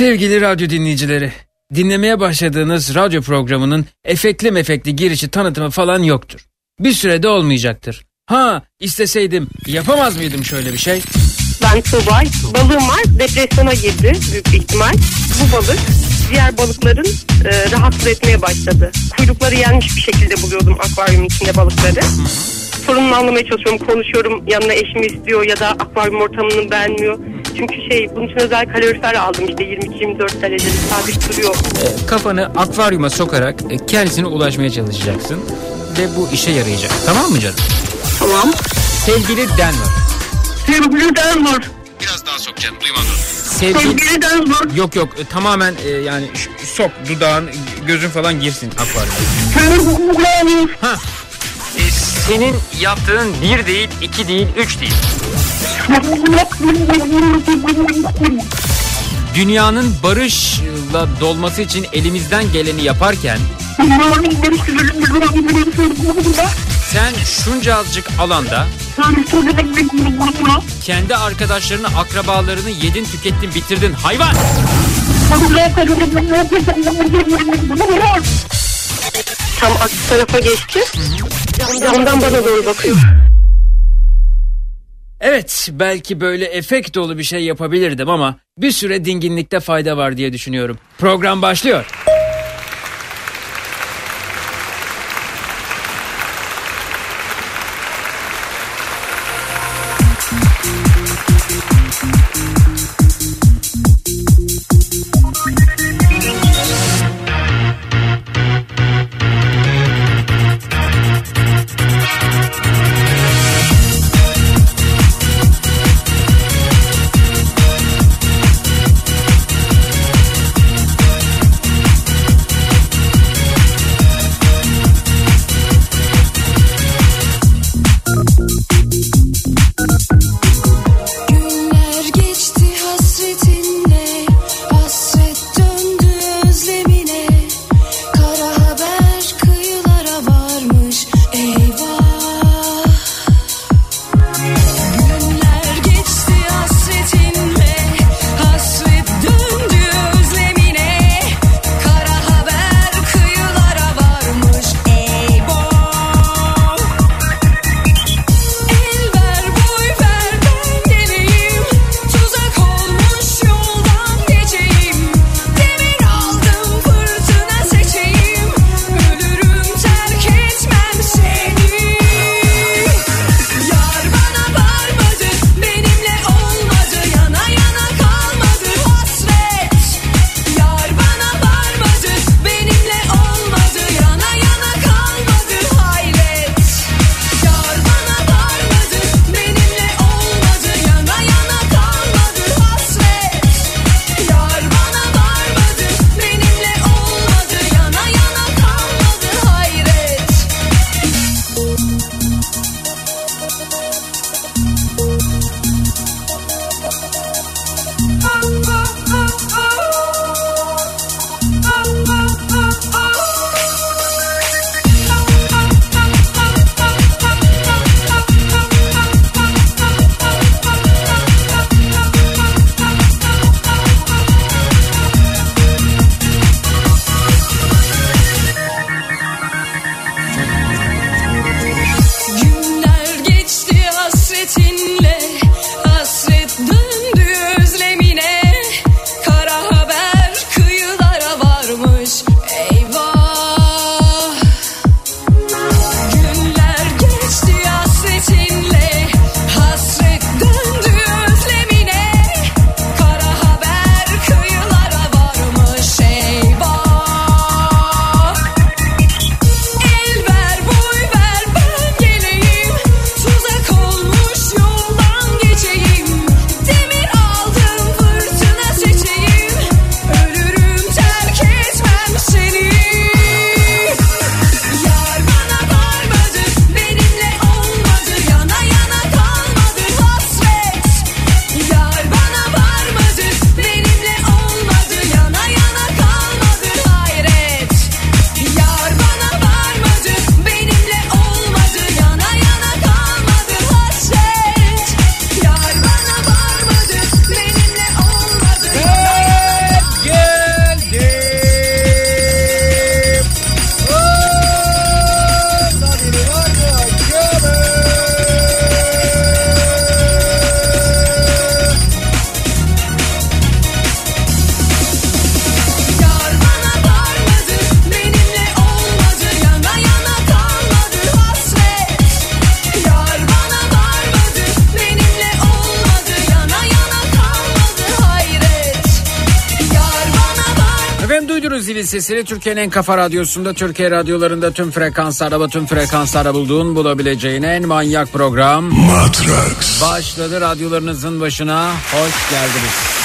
Sevgili radyo dinleyicileri, dinlemeye başladığınız radyo programının efekli mefekli girişi tanıtımı falan yoktur. Bir sürede olmayacaktır. Ha isteseydim yapamaz mıydım şöyle bir şey? Ben Tuğba. Balığım var. Depresyona girdi büyük ihtimal. Bu balık diğer balıkların e, rahatsız etmeye başladı. Kuyrukları yenmiş bir şekilde buluyordum akvaryumun içinde balıkları. Sorununu anlamaya çalışıyorum. Konuşuyorum. Yanına eşimi istiyor ya da akvaryum ortamını beğenmiyor. Çünkü şey bunun için özel kalorifer aldım işte 22-24 derecede sabit duruyor. E, kafanı akvaryuma sokarak e, kendisine ulaşmaya çalışacaksın. Ve bu işe yarayacak. Tamam mı canım? Tamam. Sevgili Denver. Sevgili Denver. Biraz daha sok canım duymadım. Sevgili... Sevgili Denver. Yok yok e, tamamen e, yani sok dudağın gözün falan girsin akvaryuma. Sevgili Denver. Ha. E, senin yaptığın bir değil, iki değil, üç değil. Dünyanın barışla dolması için elimizden geleni yaparken sen şunca azıcık alanda kendi arkadaşlarını, akrabalarını yedin, tükettin, bitirdin. Hayvan! Tam aksi tarafa geçti. Camdan bana doğru bakıyor. Evet, belki böyle efekt dolu bir şey yapabilirdim ama bir süre dinginlikte fayda var diye düşünüyorum. Program başlıyor. Türkiye'nin en kafa radyosunda Türkiye radyolarında tüm frekanslarda tüm frekanslarda bulduğun bulabileceğin en manyak program. Matrax. Başladı radyolarınızın başına. Hoş geldiniz.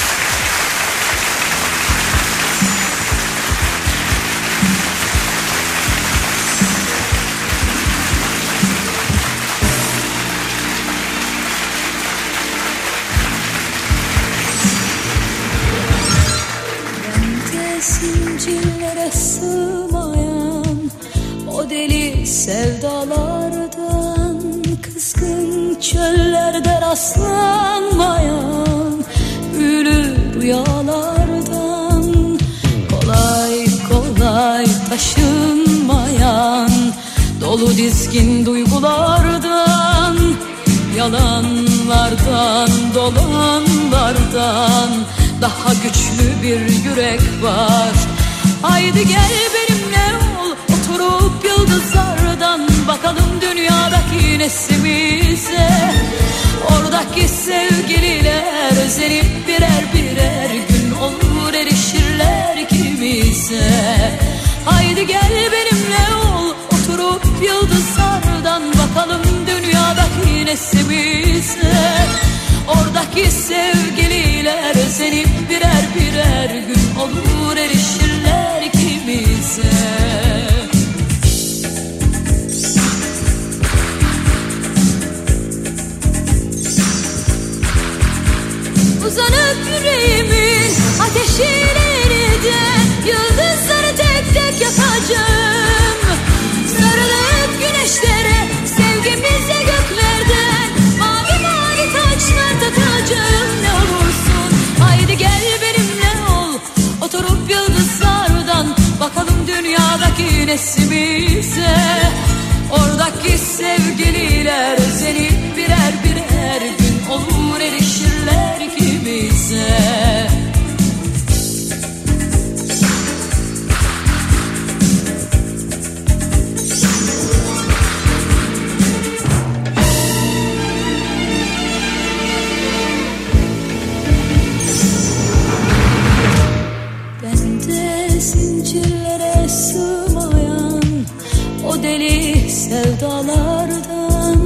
Yalanlardan, dolanlardan Daha güçlü bir yürek var. Haydi gel benimle ol Oturup yıldızlardan Bakalım dünyadaki nesimize. Oradaki sevgililer Özenip birer birer gün olur Erişirler ikimize. Haydi gel benimle ol Oturup yıldızlardan Bakalım dünyadaki nesimize Oradaki sevgililer Özenip birer birer gün olur Erişirler ikimize. Uzanıp yüreğimin ateşiyle yeniden Yıldızları tek tek yakacağım Bakalım dünyadaki nesimize Oradaki sevgililer özenip birer birer gün olur erişirler ikimize deli sevdalardan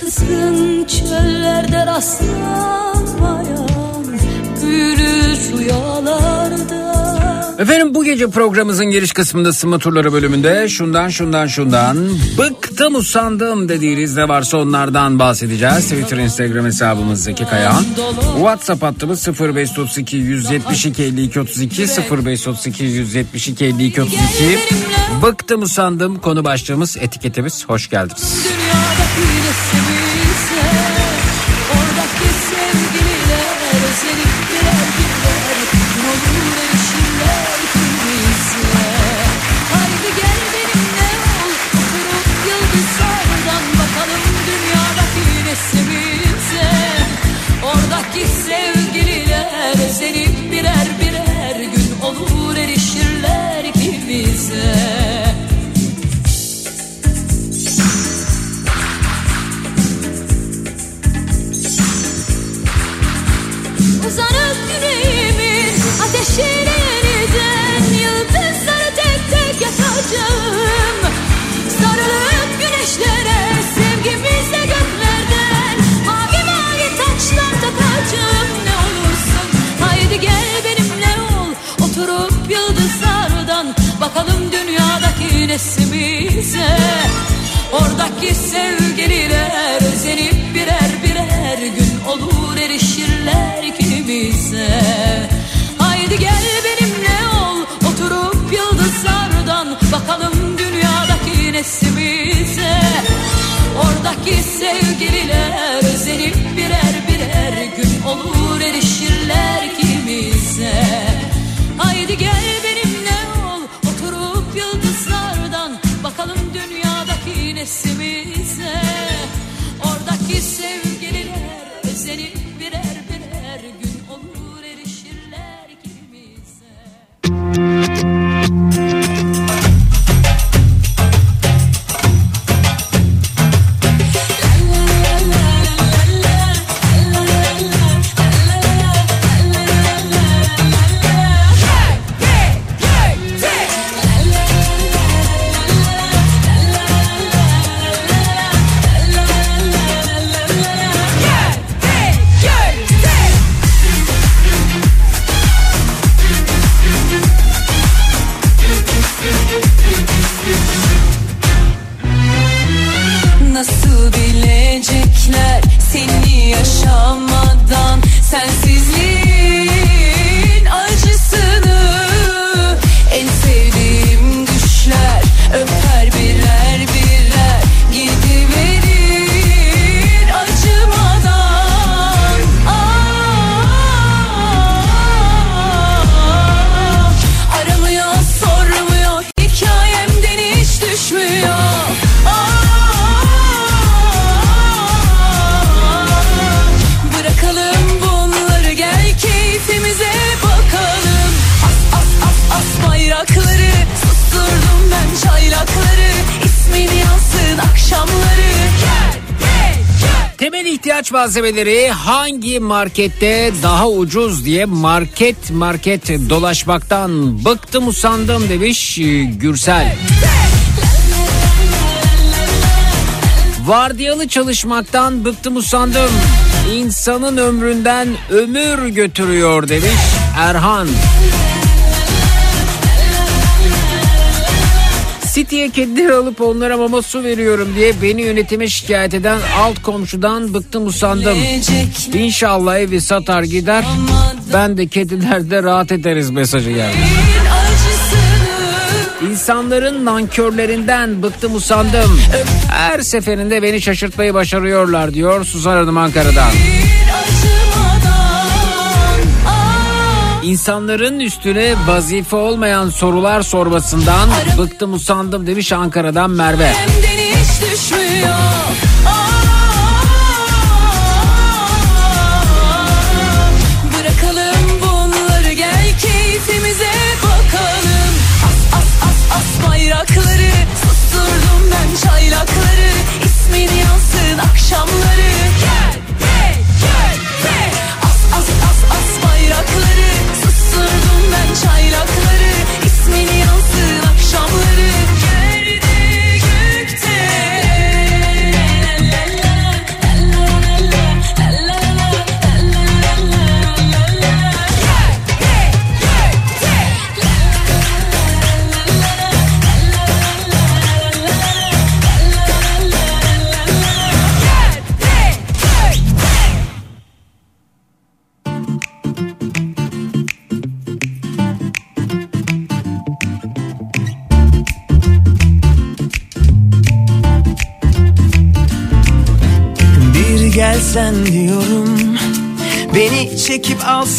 Kızgın çöllerde rastlanmayan büyülü rüyalardan Efendim bu gece programımızın giriş kısmında sıma turları bölümünde şundan şundan şundan bıktım usandım dediğiniz ne varsa onlardan bahsedeceğiz. Twitter Instagram hesabımız Zeki Kayağan. WhatsApp hattımız 0532 172 52 32 0532 172 52 32 Bıktım usandım konu başlığımız etiketimiz hoş geldiniz. Dünyadaki malzemeleri hangi markette daha ucuz diye market market dolaşmaktan bıktım usandım demiş e, Gürsel. Vardiyalı çalışmaktan bıktım usandım. İnsanın ömründen ömür götürüyor demiş Erhan. City'ye kedileri alıp onlara mama su veriyorum diye beni yönetime şikayet eden alt komşudan bıktım usandım. İnşallah evi satar gider. Ben de kedilerde rahat ederiz mesajı geldi. İnsanların nankörlerinden bıktım usandım. Her seferinde beni şaşırtmayı başarıyorlar diyor Suzan Hanım Ankara'dan. İnsanların üstüne vazife olmayan sorular sormasından bıktım usandım demiş Ankara'dan Merve. Hemden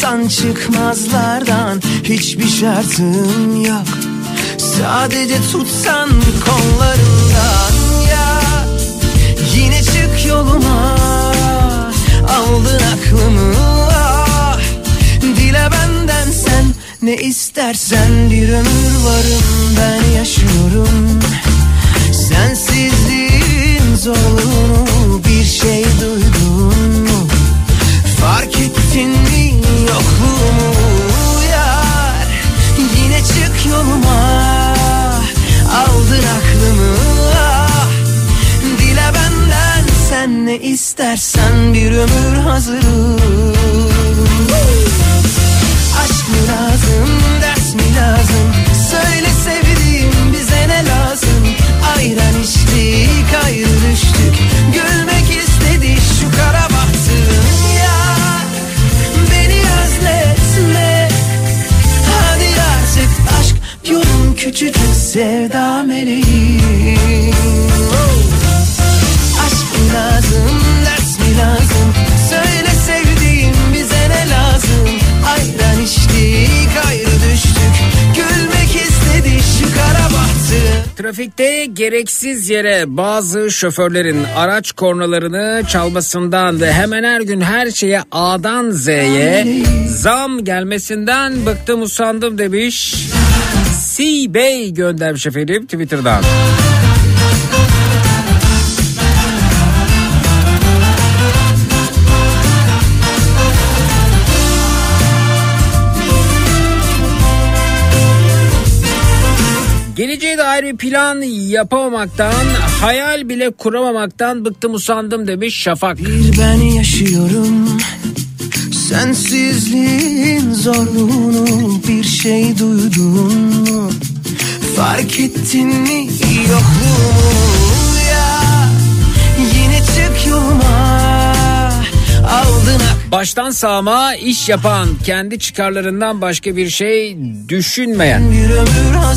alsan çıkmazlardan Hiçbir şartım yok. Sadece tutsan kollarından ya. Yine çık yoluma Aldın aklımı. Ah. Dile benden sen ne istersen Bir ömür varım ben yaşıyorum. Sensizliğin zorluğunu bir şey duydun mi yokluğumu yar Yine çık yoluma. Aldın aklımı ah. Dile benden sen ne istersen bir ömür hazırım. Aşk mı lazım, küçücük sevda meleğim. Aşk mı lazım, ders mi lazım? Söyle sevdiğim bize ne lazım? Ayran içtik, ayrı düştük. Gülmek istedi şu kara bahtı. Trafikte gereksiz yere bazı şoförlerin araç kornalarını çalmasından ve hemen her gün her şeye A'dan Z'ye zam gelmesinden bıktım usandım demiş. C Bey göndermiş efendim Twitter'dan. Geleceğe dair bir plan yapamamaktan, hayal bile kuramamaktan bıktım usandım demiş Şafak. Bir ben yaşıyorum Sensizliğin zorluğunu bir şey duydun mu? Fark ettin mi yokluğumu? Ya Yine çık yoluma. Aldın Baştan sağma iş yapan, kendi çıkarlarından başka bir şey düşünmeyen,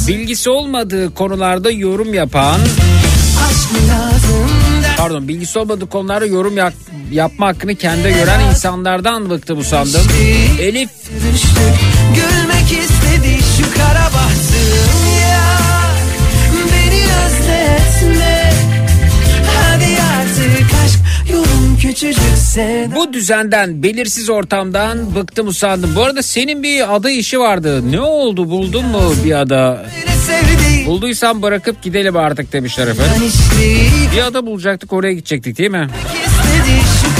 bilgisi olmadığı konularda yorum yapan, pardon bilgisi olmadığı konularda yorum yap- yapma hakkını kendi gören insanlardan bıktım usandım. Elif düştük Gülmek istedi şu kara bahtım ya Beni özletme Hadi artık aşk bu düzenden, belirsiz ortamdan bıktım usandım. Bu arada senin bir ada işi vardı. Ne oldu buldun mu bir ada? Bulduysan bırakıp gidelim artık demişler efendim. Bir ada bulacaktık oraya gidecektik değil mi?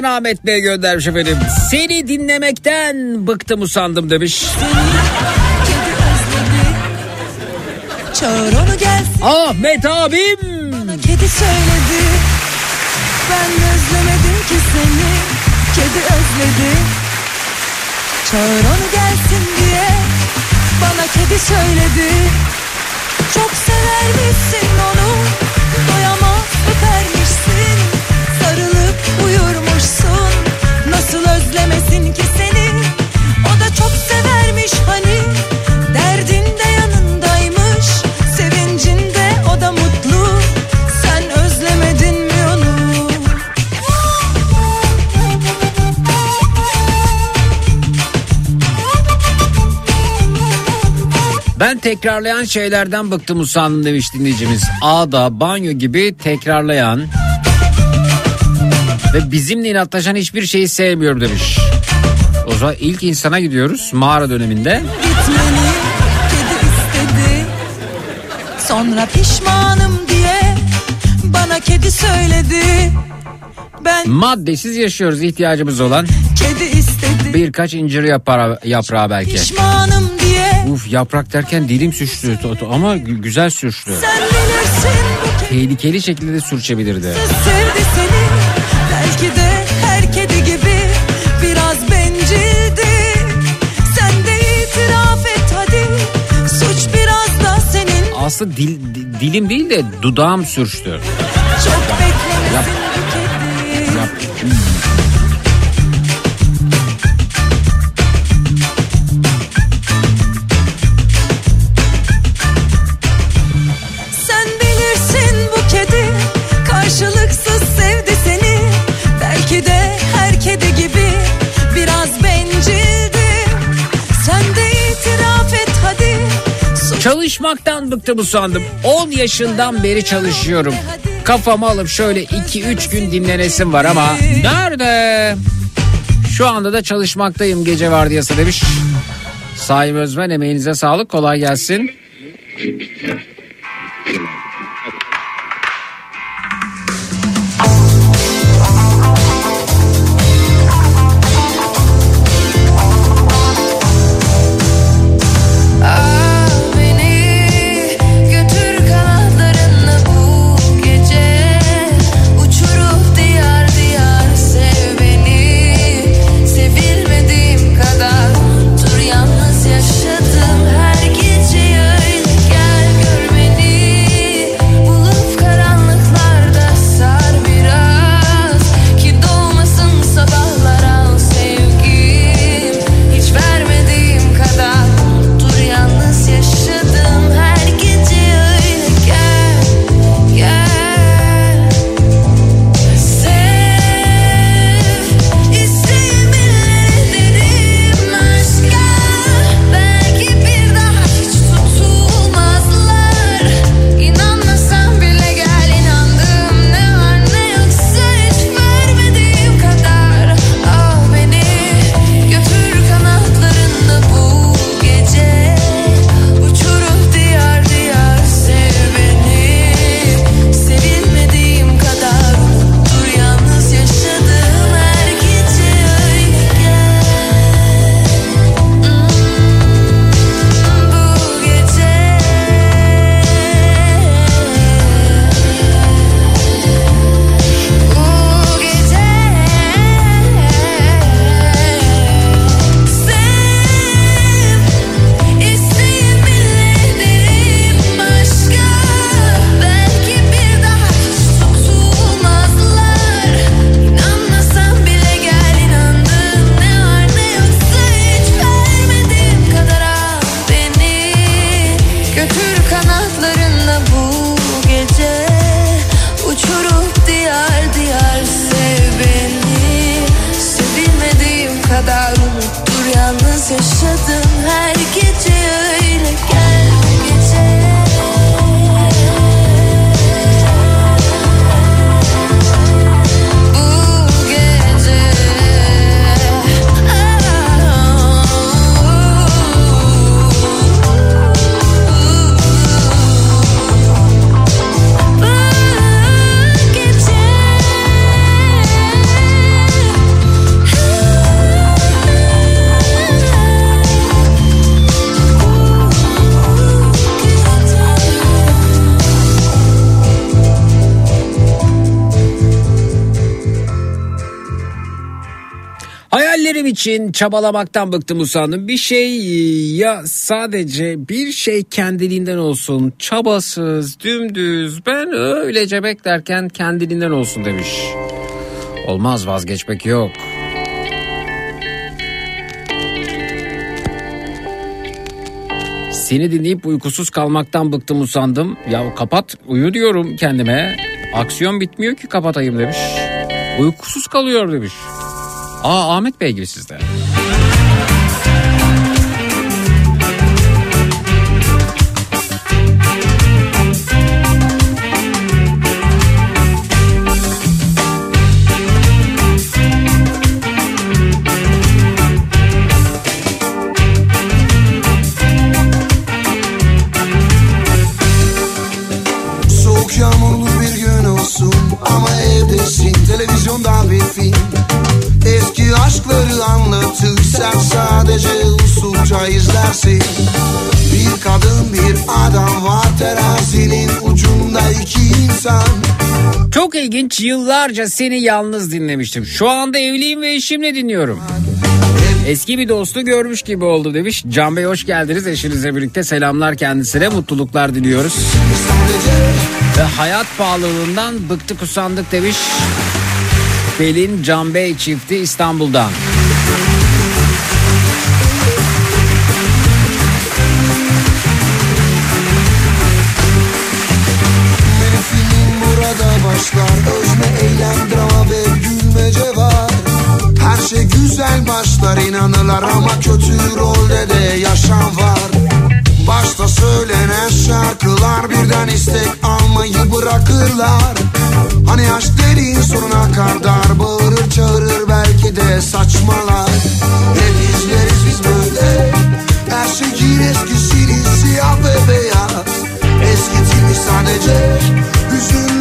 Ankara'dan Ahmet Bey göndermiş efendim. Seni dinlemekten bıktım usandım demiş. Çağır onu gelsin. Ahmet abim. Kedi söyledi. Ben özlemedim ki seni. Kedi özledi. Çağır onu gelsin diye Bana kedi söyledi. Çok severmişsin onu. Doyamaz öpermişsin. Sarılıp uyurmuşsun Nasıl özlemesin ki seni? O da çok severmiş hani. Derdin de yanındaymış Sevincinde o da mutlu. Sen özlemedin mi onu? Ben tekrarlayan şeylerden bıktım usandım demiş dinleyicimiz. Ağda, banyo gibi tekrarlayan ve bizimle inatlaşan hiçbir şeyi sevmiyorum demiş. O zaman ilk insana gidiyoruz mağara döneminde. Gitmeni kedi istedi Sonra pişmanım diye Bana kedi söyledi Ben Maddesiz yaşıyoruz ihtiyacımız olan kedi istedi birkaç incir yaprağı, yaprağı belki. Pişmanım diye Uf yaprak derken dilim sürçtü ama gü- güzel sürçtü. Tehlikeli şekilde de sürçebilirdi. sevdi seni Belki de her kedi gibi Biraz bencildi Sen de itiraf et hadi Suç biraz da senin Aslında dil, di- dilim değil de dudağım sürçtü. Çok beklemesin kedi Yap. Çalışmaktan bıktım usandım. 10 yaşından beri çalışıyorum. Kafamı alıp şöyle 2-3 gün dinlenesim var ama nerede? Şu anda da çalışmaktayım gece vardiyası demiş. Saim Özmen emeğinize sağlık kolay gelsin. İçin çabalamaktan bıktım usandım. Bir şey ya sadece bir şey kendiliğinden olsun. Çabasız, dümdüz. Ben öylece beklerken kendiliğinden olsun demiş. Olmaz vazgeçmek yok. Seni dinleyip uykusuz kalmaktan bıktım usandım. Ya kapat uyu diyorum kendime. Aksiyon bitmiyor ki kapatayım demiş. Uykusuz kalıyor demiş. Aa Ahmet Bey gibi sizde. Soğuk yağmurlu bir gün olsun ama evdesin televizyonda bir film Eski aşkları anlatır sen sadece usulca izlersin Bir kadın bir adam var terazinin ucunda iki insan Çok ilginç yıllarca seni yalnız dinlemiştim. Şu anda evliyim ve eşimle dinliyorum. Eski bir dostu görmüş gibi oldu demiş. Can Bey hoş geldiniz. Eşinizle birlikte selamlar kendisine. Mutluluklar diliyoruz. Ve hayat pahalılığından bıktık usandık demiş. Pelin Can Bey çifti İstanbul'dan. başlar Özne eylem drama ve gülmece var Her şey güzel başlar inanırlar ama kötü rolde de yaşam var Başta söylenen şarkılar birden istek almayı bırakırlar. Hani aşk dediğin sonuna kadar bağırır çağırır belki de saçmalar. Hep izleriz biz böyle? Her şeyin eskisini siyah ve beyaz. Eskitilmiş sadece hüzünlü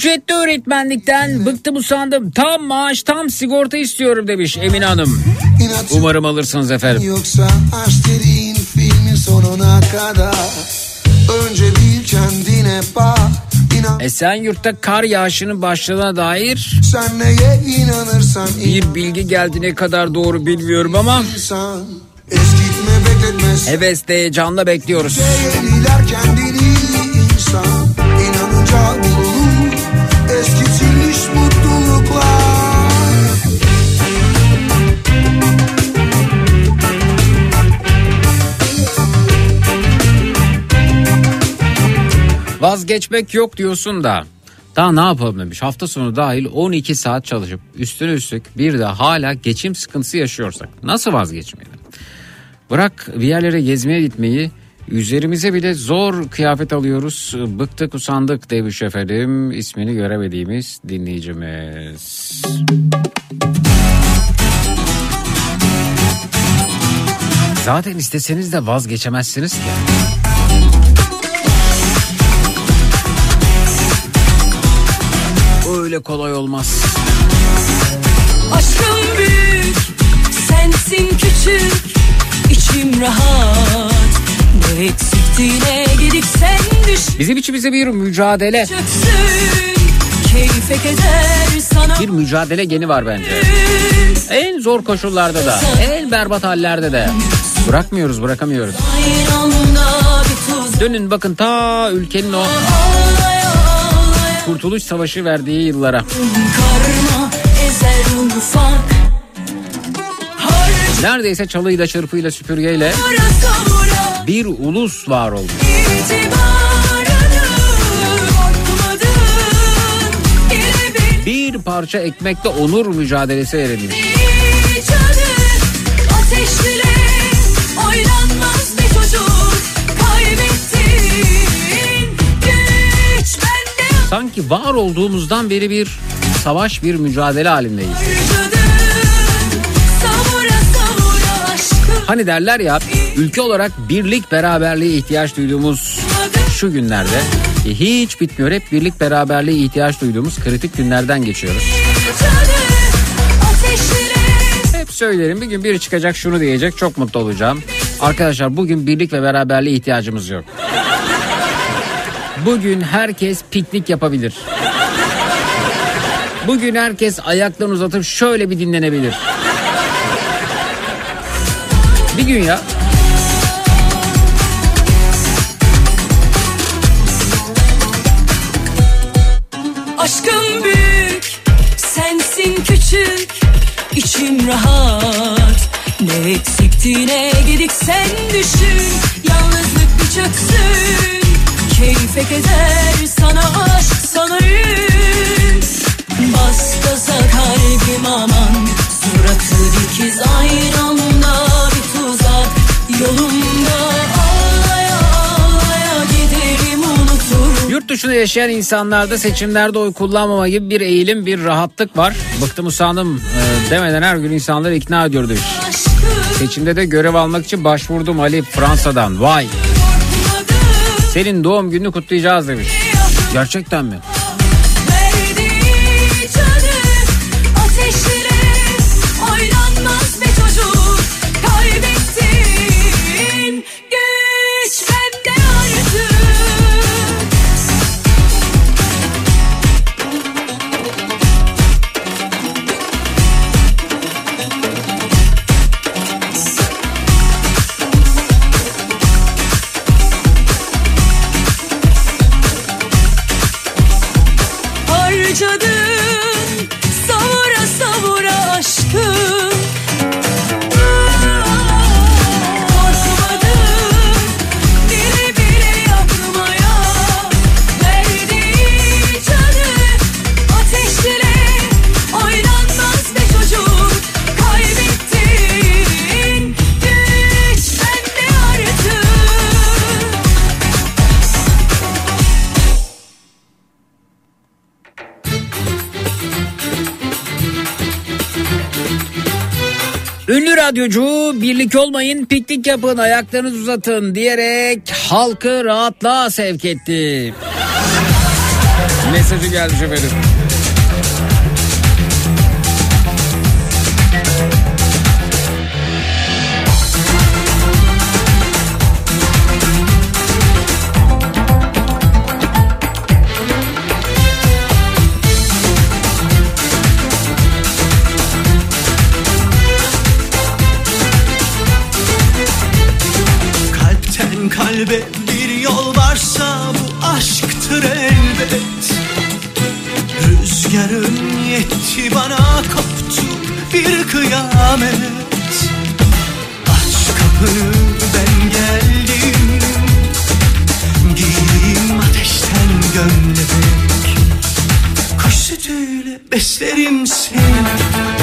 Ücretli öğretmenlikten bıktım usandım. Tam maaş tam sigorta istiyorum demiş Emine Hanım. İnat Umarım alırsınız efendim. Yoksa aşk dediğin filmin sonuna kadar Önce bir kendine bak İnan Esenyurt'ta kar yağışının başladığına dair sen neye inanırsan bir bilgi geldi ne kadar doğru bilmiyorum ama Eskitme bekletmez hevesle heyecanla bekliyoruz. Yeniler Vazgeçmek yok diyorsun da daha ne yapalım demiş. Hafta sonu dahil 12 saat çalışıp üstüne üstlük bir de hala geçim sıkıntısı yaşıyorsak nasıl vazgeçmeyelim? Bırak bir yerlere gezmeye gitmeyi üzerimize bile zor kıyafet alıyoruz. Bıktık usandık demiş efendim ismini göremediğimiz dinleyicimiz. Zaten isteseniz de vazgeçemezsiniz ki. Öyle kolay olmaz. Aşkım büyük, sensin küçük, içim rahat. Ne eksiktiğine gidip sen düş. Bizim içimize bir mücadele, Çöksün, bir mücadele geni var bence. En zor koşullarda da, en berbat hallerde de. Bırakmıyoruz, bırakamıyoruz. Dönün bakın ta ülkenin o Kurtuluş Savaşı verdiği yıllara. Karma Neredeyse çalıyla çırpıyla süpürgeyle bir ulus var oldu. Bir parça ekmekle onur mücadelesi verilmiş. beni canı Sanki var olduğumuzdan beri bir savaş, bir mücadele halindeyiz. Hani derler ya ülke olarak birlik beraberliğe ihtiyaç duyduğumuz şu günlerde e, hiç bitmiyor. Hep birlik beraberliğe ihtiyaç duyduğumuz kritik günlerden geçiyoruz. Hep söylerim bir gün biri çıkacak şunu diyecek çok mutlu olacağım. Arkadaşlar bugün birlik ve beraberliğe ihtiyacımız yok. Bugün herkes piknik yapabilir. Bugün herkes ayaklarını uzatıp şöyle bir dinlenebilir. Bir gün ya. Aşkım büyük, sensin küçük, içim rahat. Ne eksikti ne gedik sen düşün, yalnızlık bir çöksün. Keyfe keder, sana aşk, sana yük. Bas gaza kalbim aman, suratı dikiz aynı anda bir tuzak. Yolumda. Yurt dışında yaşayan insanlarda seçimlerde oy kullanmama gibi bir eğilim, bir rahatlık var. Bıktım usandım e, demeden her gün insanları ikna ediyor demiş. Seçimde de görev almak için başvurdum Ali Fransa'dan. Vay korkmadım senin doğum gününü kutlayacağız demiş. Gerçekten mi? Radyocu birlik olmayın piknik yapın ayaklarınızı uzatın diyerek halkı rahatlığa sevk etti. Mesajı gelmiş efendim. Kıyamet Aç kapını ben geldim. Giyeyim ateşten gömlek. Kuş sütüyle beslerim seni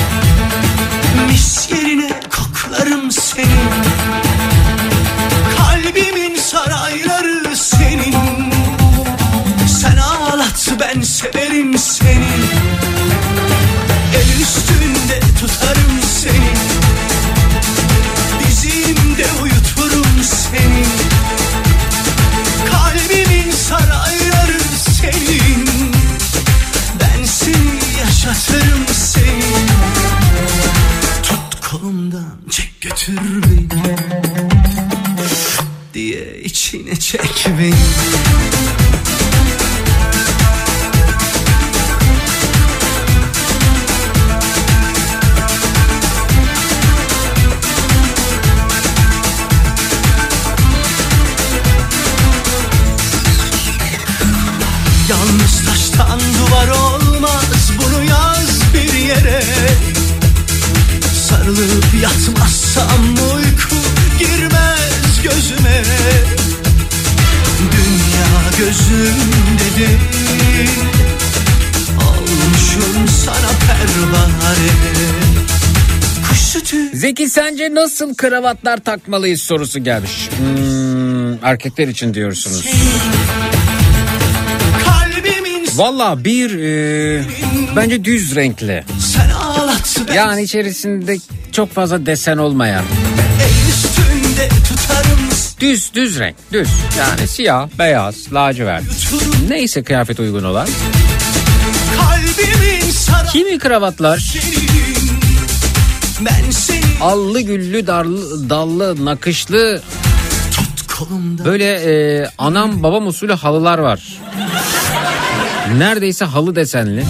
Sarılıp yatmazsam uyku girmez gözüme Dünya gözümde değil Olmuşum sana pervane Zeki sence nasıl kravatlar takmalıyız sorusu gelmiş. Hmm, erkekler için diyorsunuz. Valla bir e, bence düz renkli. Yani içerisinde çok fazla desen olmayan. Düz düz renk düz. Yani siyah, beyaz, lacivert. Neyse kıyafet uygun olan. Kimi kravatlar allı güllü darlı, dallı nakışlı böyle e, anam babam usulü halılar var. Neredeyse halı desenli.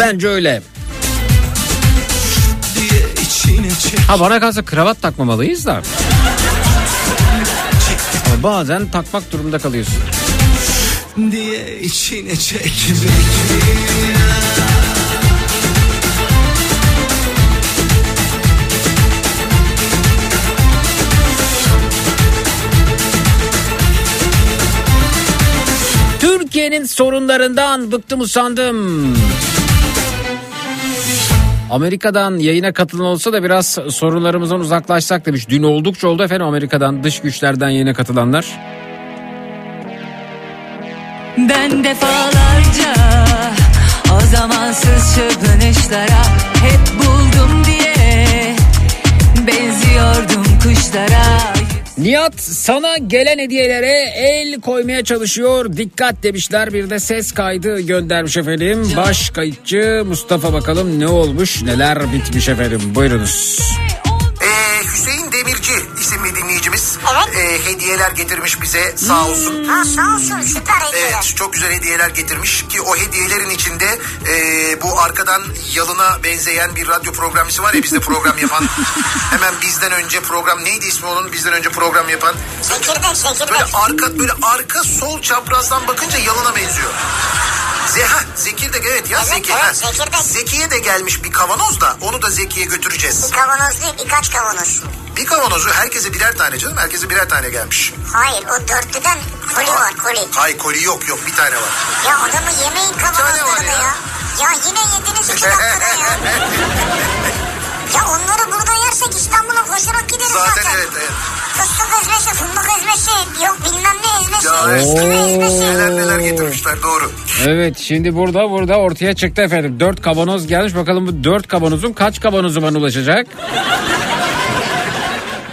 Bence öyle. Ha bana kalsa kravat takmamalıyız da. Ama bazen takmak durumunda kalıyorsun. diye içine çek. Türkiye'nin sorunlarından bıktım usandım. Amerika'dan yayına katılan olsa da biraz sorunlarımızdan uzaklaşsak demiş. Dün oldukça oldu efendim Amerika'dan dış güçlerden yayına katılanlar. Ben defalarca o zamansız çırpınışlara hep buldum diye benziyordum kuşlara. Nihat sana gelen hediyelere el koymaya çalışıyor. Dikkat demişler bir de ses kaydı göndermiş efendim. Baş kayıtçı Mustafa bakalım ne olmuş neler bitmiş efendim buyurunuz. Ee, dinleyicimiz ee, hediyeler getirmiş bize sağ olsun. Ha sağ olsun süper hediyeler. Evet çok güzel hediyeler getirmiş ki o hediyelerin içinde ee, bu arkadan yalına benzeyen bir radyo programcısı var ya bizde program yapan. Hemen bizden önce program neydi ismi onun bizden önce program yapan. Zekirdek zekirdek. Böyle arka böyle arka sol çaprazdan bakınca yalına benziyor. Zeha, Zekirdek evet ya Evet, Zeki. evet. Zekirdek. Zeki'ye de gelmiş bir kavanoz da onu da Zeki'ye götüreceğiz. Bir kavanoz değil birkaç kavanoz. Bir kavanozu herkese birer tane canım. Herkese birer tane gelmiş. Hayır o dörtlüden koli var koli. Hay koli yok yok bir tane var. Ya adamı yemeyin kavanozlarını ya. ya. Ya yine yediniz iki dakikada ya. Ya onları burada yersek İstanbul'a koşarak gideriz zaten. Zaten evet evet. Fıstık ezmesi, fındık ezmesi, yok bilmem ne ezmesi, Ya, bisküvi ezmesi. Neler neler getirmişler doğru. Evet şimdi burada burada ortaya çıktı efendim. Dört kavanoz gelmiş bakalım bu dört kavanozun kaç kavanozu bana ulaşacak?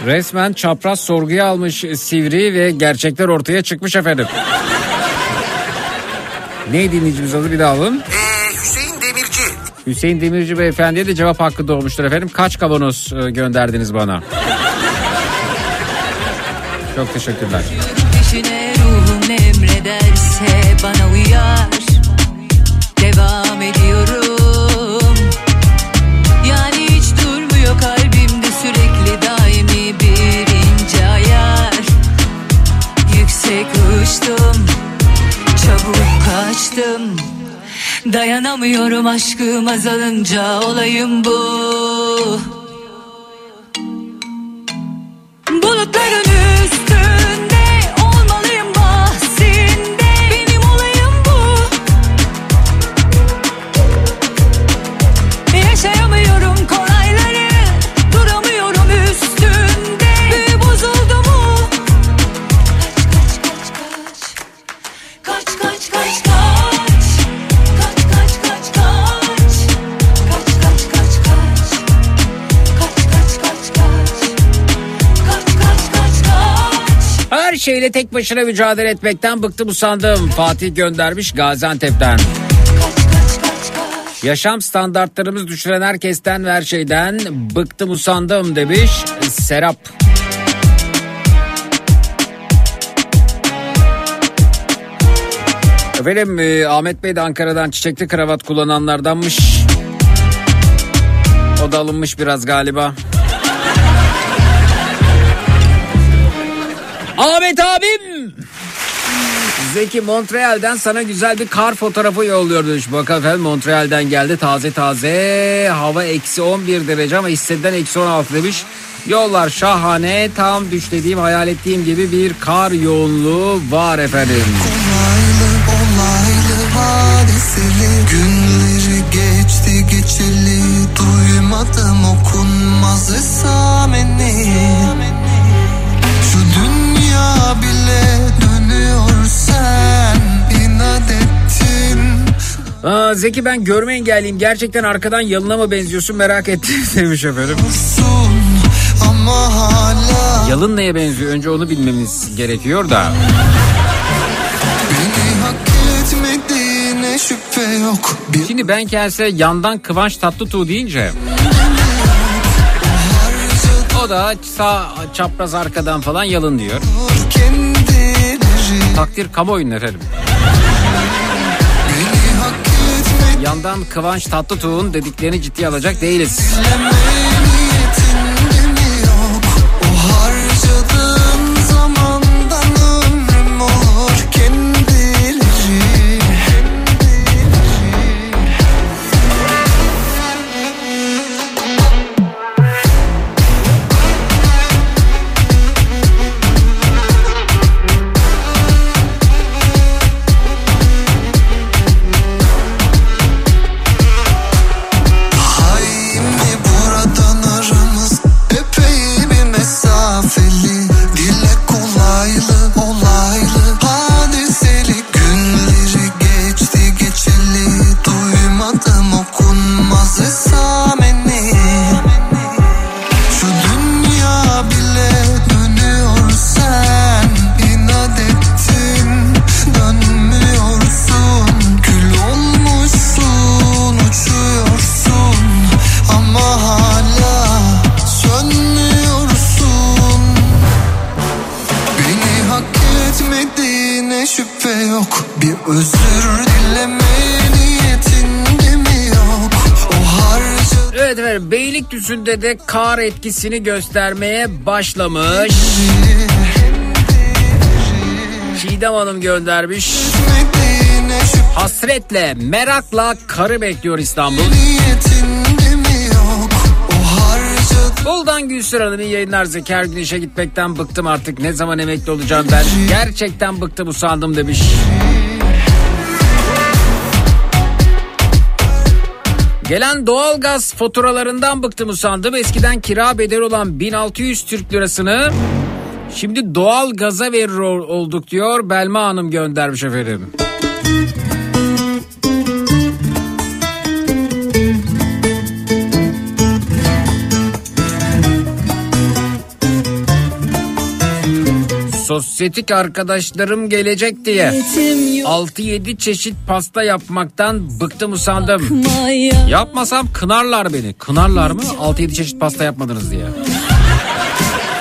Resmen çapraz sorguya almış Sivri ve gerçekler ortaya çıkmış efendim. Ne dinleyicimiz adı bir daha alalım. Ee, Hüseyin Demirci. Hüseyin Demirci Beyefendi'ye de cevap hakkı doğmuştur efendim. Kaç kavanoz e, gönderdiniz bana? Çok teşekkürler. Peşine ruhum ne emrederse bana uyar Uçtum çabuk kaçtım. Dayanamıyorum aşkım azalınca olayım bu. Bulutların üstünde şeyle tek başına mücadele etmekten bıktım usandım. Fatih göndermiş Gaziantep'ten. Yaşam standartlarımız düşüren herkesten ve her şeyden bıktım usandım demiş Serap. Efendim e, Ahmet Bey de Ankara'dan çiçekli kravat kullananlardanmış. O da alınmış biraz galiba. Ahmet abim Zeki Montreal'den sana güzel bir kar fotoğrafı yolluyor demiş. Bak efendim Montreal'den geldi taze taze. Hava eksi 11 derece ama hissedilen eksi 16 demiş. Yollar şahane tam düşlediğim hayal ettiğim gibi bir kar yoğunluğu var efendim. Olaylı olaylı hadiseli Günleri geçti geçeli Duymadım okunmaz esameni Aa, Zeki ben görme engelliyim. Gerçekten arkadan yalına mı benziyorsun merak ettim demiş efendim. Olsun ama hala Yalın neye benziyor önce onu bilmemiz gerekiyor da. Şimdi ben kendisine yandan Kıvanç Tatlıtuğ deyince o da sağ çapraz arkadan falan yalın diyor. kendileri Takdir kamuoyunun efendim. Yandan Kıvanç Tatlıtuğ'un dediklerini ciddiye alacak değiliz. Kar etkisini göstermeye başlamış. Çiğdem Hanım göndermiş. Hasretle, merakla karı bekliyor İstanbul. Buldan Gülsür Hanım iyi yayınlar Zeki. Her gün işe gitmekten bıktım artık. Ne zaman emekli olacağım ben? Gerçekten bıktım usandım demiş. Gelen doğalgaz faturalarından bıktım usandım. Eskiden kira bedeli olan 1600 Türk lirasını şimdi doğal gaza verir ol- olduk diyor. Belma Hanım göndermiş efendim. Sosyetik arkadaşlarım gelecek diye Niyetim yok 6-7 çeşit pasta yapmaktan bıktım usandım. Yapmasam kınarlar beni. Kınarlar mı? 6-7 çeşit pasta yapmadınız diye.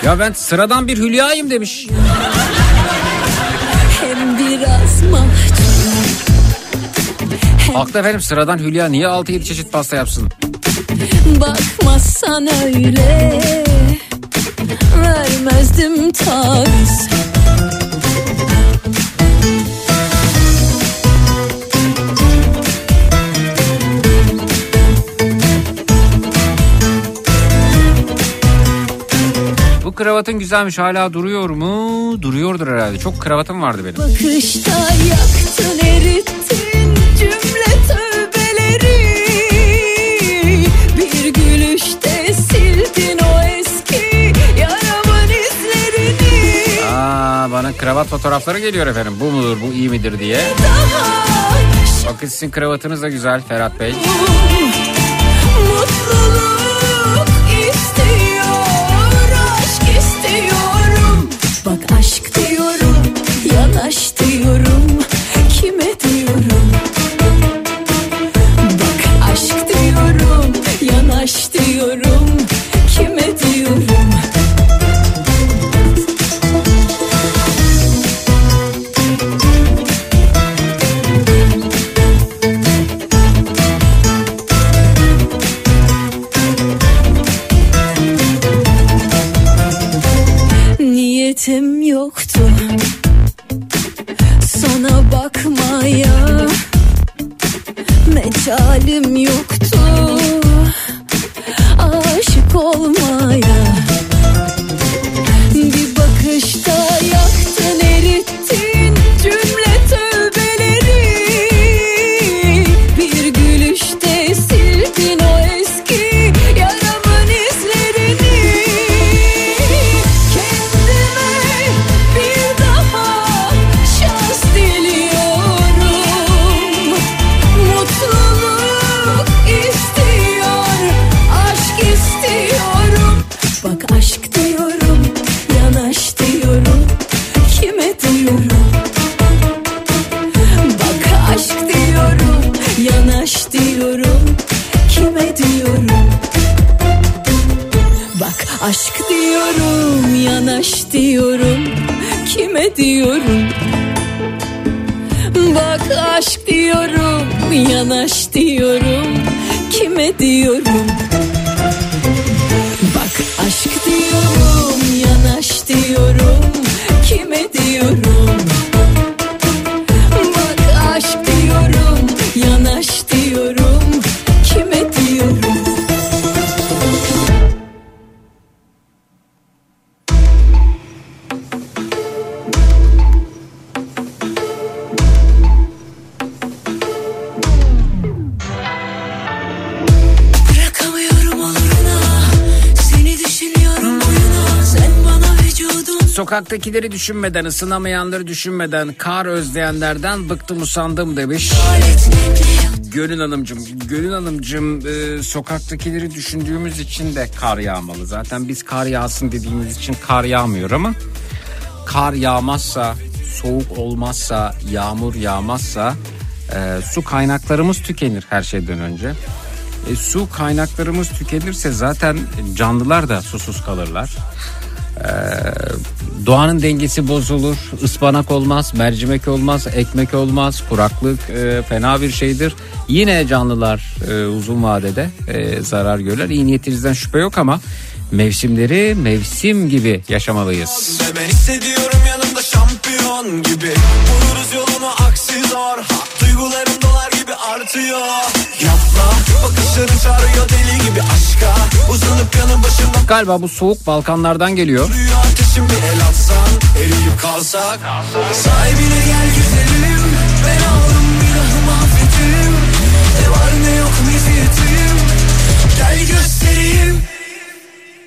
Ya ben sıradan bir hülyayım demiş. hem biraz mahcup Haklı efendim sıradan hülya niye 6-7 çeşit pasta yapsın? Bakmazsan öyle Vermezdim taviz Bu kravatın güzelmiş hala duruyor mu? Duruyordur herhalde. Çok kravatım vardı benim. Bakışta yaktın erittin Bana kravat fotoğrafları geliyor efendim. Bu mudur bu iyi midir diye. Bakın sizin kravatınız da güzel Ferhat Bey. Mutluluk yoktu. Sana bakmaya Mecalim yoktu. Aşık olmaya Kime diyorum Bak aşk diyorum, yanaş diyorum. Kime diyorum Sokaktakileri düşünmeden, ısınamayanları düşünmeden, kar özleyenlerden bıktım usandım demiş. Gönül Hanımcığım, Gönül Hanımcığım e, sokaktakileri düşündüğümüz için de kar yağmalı. Zaten biz kar yağsın dediğimiz için kar yağmıyor ama kar yağmazsa, soğuk olmazsa, yağmur yağmazsa e, su kaynaklarımız tükenir her şeyden önce. E, su kaynaklarımız tükenirse zaten canlılar da susuz kalırlar. Ee, doğanın dengesi bozulur. Ispanak olmaz, mercimek olmaz, ekmek olmaz. Kuraklık e, fena bir şeydir. Yine canlılar e, uzun vadede e, zarar görürler. İyi niyetinizden şüphe yok ama mevsimleri mevsim gibi yaşamalıyız. Ben hissediyorum yanımda şampiyon gibi Buluruz yolunu aksi zor ha, Duygularım dolar gibi artıyor. Yapma. Bakışların çağırıyor deli gibi aşka. Uzanıp yanın başında Galiba bu soğuk Balkanlardan geliyor. duruyor ateşim bir el atsan Eriyip kalsak. Sahibine gel güzelim Ben aldım günahımı affettim Ne var ne yok meziyetim Gel göstereyim.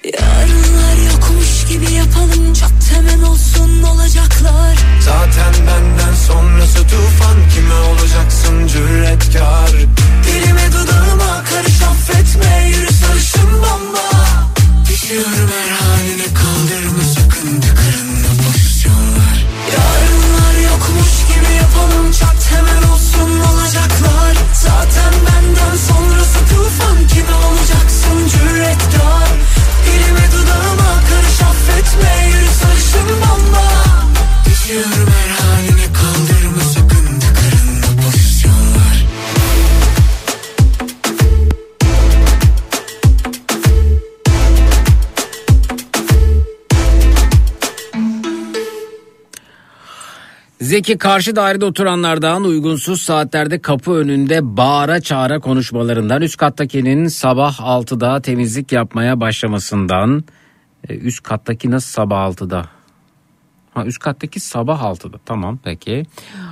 Yarınlar yokmuş gibi yapalım Çat hemen olsun olacaklar. Zaten benden sonrası tufan. Kime olacaksın cüretkar? Dilime dudağıma karış affetme. Yürü sarışın bomba. Düşüyorum her haline kaldırma sakın Tıkırında pozisyonlar. Yarınlar yokmuş gibi yapalım. Çat hemen olsun olacaklar. Zaten benden sonrası tufan. Kime olacaksın cüretkar? Dilime Zeki karşı dairede oturanlardan uygunsuz saatlerde kapı önünde bağıra çağıra konuşmalarından üst kattakinin sabah 6'da temizlik yapmaya başlamasından e, üst kattaki nasıl sabah 6'da? Ha, üst kattaki sabah 6'da tamam peki.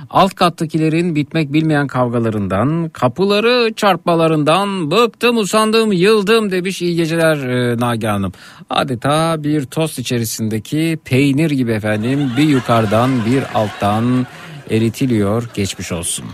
Alt kattakilerin bitmek bilmeyen kavgalarından, kapıları çarpmalarından bıktım usandım yıldım demiş iyi geceler e, Nagihan Hanım. Adeta bir tost içerisindeki peynir gibi efendim bir yukarıdan bir alttan eritiliyor geçmiş olsun.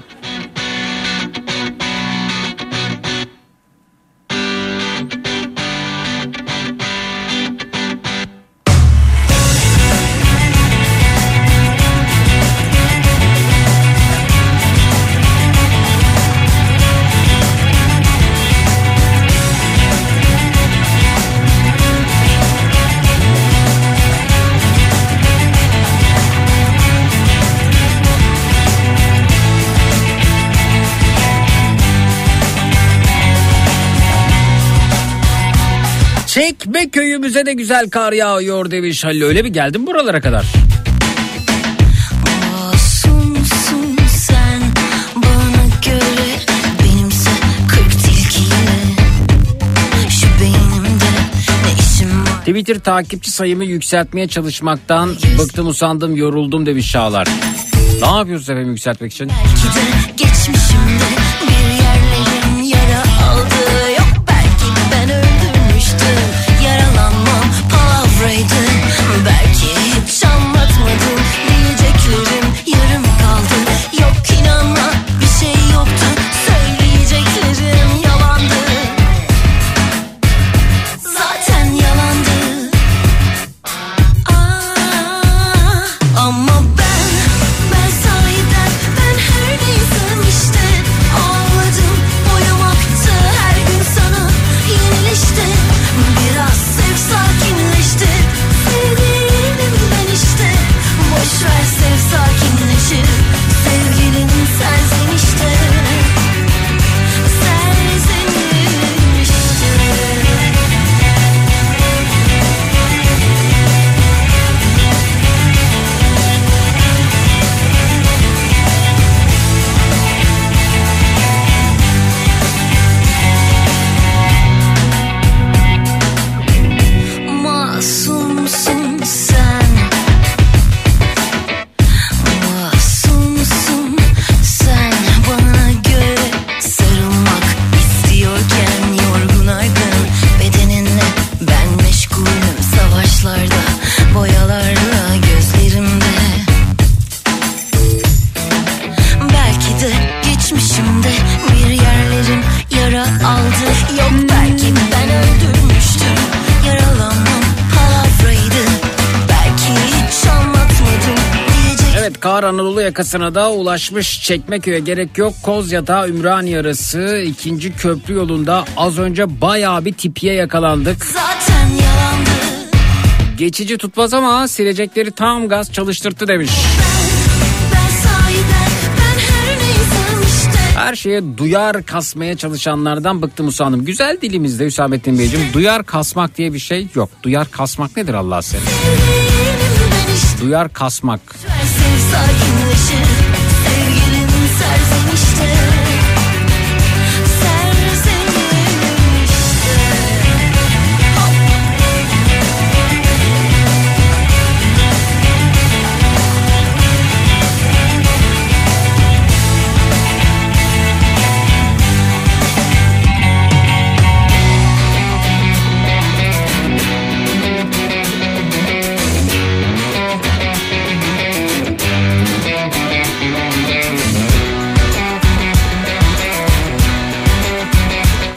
Çekme köyümüze de güzel kar yağıyor demiş Halil. Öyle mi geldin buralara kadar? Twitter takipçi sayımı yükseltmeye çalışmaktan bıktım usandım yoruldum demiş Çağlar. Ne yapıyorsunuz efendim yükseltmek için? Belki de geçmişimde bir yerlerin yara aldığı Belki yakasına da ulaşmış Çekmeköy'e gerek yok. Kozyatağı Ümraniye arası ikinci köprü yolunda az önce bayağı bir tipiye yakalandık. Zaten yalandı Geçici tutmaz ama silecekleri tam gaz çalıştırttı demiş. Ben sahiden ben her neysem işte Her şeye duyar kasmaya çalışanlardan bıktım usandım. Güzel dilimizde Hüsamettin Beyciğim duyar kasmak diye bir şey yok. Duyar kasmak nedir Allah seni? Duyar kasmak. Sakinleşir Sevgilin Sersin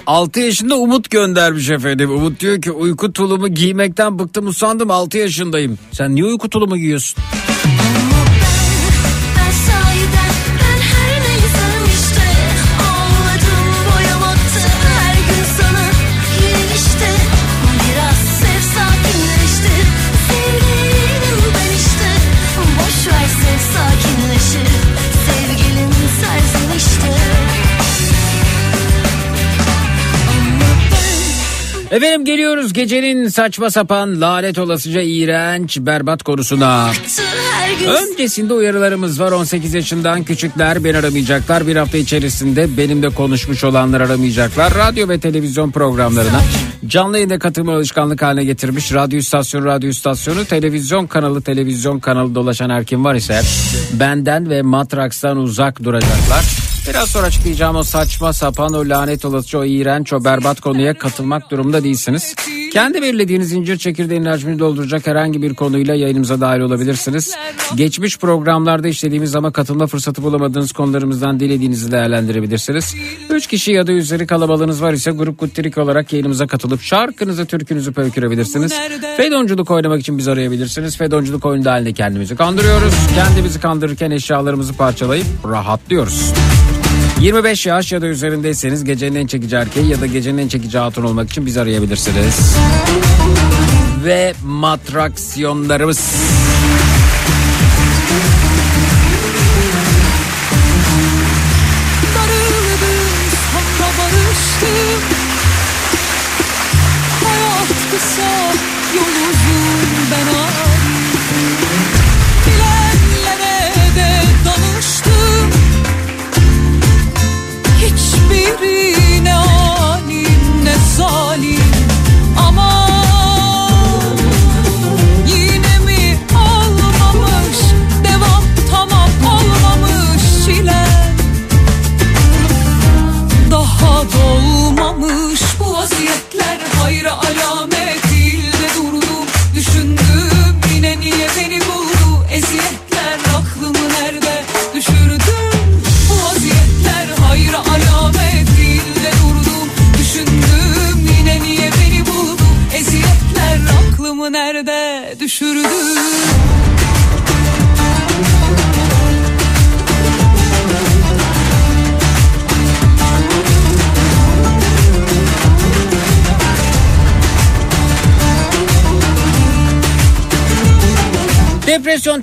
6 yaşında Umut göndermiş efendim. Umut diyor ki uyku tulumu giymekten bıktım usandım 6 yaşındayım. Sen niye uyku tulumu giyiyorsun? Efendim geliyoruz gecenin saçma sapan lanet olasıca iğrenç berbat konusuna. Öncesinde uyarılarımız var 18 yaşından küçükler beni aramayacaklar bir hafta içerisinde benimle konuşmuş olanlar aramayacaklar radyo ve televizyon programlarına canlı yayında katılma alışkanlık haline getirmiş radyo istasyonu radyo istasyonu televizyon kanalı televizyon kanalı dolaşan her kim var ise benden ve Matraks'tan uzak duracaklar. Biraz sonra açıklayacağım o saçma sapan o lanet olası o iğrenç o berbat konuya katılmak durumunda değilsiniz. Kendi belirlediğiniz incir çekirdeğinin hacmini dolduracak herhangi bir konuyla yayınımıza dahil olabilirsiniz. Geçmiş programlarda işlediğimiz ama katılma fırsatı bulamadığınız konularımızdan dilediğinizi değerlendirebilirsiniz. 3 kişi ya da üzeri kalabalığınız var ise grup kuttirik olarak yayınımıza katılıp şarkınızı türkünüzü pöykürebilirsiniz. Fedonculuk oynamak için bizi arayabilirsiniz. Fedonculuk oyunu halinde kendimizi kandırıyoruz. Kendimizi kandırırken eşyalarımızı parçalayıp rahatlıyoruz. 25 yaş ya da üzerindeyseniz gecenin en çekici erkeği ya da gecenin en çekici hatun olmak için bizi arayabilirsiniz. Ve matraksiyonlarımız.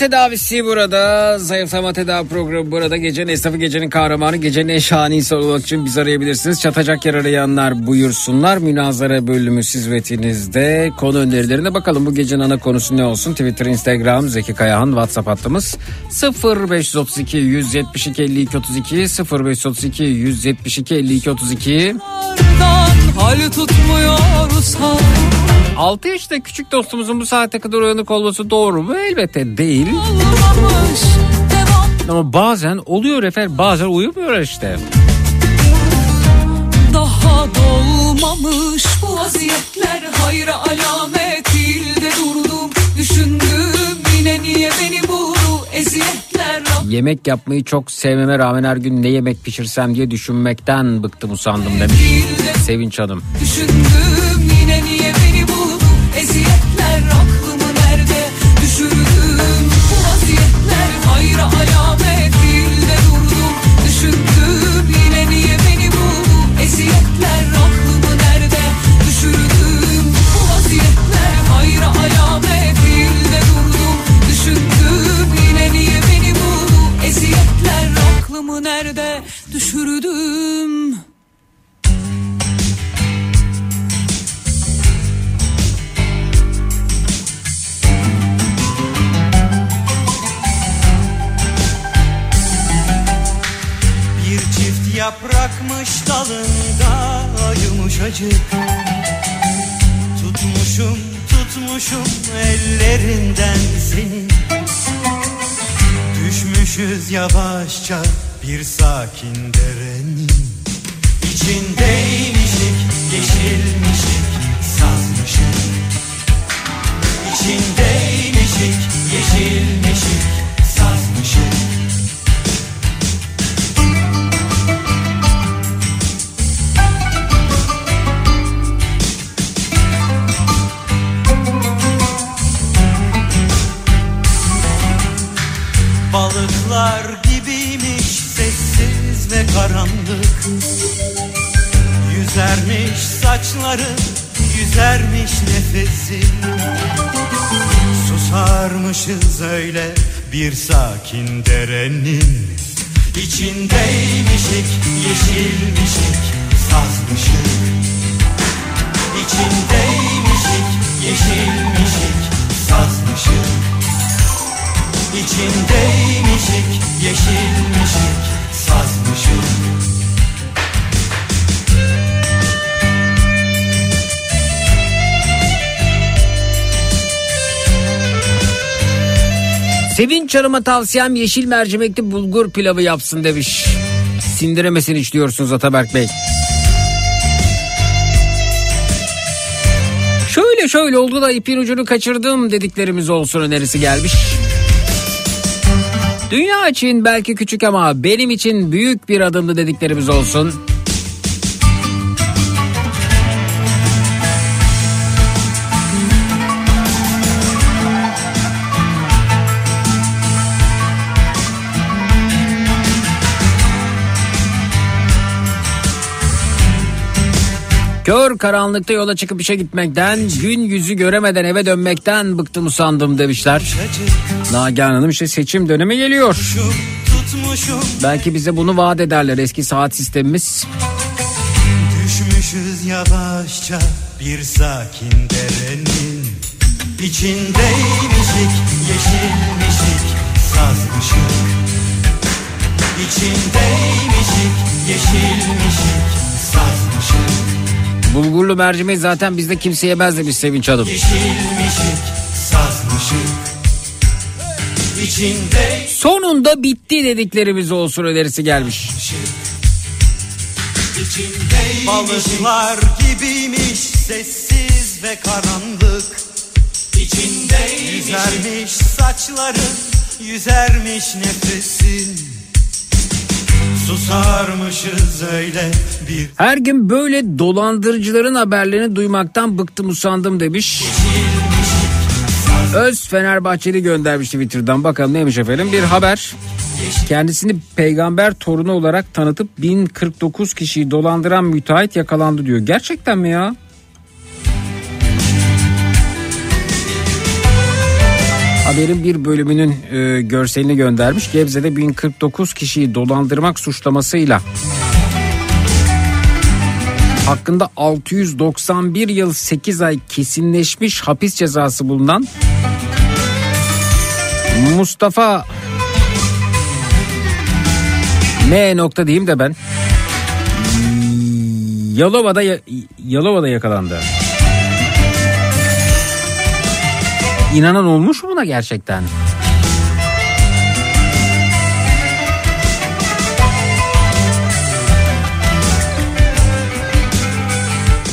Tedavisi burada. Zayıflama tedavi programı burada. Gecenin esnafı, gecenin kahramanı, gecenin en şahane insan olmak için bizi arayabilirsiniz. Çatacak yer arayanlar buyursunlar. Münazara bölümü sizvetinizde. Konu önerilerine bakalım bu gecenin ana konusu ne olsun? Twitter, Instagram, Zeki Kayahan, WhatsApp hattımız 0532 172 52 32 0532 172 52 32 Ardından hal tutmuyorsa 6 yaşında küçük dostumuzun bu saate kadar uyanık olması doğru mu? Elbette değil. Olmamış Ama bazen oluyor efendim bazen uyumuyor işte. Daha dolmamış bu vaziyetler Hayra alamet değil de durdum Yemek yapmayı çok sevmeme rağmen her gün ne yemek pişirsem diye düşünmekten bıktım usandım demiş. Sevinç Hanım. Düşündüm yine niye beni buldu Eziyetler aklımı yaprakmış dalında yumuşacık Tutmuşum tutmuşum ellerinden seni. Düşmüşüz yavaşça bir sakin derenin. İçindeymişik yeşilmişik sazmışık İçindeymişik Balıklar gibiymiş sessiz ve karanlık. Yüzermiş saçların, yüzermiş nefesin Susarmışız öyle bir sakin derenin. İçindeymişik, yeşilmişik, sazmışık. İçindeymişik, yeşilmişik, sazmışık İçindeymişik, yeşilmişik, sazmışık Sevinç Hanım'a tavsiyem yeşil mercimekli bulgur pilavı yapsın demiş. Sindiremesin hiç diyorsunuz Ataberk Bey. Şöyle şöyle oldu da ipin ucunu kaçırdım dediklerimiz olsun önerisi gelmiş. Dünya için belki küçük ama benim için büyük bir adımdı dediklerimiz olsun. Kör karanlıkta yola çıkıp işe gitmekten, gün yüzü göremeden eve dönmekten bıktım usandım demişler. Nagihan Hanım işte seçim dönemi geliyor. Belki bize bunu vaat ederler eski saat sistemimiz. düşmüşüz yavaşça bir sakin derenin İçindeymişik, yeşilmişik, sazmışık İçindeymişik, yeşilmişik, sazmışık Bulgurlu mercimeği zaten bizde kimse yemez demiş Sevinç Hanım. Yeşilmişik, Sonunda bitti dediklerimiz olsun önerisi gelmiş. Balıklar gibiymiş sessiz ve karanlık İçinde Yüzermiş saçların Yüzermiş nefesin Susarmışız öyle bir Her gün böyle dolandırıcıların haberlerini duymaktan bıktım usandım demiş. Öz Fenerbahçeli göndermiş Twitter'dan. Bakalım neymiş efendim. Bir haber. Kendisini peygamber torunu olarak tanıtıp 1049 kişiyi dolandıran müteahhit yakalandı diyor. Gerçekten mi ya? Haberin bir bölümünün e, görselini göndermiş. Gebze'de 1049 kişiyi dolandırmak suçlamasıyla hakkında 691 yıl 8 ay kesinleşmiş hapis cezası bulunan Mustafa M nokta diyeyim de ben Yalova'da Yalova'da yakalandı. İnanan olmuş mu buna gerçekten?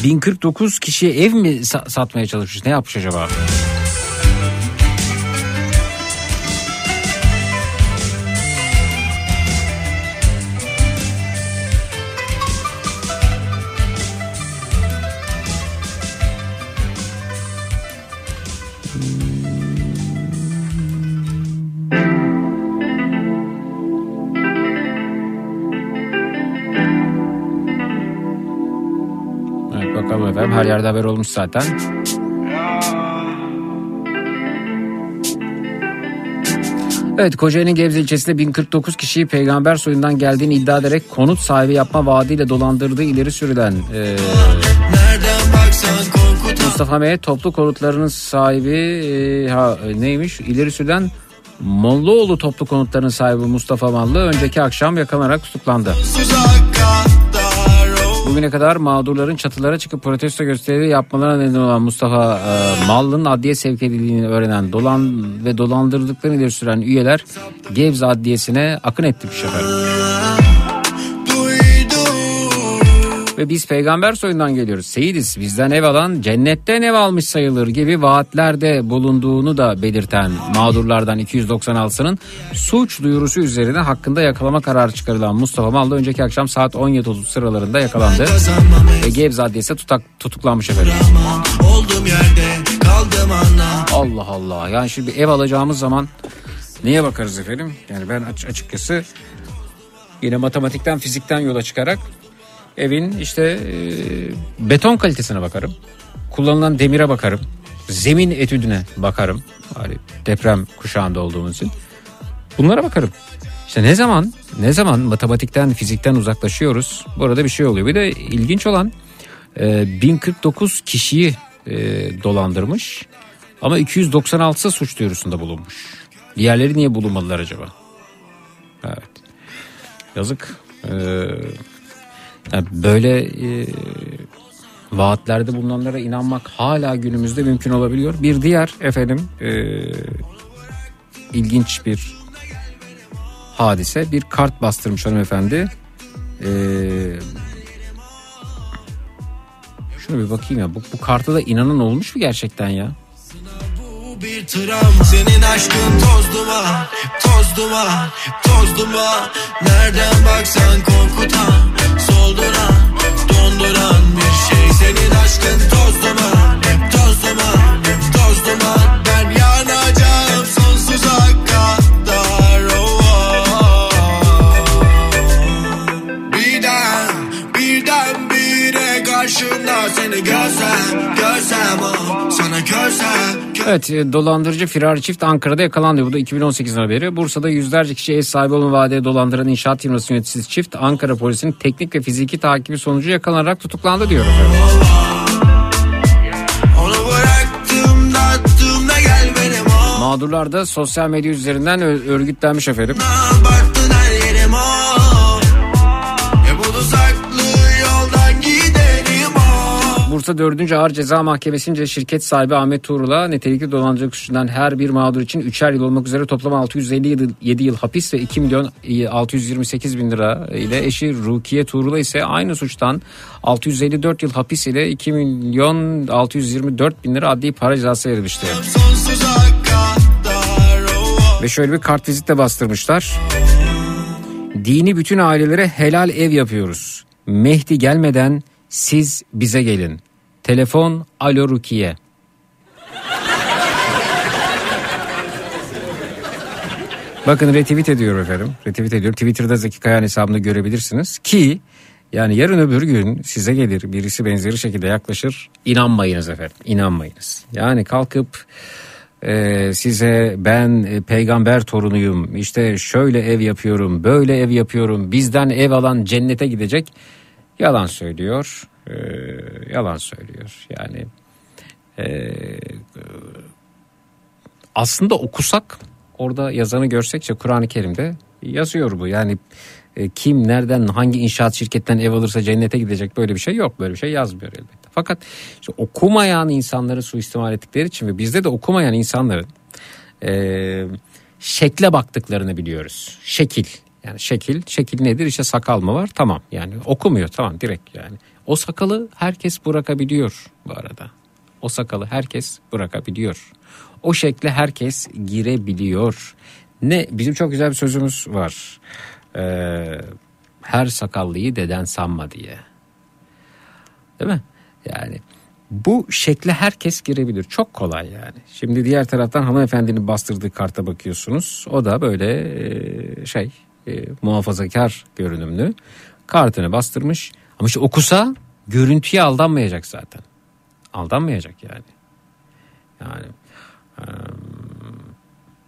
...1049 kişiye ev mi sa- satmaya çalışmış? Ne yapmış acaba? Her yerde haber olmuş zaten. Evet Kocaeli'nin Gebze ilçesinde 1049 kişiyi peygamber soyundan geldiğini iddia ederek konut sahibi yapma vaadiyle dolandırdığı ileri sürülen e, Mustafa M. toplu konutlarının sahibi e, ha, e, neymiş? İleri sürülen Mollaoğlu toplu konutlarının sahibi Mustafa Mallı önceki akşam yakalanarak tutuklandı. Oh. Bugüne kadar mağdurların çatılara çıkıp protesto gösterileri yapmalarına neden olan Mustafa e, Mallı'nın adliye sevk edildiğini öğrenen dolan ve dolandırdıklarını ileri süren üyeler Gebze Adliyesi'ne akın etmiş efendim. Ve biz peygamber soyundan geliyoruz. Seyidiz bizden ev alan cennetten ev almış sayılır gibi vaatlerde bulunduğunu da belirten mağdurlardan 296'sının suç duyurusu üzerine hakkında yakalama kararı çıkarılan Mustafa Mallı önceki akşam saat 17.30 sıralarında yakalandı. Ve Gebze Adliyesi tutak, tutuklanmış efendim. Oldum yerde kaldım anla Allah Allah. Yani şimdi bir ev alacağımız zaman neye bakarız efendim? Yani ben aç- açıkçası yine matematikten fizikten yola çıkarak evin işte e, beton kalitesine bakarım. Kullanılan demire bakarım. Zemin etüdüne bakarım. Hani deprem kuşağında olduğumuz için. Bunlara bakarım. İşte ne zaman ne zaman matematikten fizikten uzaklaşıyoruz. Bu arada bir şey oluyor. Bir de ilginç olan e, 1049 kişiyi e, dolandırmış. Ama 296'sı suç duyurusunda bulunmuş. Diğerleri niye bulunmadılar acaba? Evet. Yazık. Ee, böyle e, vaatlerde bulunanlara inanmak hala günümüzde mümkün olabiliyor. Bir diğer efendim e, ilginç bir hadise. Bir kart bastırmış hanımefendi. Ee, şunu bir bakayım ya. Bu, bu karta da inanan olmuş mu gerçekten ya? Bir travma Senin aşkın toz duman Toz duman Toz duman Nereden baksan korkutan Solduran Donduran bir şey Senin aşkın toz duman Toz duman Toz Ben yanacağım sonsuza kadar oh. Birden Birden bire karşında Seni görsem Görsem oh Sana görsem Evet e, dolandırıcı firar çift Ankara'da yakalandı. Bu da 2018 haberi. Bursa'da yüzlerce kişi ev sahibi olma vaadeye dolandıran inşaat firması yöneticisi çift Ankara polisinin teknik ve fiziki takibi sonucu yakalanarak tutuklandı diyor efendim. Mağdurlar da sosyal medya üzerinden örgütlenmiş efendim. Bursa 4. Ağır Ceza Mahkemesi'nce şirket sahibi Ahmet Tuğrul'a nitelikli dolandırıcılık suçundan her bir mağdur için 3'er yıl olmak üzere toplam 657 yıl hapis ve 2 milyon 628 bin lira ile eşi Rukiye Tuğrul'a ise aynı suçtan 654 yıl hapis ile 2 milyon 624 bin lira adli para cezası verilmişti. Ve şöyle bir kart vizitle bastırmışlar. Dini bütün ailelere helal ev yapıyoruz. Mehdi gelmeden siz bize gelin. Telefon Alo Rukiye. Bakın retweet ediyorum efendim. Retweet ediyorum. Twitter'da Zeki Kayağan hesabını görebilirsiniz. Ki yani yarın öbür gün size gelir birisi benzeri şekilde yaklaşır. İnanmayınız efendim. İnanmayınız. Yani kalkıp e, size ben e, peygamber torunuyum. işte şöyle ev yapıyorum. Böyle ev yapıyorum. Bizden ev alan cennete gidecek. Yalan söylüyor. E, yalan söylüyor. Yani e, aslında okusak orada yazanı görsekçe Kur'an-ı Kerim'de yazıyor bu. Yani e, kim nereden hangi inşaat şirketten ev alırsa cennete gidecek böyle bir şey yok. Böyle bir şey yazmıyor elbette. Fakat işte okumayan insanları suistimal ettikleri için ve bizde de okumayan insanların e, şekle baktıklarını biliyoruz. Şekil. Yani şekil, şekil nedir? İşte sakal mı var? Tamam yani okumuyor tamam direkt yani. O sakalı herkes bırakabiliyor bu arada. O sakalı herkes bırakabiliyor. O şekle herkes girebiliyor. Ne bizim çok güzel bir sözümüz var. Ee, her sakallıyı deden sanma diye. Değil mi? Yani bu şekle herkes girebilir. Çok kolay yani. Şimdi diğer taraftan hanımefendinin bastırdığı karta bakıyorsunuz. O da böyle e, şey e, muhafazakar görünümlü. Kartını bastırmış. Ama işte okusa görüntüye aldanmayacak zaten. Aldanmayacak yani. Yani e,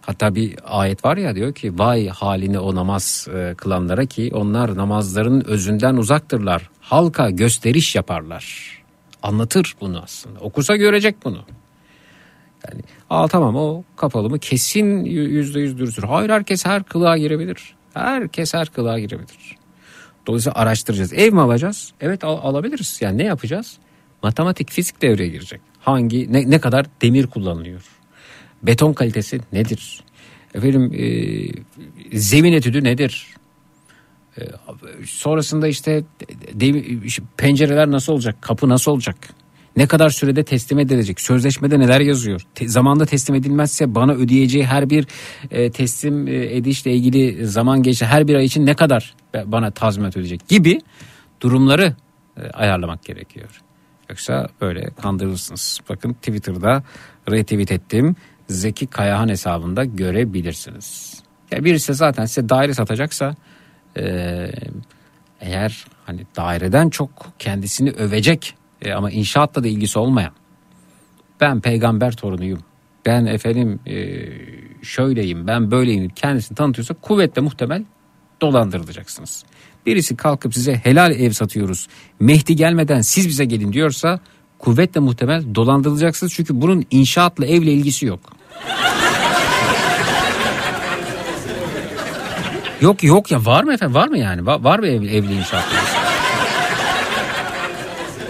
hatta bir ayet var ya diyor ki vay haline o namaz e, kılanlara ki onlar namazların özünden uzaktırlar. Halka gösteriş yaparlar. Anlatır bunu aslında. Okusa görecek bunu. Yani aa tamam o kapalı mı kesin yüzde yüz dürüsttür. Hayır herkes her kılığa girebilir. Herkes her kılığa girebilir. Dolayısıyla araştıracağız. Ev mi alacağız? Evet al- alabiliriz. Yani ne yapacağız? Matematik, fizik devreye girecek. Hangi, ne, ne kadar demir kullanılıyor? Beton kalitesi nedir? Efendim e, zemin etüdü nedir? E, sonrasında işte de- pencereler nasıl olacak? Kapı nasıl olacak? Ne kadar sürede teslim edilecek? Sözleşmede neler yazıyor? Te- zamanda teslim edilmezse bana ödeyeceği her bir e, teslim e, edişle ilgili zaman geçti. Her bir ay için ne kadar bana tazminat ödeyecek gibi durumları e, ayarlamak gerekiyor. Yoksa böyle kandırırsınız. Bakın Twitter'da retweet ettim. Zeki Kayahan hesabında görebilirsiniz. Ya birisi zaten size daire satacaksa e, eğer hani daireden çok kendisini övecek e, ama inşaatla da ilgisi olmayan ben peygamber torunuyum ben efendim e, şöyleyim ben böyleyim kendisini tanıtıyorsa kuvvetle muhtemel dolandırılacaksınız. Birisi kalkıp size helal ev satıyoruz Mehdi gelmeden siz bize gelin diyorsa kuvvetle muhtemel dolandırılacaksınız. Çünkü bunun inşaatla evle ilgisi yok. yok yok ya var mı efendim var mı yani var, var mı ev, evli inşaatla?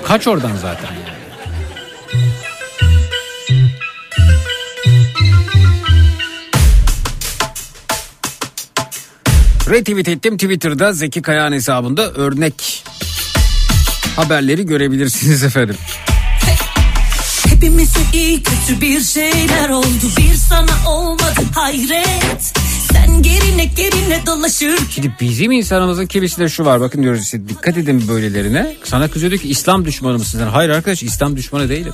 Kaç oradan zaten. Retweet ettim Twitter'da Zeki Kayağan hesabında örnek haberleri görebilirsiniz efendim. Hepimize iyi kötü bir şeyler oldu Bir sana olmadı hayret Sen gerine gerine dolaşır Şimdi bizim insanımızın kimisinde şu var bakın diyoruz işte dikkat edin böylelerine. Sana kızıyor diyor ki İslam düşmanı mısın sen? Hayır arkadaş İslam düşmanı değilim.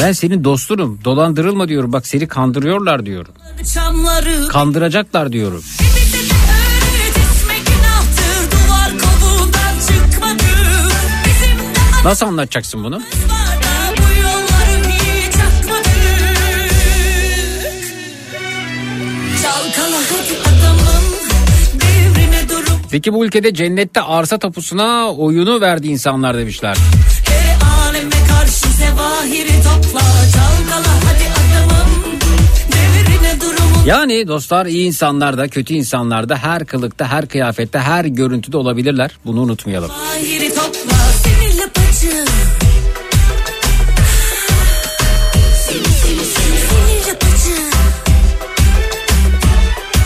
Ben senin dostunum dolandırılma diyorum bak seni kandırıyorlar diyorum. Çamları Kandıracaklar diyorum. Nasıl anlatacaksın bunu? Peki bu ülkede cennette arsa tapusuna oyunu verdi insanlar demişler. Yani dostlar iyi insanlar da kötü insanlar da her kılıkta her kıyafette her görüntüde olabilirler. Bunu unutmayalım. topla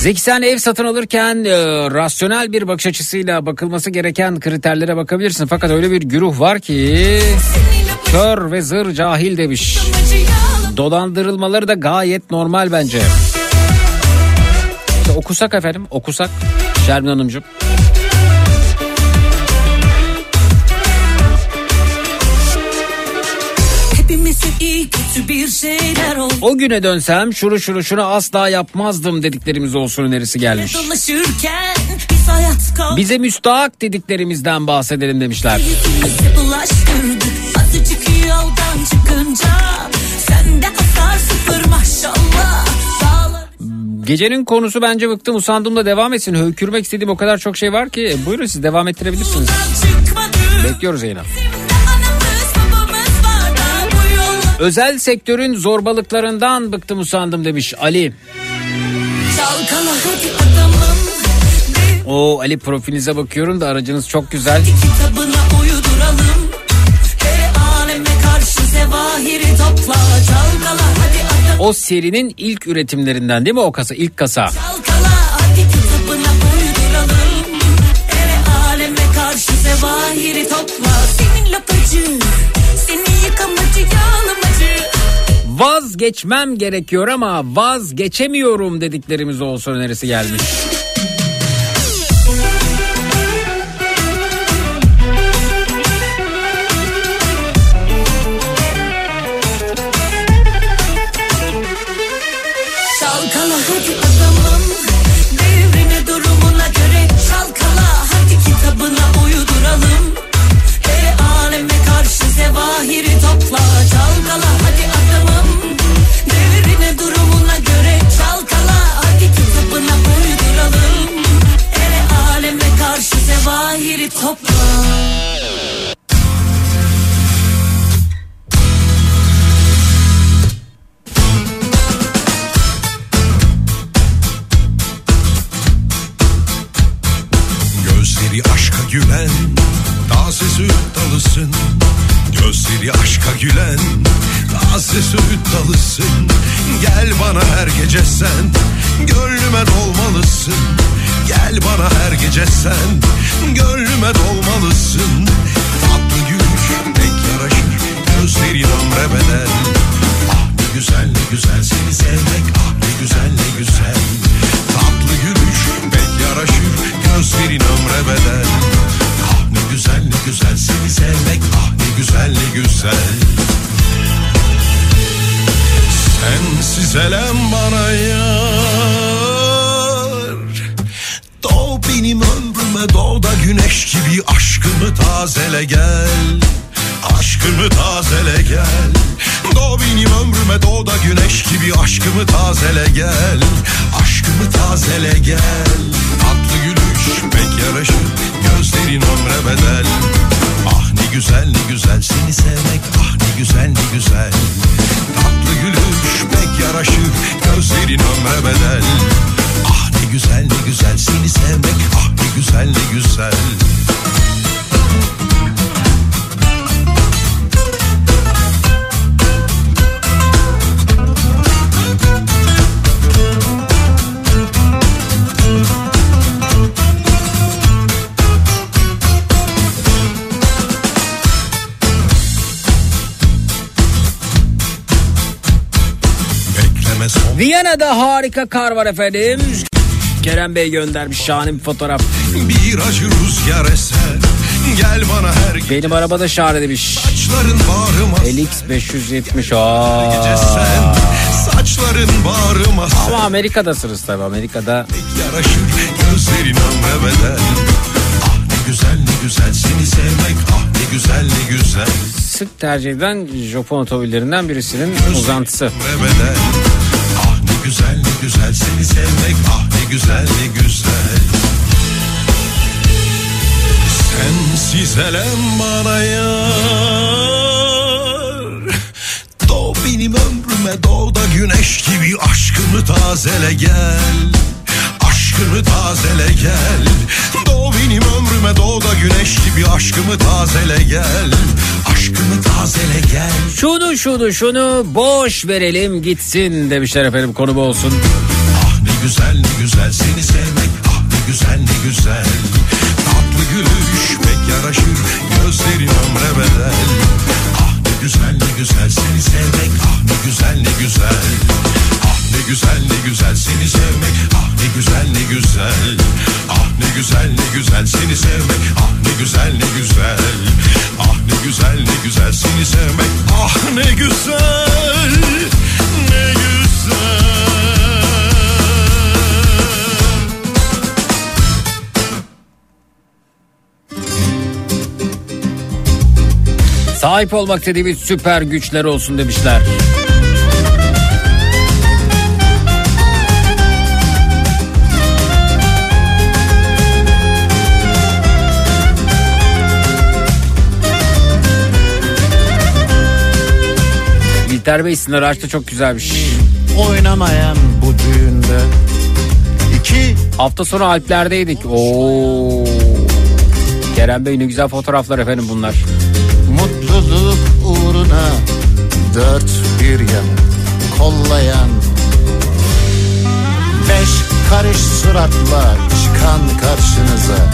Zeki sen ev satın alırken e, rasyonel bir bakış açısıyla bakılması gereken kriterlere bakabilirsin. Fakat öyle bir güruh var ki kör ve zır cahil demiş. Dolandırılmaları da gayet normal bence. İşte okusak efendim okusak Şermin Hanımcığım. O güne dönsem şunu şunu şunu asla yapmazdım dediklerimiz olsun önerisi gelmiş. Bize müstahak dediklerimizden bahsedelim demişler. Azıcık yoldan çıkınca sıfır maşallah Gecenin konusu bence bıktım usandım da devam etsin. Höykürmek istediğim o kadar çok şey var ki. Buyurun siz devam ettirebilirsiniz. Bekliyoruz yayına. Özel sektörün zorbalıklarından bıktım usandım demiş Ali. Çalkala hadi adamım. Bir O Ali profilinize bakıyorum da aracınız çok güzel. kitabına uyduralım. O serinin ilk üretimlerinden değil mi o kasa ilk kasa? Çalkala aleme karşı zevahiri topla. Senin lapacı Vazgeçmem gerekiyor ama vazgeçemiyorum dediklerimiz olsun önerisi gelmiş. Süt dalısın Gel bana her gece sen. Gönlüme dolmalısın Gel bana her gece sen. Gönlüme dolmalısın Tatlı gülüş pek yaraşır Gözlerin ömre bedel. Ah ne güzel ne güzel seni sevmek. Ah ne güzel ne güzel. Tatlı gülüş pek yaraşır Gözlerin ömre bedel. Ah ne güzel ne güzel seni sevmek. Ah ne güzel ne güzel Sensiz elem bana yar. Doğ benim ömrüme doğ da güneş gibi aşkımı tazele gel. Aşkımı tazele gel. Doğ benim ömrüme doğ da güneş gibi aşkımı tazele gel. Aşkımı tazele gel. Tatlı gülüş pek yaraşır Gözlerin ömre bedel ne güzel ne güzel seni sevmek Ah ne güzel ne güzel. Tatlı gülüş pek yaraşır Gözlerin ömre bedel. Ah ne güzel ne güzel seni sevmek Ah ne güzel ne güzel Viyana'da harika kar var efendim. Kerem Bey göndermiş şahane bir fotoğraf. bir acı rüzgar eser Gel bana her Benim arabada şahane demiş. LX 570 gece aa. Saçların bağrıma Ama Amerika'dasınız tabii Amerika'da. Yaraşır gözlerin ömre bedel Ah ne güzel ne güzel seni sevmek Ah ne güzel ne güzel Sık tercih edilen Japon otomobillerinden birisinin uzantısı. ömre bedel güzel ne güzel seni sevmek. Ah ne güzel ne güzel. Sensiz elem bana yar. Doğ benim ömrüme doğ da güneş gibi aşkımı tazele gel Aşkımı tazele gel. Doğ benim ömrüme doğ da güneş gibi aşkımı tazele gel. Aşkımı tazele gel. Şunu şunu şunu boş verelim gitsin demişler efendim konu bu olsun. Ah ne güzel ne güzel seni sevmek Ah ne güzel ne güzel. Tatlı gülüş pek yaraşır Gözlerin ömre bedel. Ah ne güzel ne güzel seni sevmek Ah ne güzel ne güzel ne güzel ne güzel seni sevmek. Ah ne güzel ne güzel. Ah ne güzel ne güzel seni sevmek. Ah ne güzel ne güzel. Ah ne güzel ne güzel seni sevmek. Ah ne güzel Ne güzel. Sahip olmak dediğimiz süper güçler olsun demişler. İlter Bey sizin araç da çok güzelmiş. Oynamayan bu düğünde iki Hafta sonu Alplerdeydik. Oo. Kerem Bey ne güzel fotoğraflar efendim bunlar. mutluluk uğruna dört bir yanı kollayan Beş karış suratla çıkan karşınıza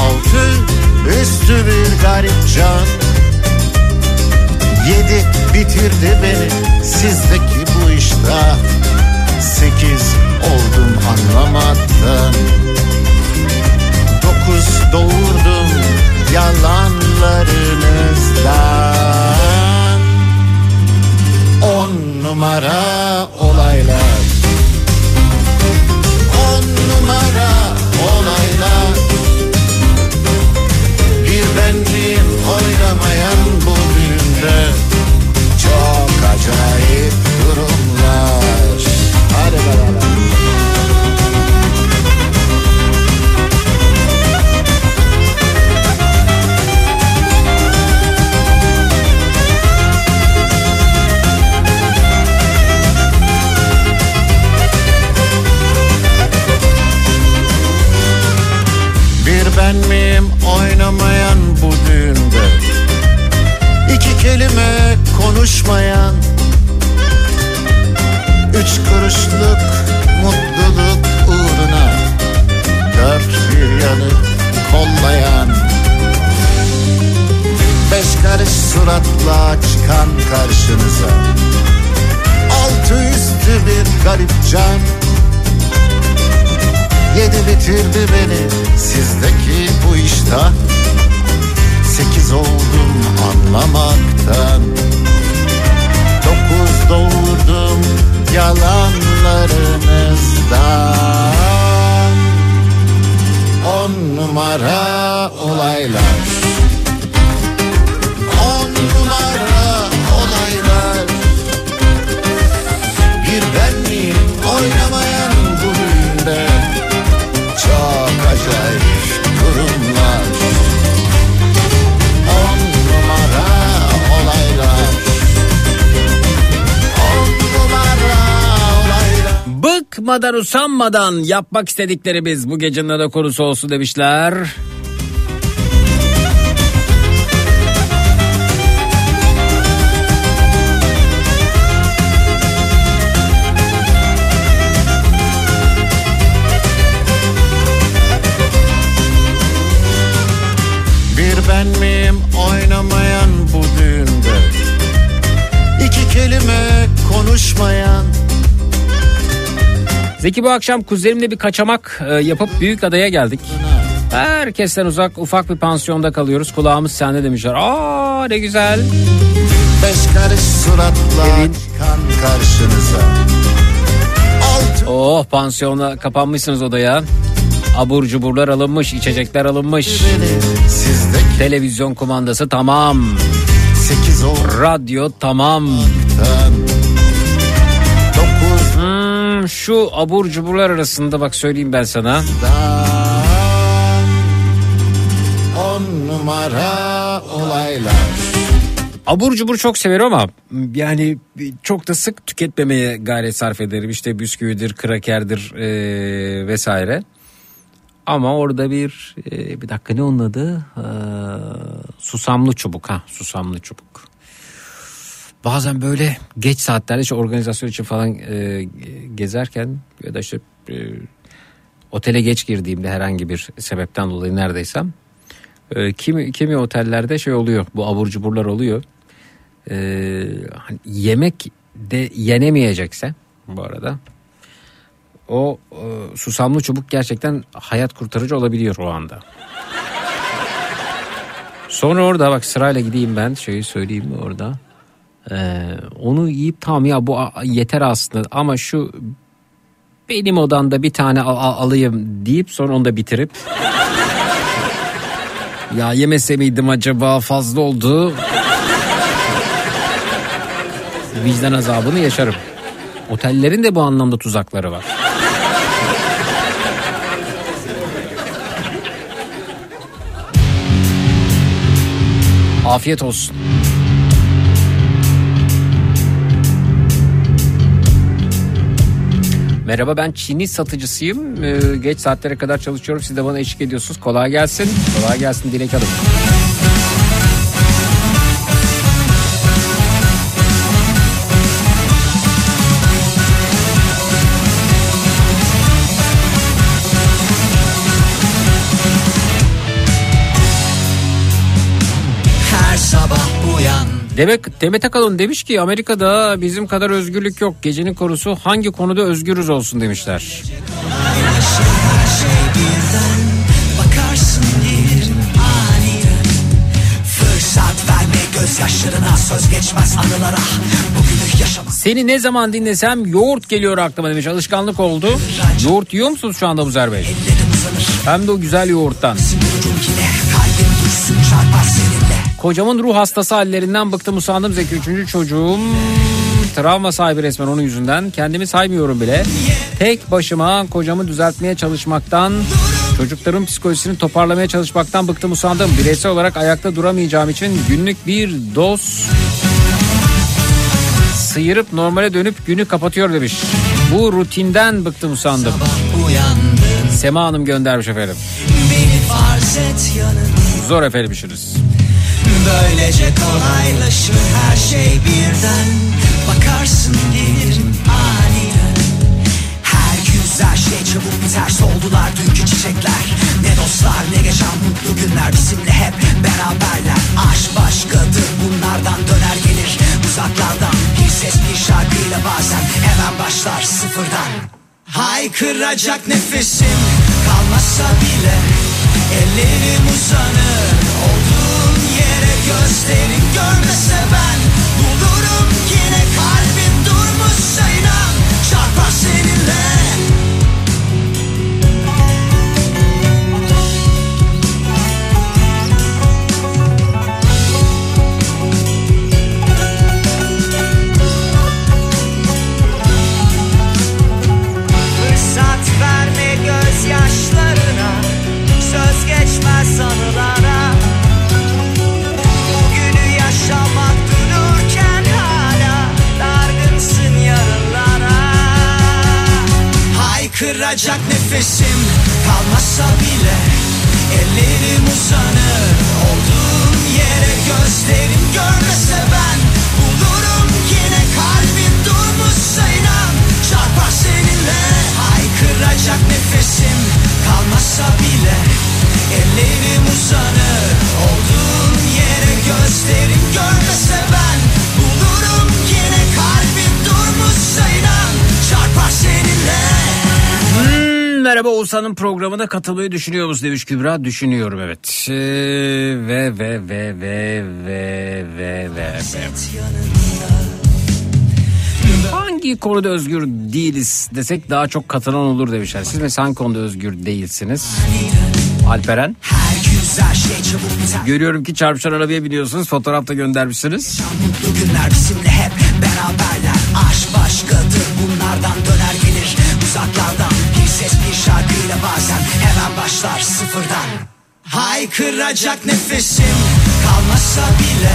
Altı üstü bir garip can Yedi bitirdi beni sizdeki bu iştah. Sekiz oldum anlamaktan. Dokuz doğurdum yalanlarınızdan. On numara olaylar acayip durumlar. Hadi beraber. Bir ben miyim oynamayan kelime konuşmayan Üç kuruşluk mutluluk uğruna Dört bir yanı kollayan Beş karış suratla çıkan karşınıza Altı üstü bir garip can Yedi bitirdi beni sizdeki bu iştah Sekiz oldum anlamaktan. Dokuz doğurdum yalanlarınızdan On numara olaylar Bıkmadan usanmadan yapmak istediklerimiz bu gecenin de konusu olsun demişler. Zeki bu akşam kuzenimle bir kaçamak e, yapıp büyük adaya geldik. Herkesten uzak ufak bir pansiyonda kalıyoruz. Kulağımız sende demişler. Aa ne güzel. Beş karış suratla Evin- çıkan karşınıza Oh pansiyona kapanmışsınız odaya. Abur cuburlar alınmış, içecekler alınmış. sizdeki Televizyon kumandası tamam. Radyo tamam. Dokuz şu abur cuburlar arasında bak söyleyeyim ben sana. On numara olaylar Abur cubur çok severim ama yani çok da sık tüketmemeye gayret sarf ederim. İşte bisküvidir, krakerdir eee, vesaire. Ama orada bir eee, bir dakika ne onun adı? Eee, susamlı çubuk ha susamlı çubuk. Bazen böyle geç saatlerde işte organizasyon için falan eee, gezerken ya da işte eee, otele geç girdiğimde herhangi bir sebepten dolayı neredeysem e, kimi kimi otellerde şey oluyor bu abur cuburlar oluyor. E, hani yemek de yenemeyecekse bu arada o e, susamlı çubuk gerçekten hayat kurtarıcı olabiliyor o anda. Sonra orada bak sırayla gideyim ben şeyi söyleyeyim orada. Ee, onu yiyip tamam ya bu yeter aslında ama şu benim odamda bir tane al- al- alayım deyip sonra onu da bitirip ya yemese miydim acaba fazla oldu vicdan azabını yaşarım. Otellerin de bu anlamda tuzakları var. Afiyet olsun. Merhaba ben Çin'i satıcısıyım. Ee, geç saatlere kadar çalışıyorum. Siz de bana eşlik ediyorsunuz. Kolay gelsin. Kolay gelsin Dilek Hanım. Demek Demet Akalın demiş ki Amerika'da bizim kadar özgürlük yok. Gecenin konusu hangi konuda özgürüz olsun demişler. Seni ne zaman dinlesem yoğurt geliyor aklıma demiş. Alışkanlık oldu. Yoğurt yiyor musunuz şu anda Buzer Bey? Hem de o güzel yoğurttan. Kalbim dursun çarpar seninle Kocamın ruh hastası hallerinden bıktım usandım Zeki. Üçüncü çocuğum travma sahibi resmen onun yüzünden. Kendimi saymıyorum bile. Tek başıma kocamı düzeltmeye çalışmaktan, çocukların psikolojisini toparlamaya çalışmaktan bıktım usandım. Bireysel olarak ayakta duramayacağım için günlük bir doz sıyırıp normale dönüp günü kapatıyor demiş. Bu rutinden bıktım usandım. Sema Hanım göndermiş efendim. Zor efendim işiniz. Böylece kolaylaşır her şey birden. Bakarsın gelirim aniden. Her güzel şey çabuk biter. Soldular dünkü çiçekler. Ne dostlar ne geçen mutlu günler. Bizimle hep beraberler. Aşk başkadır. Bunlardan döner gelir. Uzaklardan Bir ses bir şarkıyla bazen hemen başlar sıfırdan. Haykıracak nefesim kalmasa bile Ellerim uzanır olduğum yere gözlerin görmese ben Bulurum yine. Kalbim durmuşsa inan çarpar seninle. Fırsat verme gözyaşlarına. Söz geçmez anılara Haykıracak nefesim kalmasa bile Ellerim uzanır. Olduğum yere gözlerim görmese ben Bulurum yine kalbim durmuşsa inan. Çarpar seninle Haykıracak nefesim kalmasa bile Ellerim uzanır. Olduğum yere gözlerim görmese ben Bulurum yine kalbim durmuşsa inan. Çarpar seninle merhaba Oğuzhan'ın programına katılmayı düşünüyor musun demiş Kübra. Düşünüyorum evet. Ee, ve ve ve ve ve ve ve. Hangi konuda özgür değiliz desek daha çok katılan olur demişler. Siz mesela hangi konuda özgür değilsiniz? Alperen. Görüyorum ki çarpışan arabaya biniyorsunuz. Fotoğrafta göndermişsiniz. Günler bizimle hep beraberler. Aşk başkadır bunlardan döner gelir uzaklardan hemen başlar sıfırdan. Haykıracak nefesim kalmasa bile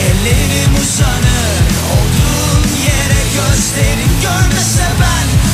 Ellerim uzanır olduğum yere gözlerin görmese ben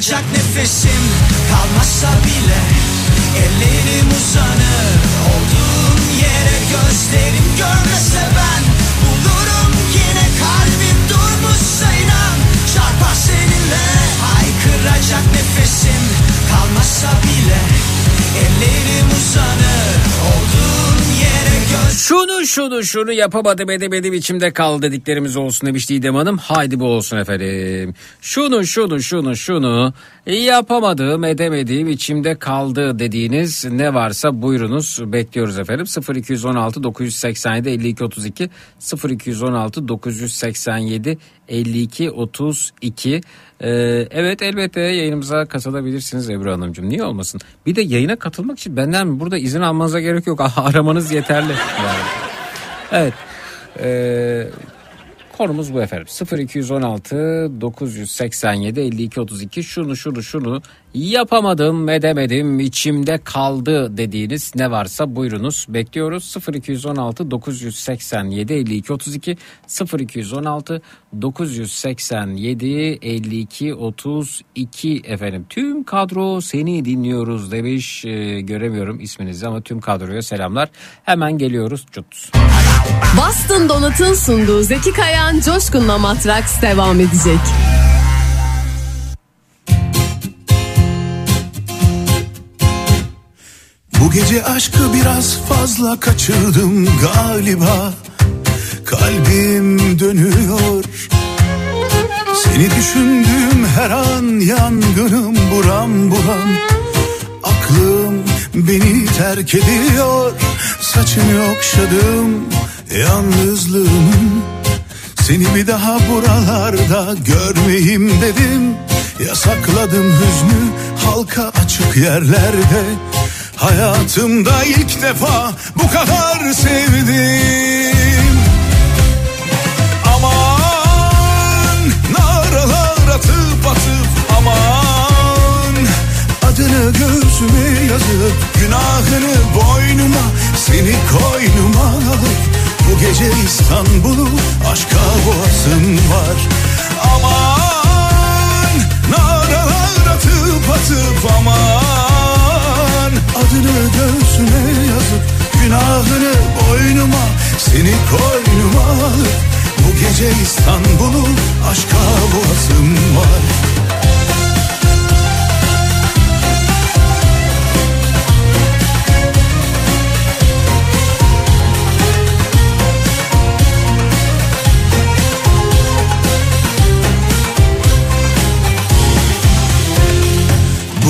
Haykıracak nefesim kalmasa bile Ellerim uzanır. Olduğum yere gözlerim görmese ben Bulurum yine kalbim durmuşsa inan. Çarpar seninle Haykıracak nefesim kalmasa bile Olduğum şunu şunu yapamadım edemedim içimde kaldı dediklerimiz olsun demiş Didem Hanım. Haydi bu olsun efendim. Şunu şunu şunu şunu yapamadım edemedim içimde kaldı dediğiniz ne varsa buyurunuz bekliyoruz efendim. 0216 987 52 32 0216 987 52 32 ee, evet elbette yayınımıza katılabilirsiniz Ebru Hanımcığım. Niye olmasın? Bir de yayına katılmak için benden burada izin almanıza gerek yok. Aramanız yeterli. Yani. Evet. Ee, konumuz bu efendim. 0216 987 52 32 şunu şunu şunu yapamadım edemedim içimde kaldı dediğiniz ne varsa buyurunuz. Bekliyoruz. 0216 987 52 32 0216 987 52 32 efendim. Tüm kadro seni dinliyoruz demiş. Ee, göremiyorum isminizi ama tüm kadroya selamlar. Hemen geliyoruz. Cuts. Boston Donut'un sunduğu Zeki Kayan Coşkun'la Matraks devam edecek. Bu gece aşkı biraz fazla kaçırdım galiba. Kalbim dönüyor. Seni düşündüğüm her an yangınım buram buram. Aklım beni terk ediyor. Saçını okşadım yalnızlığımın Seni bir daha buralarda görmeyeyim dedim. Yasakladım hüznü halka açık yerlerde Hayatımda ilk defa bu kadar sevdim. Aman naralar atıp atıp aman. Adını göğsüme yazıp günahını boynuma Seni koynuma alıp bu gece İstanbul'u aşka boğasın var. Aman naralar atıp atıp aman Adını göğsüme yazıp günahını boynuma Seni koynuma alıp bu gece İstanbul'u aşka boğasın var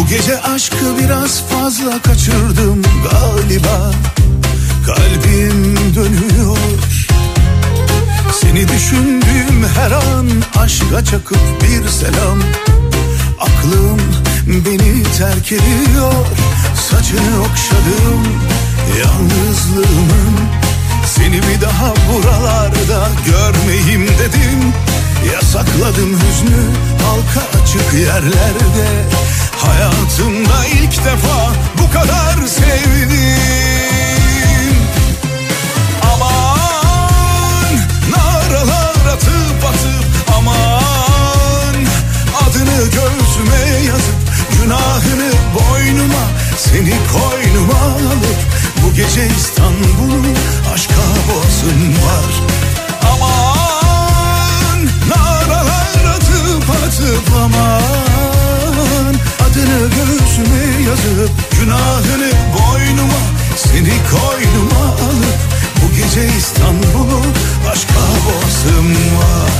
Bu gece aşkı biraz fazla kaçırdım galiba. Kalbim dönüyor. Seni düşündüğüm her an aşka çakıp bir selam. Aklım beni terk ediyor. Saçını okşadım yalnızlığımın. Seni bir daha buralarda görmeyeyim dedim Yasakladım hüznü halka açık yerlerde. Hayatımda ilk defa bu kadar sevdim. Aman naralar atıp atıp aman Adını göğsüme yazıp günahını boynuma Seni koynuma alıp bu gece İstanbul'u aşka boğasın var. Aman atıp atıp aman Adını göğsüme yazıp günahını boynuma Seni koynuma alıp bu gece İstanbul'u aşka boğasım var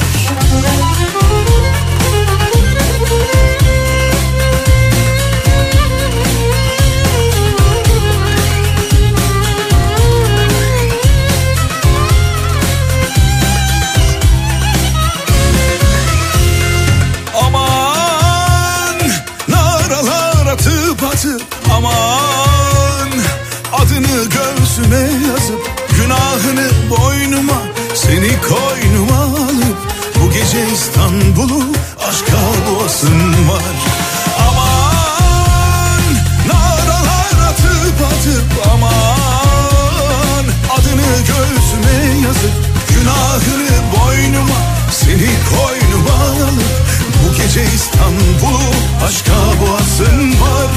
günahını boynuma Seni koynuma alıp bu gece İstanbul'u aşka boğasın var. Aman naralar atıp atıp aman Adını göğsüme yazıp günahını boynuma Seni koynuma alıp bu gece İstanbul'u aşka boğasın var.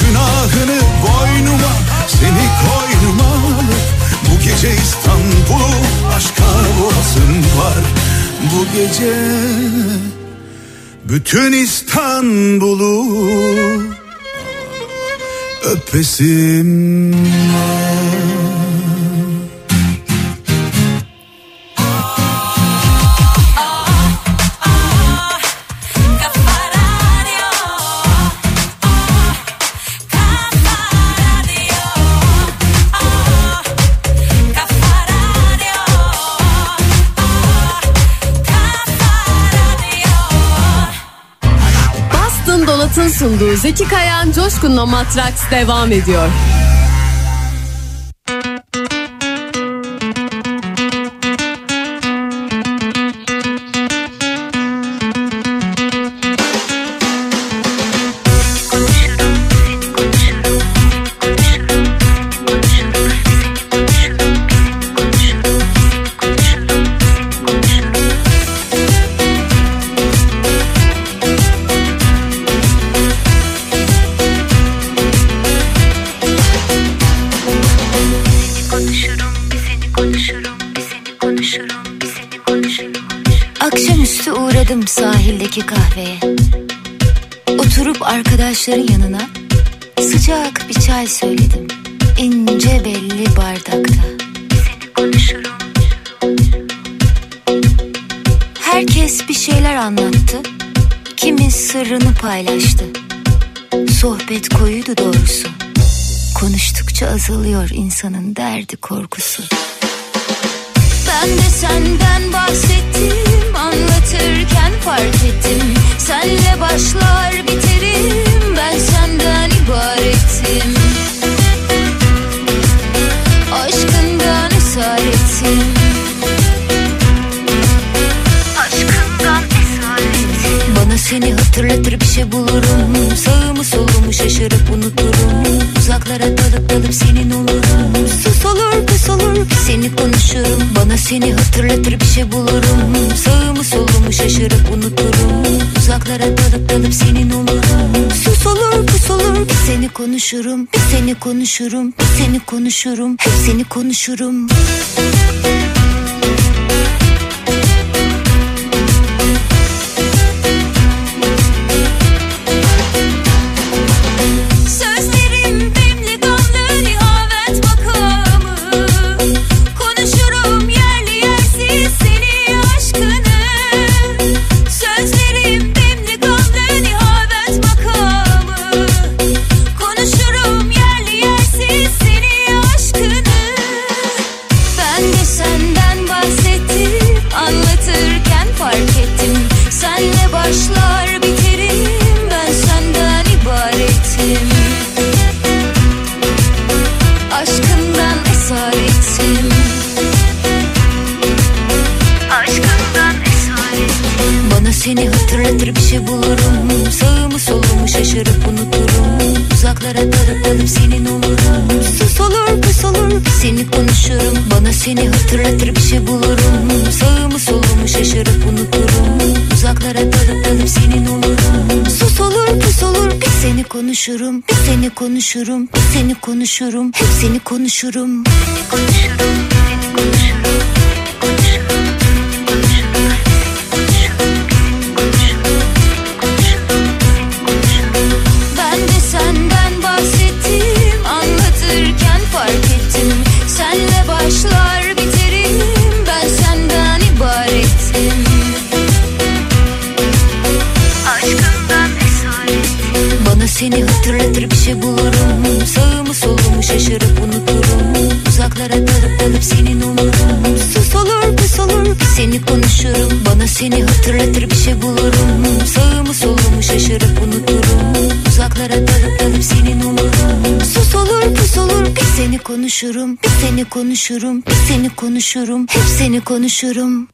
Günahını boynuma seni koynuma alıp Bu gece İstanbul'u aşka boğasın var. Bu gece bütün İstanbul'u öpesim var Zeki Kayan Coşkun'la Matraks devam ediyor. Paylaştı. Sohbet koyuydu doğrusu. Konuştukça azalıyor insanın derdi korkusu. Ben de senden bahsettim konuşurum Bir seni konuşurum bir seni konuşurum Hep seni konuşurum konuşurum Bir seni konuşurum bir seni konuşurum Hep seni konuşurum. Konuşurum seni konuşurum şey bulurum Sağımı solumu şaşırıp unuturum. Uzaklara dalıp dalıp senin olurum. Sus olur pus olur bir seni konuşurum. Bir seni konuşurum bir seni konuşurum. Hep seni konuşurum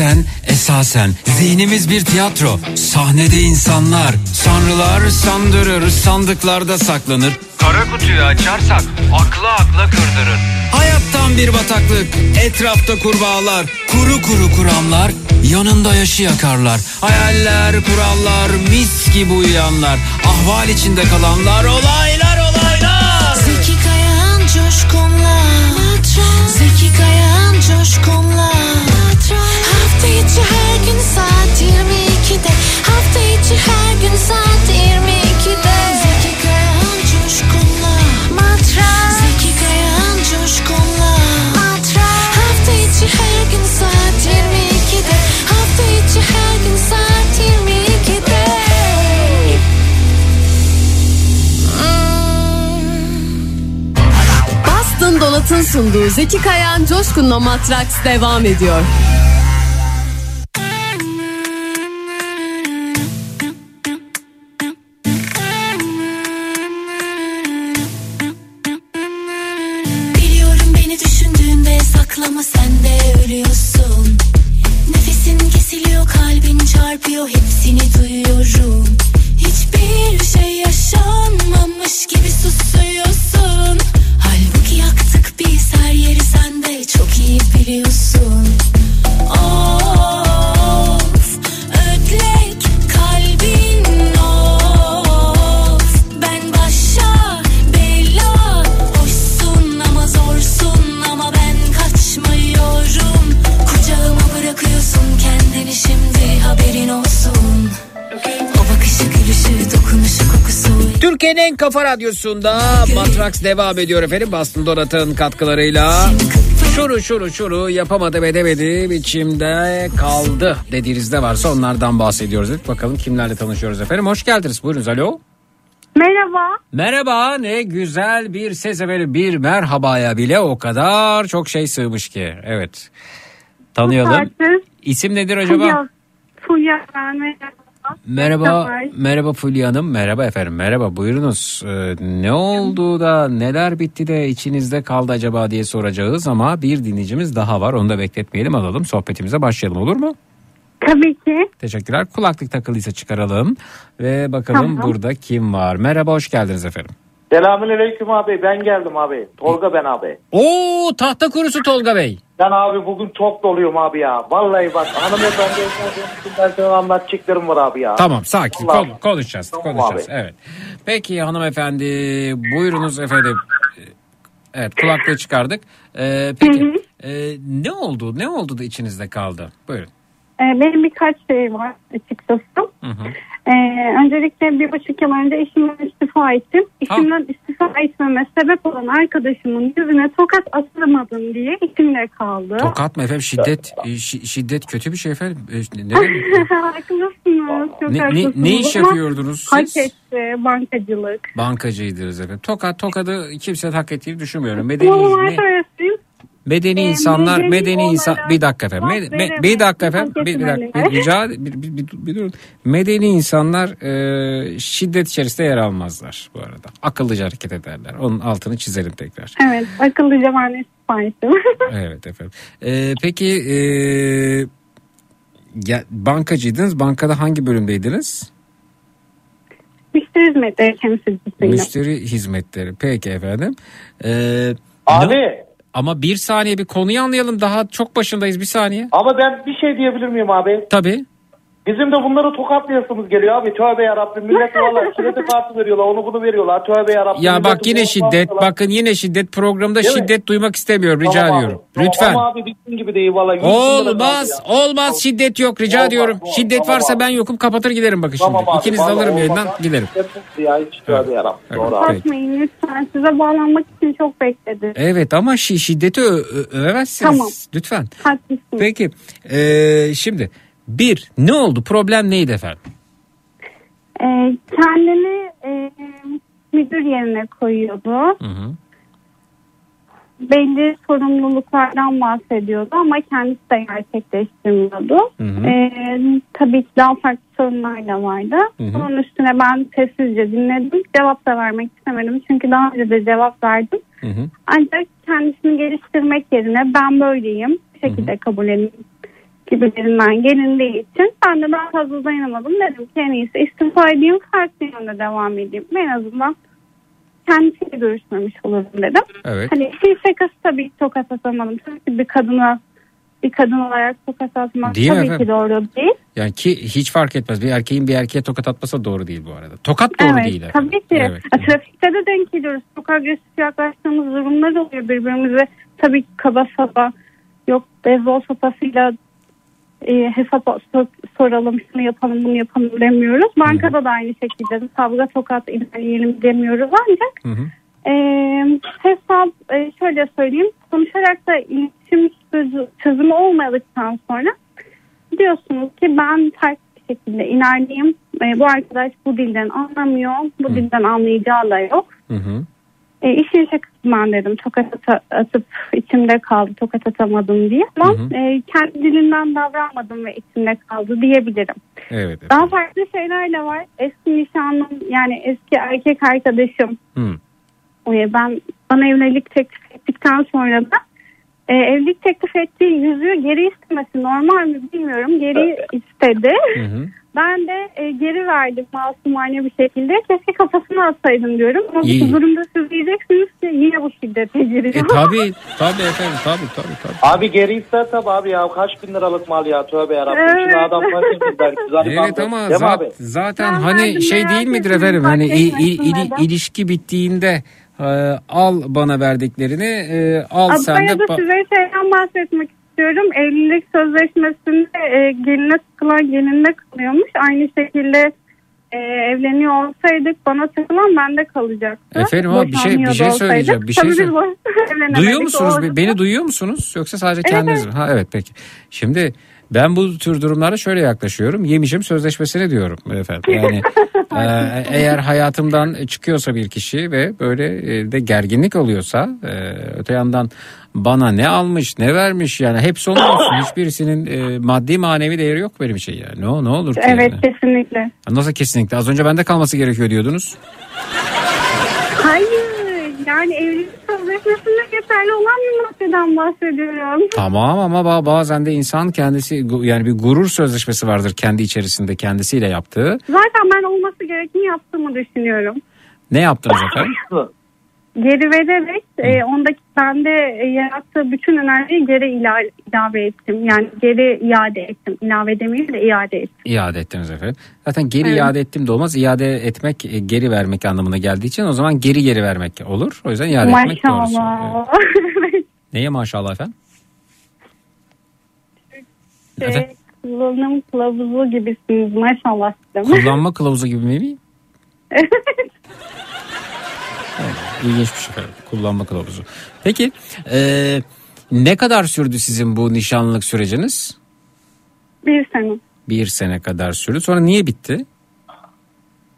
benimdir ne sen esasen Zihnimiz bir tiyatro. Sahnede insanlar Sanrılar sandırır sandıklarda saklanır. Kara kutuyu açarsak aklı akla kırdırır. Hayattan bir bataklık etrafta kurbağalar Kuru kuru kuramlar yanında yaşı yakarlar. Hayaller kurallar mis gibi uyuyanlar. Ahval içinde kalanlar olaylar olaylar. Zeki Kayan Coşkun'la. Zeki Kayan Coşkun'la içi her gün saat 22'de Hafta içi her gün saat 22'de Zeki Kayan coşkunla. Matras. Zeki Kayan coşkunla. Matras. Hafta içi her gün saat 22'de Hafta içi her gün saat 22'de Boston Donat'ın sunduğu Zeki Kayan Coşkun'la Matraks devam ediyor. Kafa radyosunda Matrax devam ediyor efendim. Bastın Donat'ın katkılarıyla. Şuru şuru şuru yapamadı edemedi biçimde kaldı dediğinizde varsa onlardan bahsediyoruz. dedik. Bakalım kimlerle tanışıyoruz efendim. Hoş geldiniz. Buyurunuz alo. Merhaba. Merhaba ne güzel bir ses efendim. Bir merhabaya bile o kadar çok şey sığmış ki. Evet. Tanıyalım. İsim nedir acaba? Fulya, Fulya ben merhaba. Merhaba, Merhaba. Fulya Hanım. Merhaba efendim, merhaba. Buyurunuz. Ee, ne oldu da, neler bitti de içinizde kaldı acaba diye soracağız ama bir dinleyicimiz daha var. Onu da bekletmeyelim, alalım. Sohbetimize başlayalım olur mu? Tabii ki. Teşekkürler. Kulaklık takılıysa çıkaralım ve bakalım Tamam. burada kim var. Merhaba, hoş geldiniz efendim. Selamünaleyküm abi ben geldim abi. Tolga ben abi. Oo, tahta kurusu Tolga Bey. Ben abi bugün çok doluyum abi ya. Vallahi bak hanımefendi ben sana anlatacaklarım var abi ya. Tamam, sakin. Vallahi. Kon- konuşacağız, Tamam konuşacağız. abi. Evet. Peki hanımefendi, buyurunuz efendim. Evet, kulaklığı çıkardık. Ee, peki, e, ne oldu? Ne oldu da içinizde kaldı? Buyurun. Ee, benim birkaç şey var açıkçası. Hı hı. Ee, öncelikle bir buçuk yıl önce işimden istifa ettim. İşimden istifa etmeme sebep olan arkadaşımın yüzüne tokat atamadım diye içimde kaldı. Tokat mı efendim? Şiddet e, şi- şiddet kötü bir şey efendim. E, ne, ne, haklısınız. Çok Ne- ne- ne iş yapıyordunuz Hak siz? etti bankacılık. bankacıydınız efendim. Tokat tokadı kimse hak ettiğini düşünmüyorum. Ama Medeni, var me- söyleyeyim. Medeni Ee, insanlar medeni medeni insan olarak bir dakika efendim. hak Me- bir dakika efendim. Bir, bir dakika. Bir, rica bir, bir, bir, bir durun. Medeni insanlar e, şiddet içerisinde yer almazlar bu arada. Akıllıca hareket ederler. Onun altını çizelim tekrar. Evet akıllıca ben. Evet efendim. E, peki e, ya, bankacıydınız. Bankada hangi bölümdeydiniz? Müşteri hizmetleri temsilcisiyim. Müşteri hizmetleri. Peki efendim. Ee, Abi. ne- Ama bir saniye bir konuyu anlayalım. Daha çok başındayız bir saniye. Ama ben bir şey diyebilir miyim abi? Tabii. Bizim de bunları tokatlayasımız geliyor abi. Tövbe yarabbim. Millet valla kilidi kartı veriyorlar. Onu bunu veriyorlar. Tövbe yarabbim. Ya bak yine şiddet. tokatlar. Bakın yine şiddet programda Değil mi? şiddet duymak istemiyorum. Rica Tamam abi, ediyorum. tamam. Lütfen. Ama abi bizim gibi değil valla. Olmaz. abi ya. Olmaz. Şiddet yok. Rica Olmaz, ediyorum. olmaz. Şiddet Tamam varsa abi. ben yokum. Kapatır giderim bakın Tamam şimdi. abi, İkinizi de alırım olmaz. yayından giderim. Ya hiç tövbe yarabbim. Evet. Doğru abi. Lütfen. Size bağlanmak için çok bekledim. Evet ama şi- şiddeti ö- ö- övemezsiniz. Tamam. Lütfen. Haklısın. Peki. ee, şimdi bir ne oldu? Problem neydi efendim? Ee, kendini e, müdür yerine koyuyordu. Hı hı. Belli sorumluluklardan bahsediyordu ama kendisi de gerçekleştirmiyordu. Hı hı. Ee, tabii ki daha farklı sorunlar da vardı. Hı hı. Bunun üstüne ben sessizce dinledim. Cevap da vermek istemedim. Çünkü daha önce de cevap verdim. Hı hı. Ancak kendisini geliştirmek yerine ben böyleyim. Bu şekilde kabul edin gibilerinden gelindiği için ben de daha fazla dayanamadım. Dedim ki en iyisi istifa edeyim farklı yönde devam edeyim. En azından kendisiyle görüşmemiş olurum dedim. Evet. Hani şey şakası tabii tokat atamadım. Tabii ki bir kadına bir kadın olarak tokat atmak Değil tabii efendim? ki doğru değil. Yani ki hiç fark etmez. Bir erkeğin bir erkeğe tokat atmasa doğru değil bu arada. Tokat doğru evet, değil. efendim. Tabii ki. Evet. Ya, Trafikte de denk geliyoruz. Çok agresif yaklaştığımız durumlar oluyor birbirimize. Tabii ki kaba saba yok beyzbol sopasıyla e, hesap sor- soralım şunu yapalım bunu yapalım demiyoruz. Bankada da aynı şekilde kavga tokat ilerleyelim demiyoruz ancak Hı hı. e, hesap e, şöyle söyleyeyim konuşarak da iletişim çözü- çözümü olmadıktan sonra diyorsunuz ki ben ters bir şekilde ilerleyeyim. E, bu arkadaş bu dilden anlamıyor. Bu dilden anlayacağı da yok. Hı hı. E, işin şakası ben dedim tokat ata- atıp içimde kaldı tokat atamadım diye ama e, kendi dilimden davranmadım ve içimde kaldı diyebilirim. Evet. Daha farklı şeyler de var. Eski nişanlım yani eski erkek arkadaşım Hı. e, ben bana evlilik teklif ettikten sonra da e, evlilik teklif ettiği yüzüğü geri istemesi normal mi bilmiyorum. Geri istedi. Ben de e, geri verdim masumane bir şekilde. Keşke kafasına atsaydım diyorum. Ama İyi. bu durumda siz diyeceksiniz ki yine bu şiddete giriyor. E tabi tabi efendim tabi tabi tabi. Abi geri ister tabi abi ya kaç bin liralık mal ya tövbe yarabbim. Evet. Şimdi adam kaç belki zaten Evet ama zat- zaten Ben hani şey değil midir efendim hani fark i- etmesin i- ili- neden. ilişki bittiğinde al bana verdiklerini e, al sen Ablaya de ba- size şeyden bahsetmek istiyorum. Evlilik sözleşmesinde e, geline sıkılan gelinde kalıyormuş. Aynı şekilde e, evleniyor olsaydık bana takılan bende kalacaktı. Efendim ama bir şey- bir şey söyleyeceğim, bir şey söyle-. Duyuyor musunuz? O- Beni duyuyor musunuz? Yoksa sadece Evet, kendiniz evet. mi? Ha evet peki. Şimdi ben bu tür durumlara şöyle yaklaşıyorum. Yemişim sözleşmesini diyorum efendim. Yani e, eğer hayatımdan çıkıyorsa bir kişi ve böyle e, de gerginlik oluyorsa e, öte yandan bana ne almış ne vermiş yani hepsi onun olsun. Hiçbirisinin e, maddi manevi değeri yok benim için yani. Ne, ne olur ki Evet yani. kesinlikle. Nasıl kesinlikle? Az önce bende kalması gerekiyor diyordunuz. Hayır yani evlilik sözleşmesinde geçerli olan bir maddeden bahsediyorum. Tamam ama ba- bazen de insan kendisi yani bir gurur sözleşmesi vardır kendi içerisinde kendisiyle yaptığı. Zaten ben olması gerekeni yaptığımı düşünüyorum. Ne yaptınız efendim? Geri vererek e, ondaki bende e, yarattığı bütün enerjiyi geri ila- ilave ettim. Yani geri iade ettim. İlave demeyeyim de iade ettim. İade ettiniz efendim. Zaten geri Evet. iade ettim de olmaz. İade etmek e, geri vermek anlamına geldiği için o zaman geri geri vermek olur. O yüzden iade etmek doğrusu. Maşallah. Neye maşallah efendim? Şey, Efendim? kullanım kılavuzu gibisiniz maşallah. Kullanma kılavuzu gibi mi? Evet. İlginç bir şey. Kullanma kılavuzu. Peki e, ne kadar sürdü sizin bu nişanlılık süreciniz? bir sene. Bir sene kadar sürdü. Sonra niye bitti?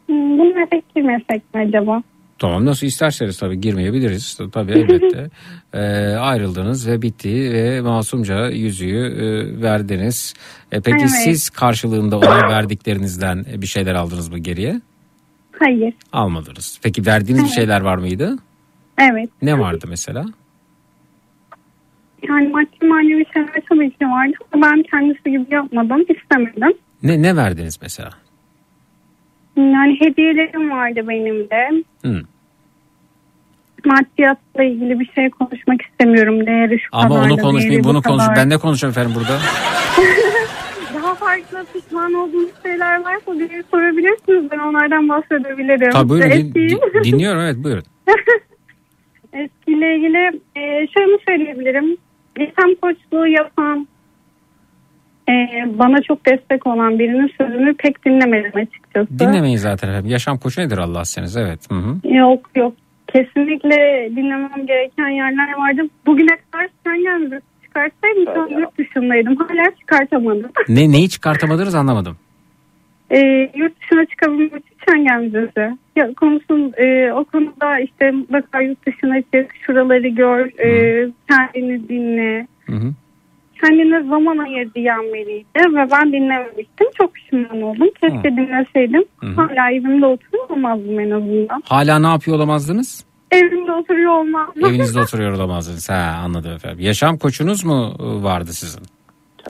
Hmm, Bunu meslek girmesek mi acaba? Tamam nasıl isterseniz tabii girmeyebiliriz. Tabii elbette. Ee, ayrıldınız ve bitti ve masumca yüzüğü e, verdiniz. E, peki Evet. siz karşılığında ona verdiklerinizden bir şeyler aldınız mı geriye? Hayır. Almadınız. Peki verdiğiniz bir Evet. şeyler var mıydı? Evet. Ne vardı mesela? Yani maddi manevi şeyler tabii ki vardı ama ben kendisi gibi yapmadım. istemedim. Ne ne verdiniz mesela? Yani hediyelerim vardı benim de. Hı. Maddiyatla ilgili bir şey konuşmak istemiyorum. Değeri şu Ama onu bu bunu konuş. Ben ne konuşacağım efendim burada? Daha farklı pişman olduğunuz şeyler varsa diye sorabilirsiniz. Ben onlardan bahsedebilirim. Tabii buyurun din- Eski- din- dinliyorum evet buyurun. Eskiyle ilgili e, şöyle söyleyebilirim. Yaşam koçluğu yapan e, bana çok destek olan birinin sözünü pek dinlemedim açıkçası. Dinlemeyin zaten efendim. Yaşam koçu nedir Allah seniz evet. Hı hı. Yok yok. Kesinlikle dinlemem gereken yerler vardı. Bugüne kadar sen gelmedi. Çıkartsaydım şu an yurt dışındaydım. Hala çıkartamadım. Ne, neyi çıkartamadınız anlamadım. e, yurt dışına çıkabilmek için Schengen vizesi. Ya konusun e, o konuda işte mutlaka yurt dışına çık, şuraları gör, e, kendini dinle. Hı hı. Kendine zaman ayır diyen biriydi ve ben dinlememiştim. Çok pişman oldum. Keşke dinleseydim. Hı. Hala evimde oturuyor olmazdım en azından. Hala ne yapıyor olamazdınız? Evimde oturuyor olmazdım. Evinizde oturuyor olamazdınız. Ha anladım efendim. Yaşam koçunuz mu e, vardı sizin?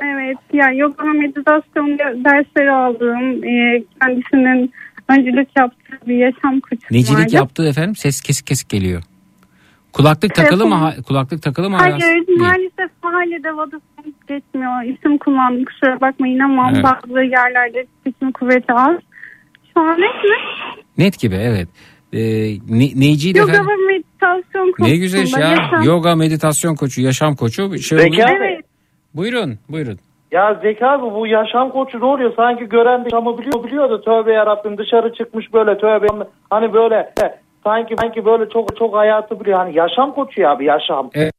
Evet yani yoga ve meditasyon dersleri aldım. E, kendisinin öncülük yaptığı bir yaşam koçu Necilik vardı. yaptığı efendim ses kesik kesik geliyor. Kulaklık takılı mı? ha- Kulaklık takılı mı? Hayır Değil. maalesef mahallede Vodafone geçmiyor. İsim kullandım kusura bakmayın ama Evet. bazı yerlerde seçim kuvveti az. Şu an ne mi? Net gibi evet. Ee, ne, neyciydi Yoga efendim? ve meditasyon konusunda. Ne güzel iş ya. yaşam- Yoga, meditasyon koçu, yaşam koçu. Şey Zeki abi. Evet. Buyurun, buyurun. Ya Zeki abi bu yaşam koçu ne oluyor? Sanki gören de yaşamı biliyor, biliyor da tövbe yarabbim dışarı çıkmış böyle tövbe. Hani böyle sanki sanki böyle çok çok hayatı biliyor. Hani yaşam koçu ya bir yaşam. Evet.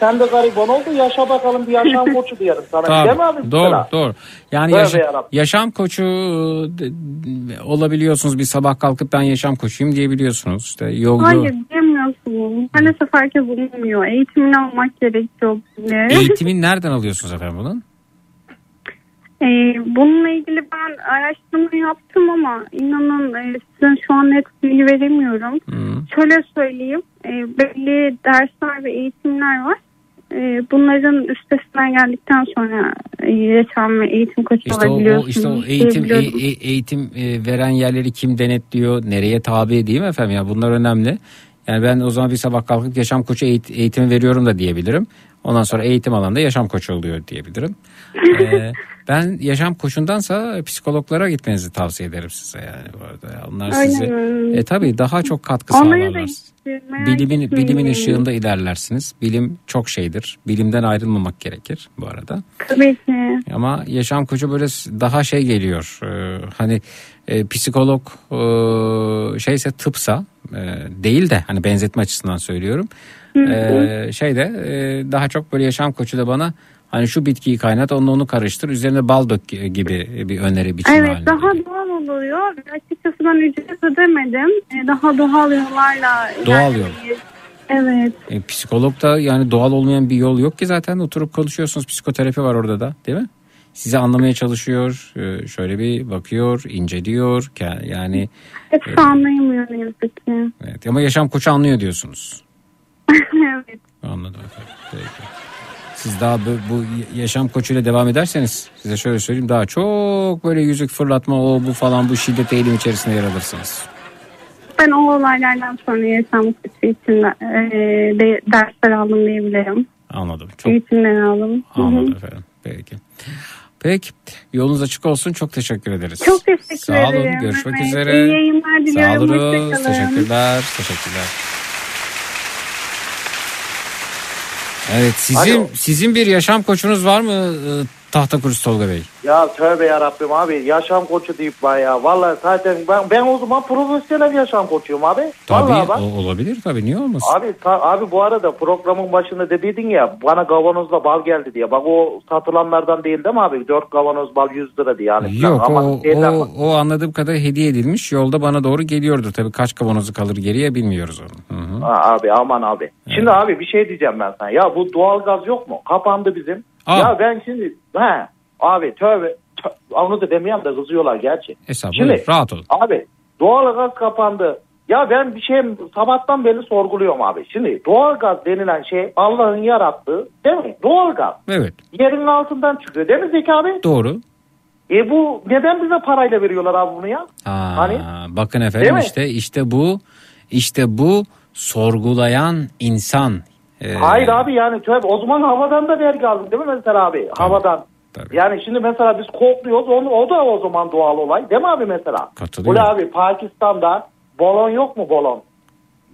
Sen de gariban oldun yaşa bakalım bir yaşam koçu diyelim sana. Tabii, Değil mi abi? doğru mesela? doğru. Yani yaşa- yaşam koçu e, de- olabiliyorsunuz bir sabah kalkıp ben yaşam koçuyum diyebiliyorsunuz. İşte yol Hayır diyemiyorsunuz. Maalesef herkes bulunmuyor. Eğitimini almak gerekiyor. bile. Eğitimin nereden alıyorsunuz efendim bunun? Ee, bununla ilgili ben araştırma yaptım ama inanın e, size şu an net bilgi veremiyorum. Şöyle söyleyeyim. e, belli dersler ve eğitimler var. E, bunların üstesinden geldikten sonra yaşam ve eğitim koçu İşte o, o olabiliyorsunuz. işte o eğitim e- eğitim veren yerleri kim denetliyor, nereye tabi değil mi efendim? Ya bunlar önemli. Yani ben o zaman bir sabah kalkıp yaşam koçu eğit- eğitimi veriyorum da diyebilirim. Ondan sonra eğitim alanda yaşam koçu oluyor diyebilirim. Ee, ben yaşam koçundansa psikologlara gitmenizi tavsiye ederim size yani bu arada. Onlar Aynen öyle. e, tabii daha çok katkı Onları sağlarlar. Bilimin bilimin ışığında ilerlersiniz. Bilim çok şeydir. Bilimden ayrılmamak gerekir bu arada. Tabii ki. Ama yaşam koçu böyle daha şey geliyor. Ee, hani e, psikolog e, şeyse tıpsa e, değil de hani benzetme açısından söylüyorum. E, şeyde e, daha çok böyle yaşam koçu da bana hani şu bitkiyi kaynat onunla onu karıştır üzerine bal dök gibi bir öneri biçimi Evet halinde. daha doğal oluyor. Açıkçası ben ücret ödemedim. E, Daha doğal yollarla. Doğal yol. Evet. E, psikolog da yani doğal olmayan bir yol yok ki zaten oturup konuşuyorsunuz. Psikoterapi var orada da değil mi? Sizi anlamaya çalışıyor, e, şöyle bir bakıyor, inceliyor. Yani Hepsi anlayamıyor ne yazık ki. evet. ama yaşam koçu anlıyor diyorsunuz. evet. Anladım. Peki. Siz daha bu, bu yaşam koçuyla devam ederseniz size şöyle söyleyeyim daha çok böyle yüzük fırlatma o bu falan bu şiddet eğilim içerisinde yer alırsınız. Ben o olaylardan sonra yaşam koçu için de, e, de, dersler aldım diyebilirim. Anladım. Çok Eğitimler aldım. Anladım efendim. Peki. Peki. Yolunuz açık olsun. Çok teşekkür ederiz. Çok teşekkür Sağ ederim. olun. Görüşmek Evet, üzere. iyi yayınlar diliyorum. Sağ olun. Teşekkürler. Teşekkürler. Evet sizin Alo. sizin bir yaşam koçunuz var mı Tahta Kurusu Tolga Bey? Ya tövbe yarabbim abi yaşam koçu deyip ben ya. Vallahi zaten ben, ben o zaman profesyonel yaşam koçuyum abi. Tabii Vallahi bak. o- olabilir tabii niye olmasın? Abi ta- abi bu arada programın başında dediydin ya bana kavanozla bal geldi diye. Bak o satılanlardan değil değil mi abi? 4 kavanoz bal 100 lira diye yani. Yok Ama o, o, o anladığım kadarıyla hediye edilmiş yolda bana doğru geliyordu. Tabii kaç kavanozu kalır geriye bilmiyoruz onu. Hı hı. Ha, abi aman abi. Şimdi abi bir şey diyeceğim ben sana. Ya bu doğalgaz yok mu? Kapandı bizim. Aa. Ya ben şimdi he abi tövbe tö- onu da demeyeyim de kızıyorlar gerçi. Hesap Şimdi- buyurun, rahat olun. Abi doğalgaz kapandı. Ya ben bir şey sabahtan beri sorguluyorum abi. Şimdi doğalgaz denilen şey Allah'ın yarattığı değil mi? Doğalgaz. Evet Yerin altından çıkıyor değil mi Zeki abi? doğru. E bu neden bize parayla veriyorlar abi bunu ya? Aa, Hani? bakın Değil efendim mi? işte işte bu işte bu sorgulayan insan. Ee, Hayır abi yani tövbe o zaman havadan da vergi aldın değil mi mesela abi? Havadan. Yani şimdi mesela biz kokluyoruz onu, o da o zaman doğal olay değil mi abi mesela? Katılıyorum. Bu abi Pakistan'da balon yok mu balon?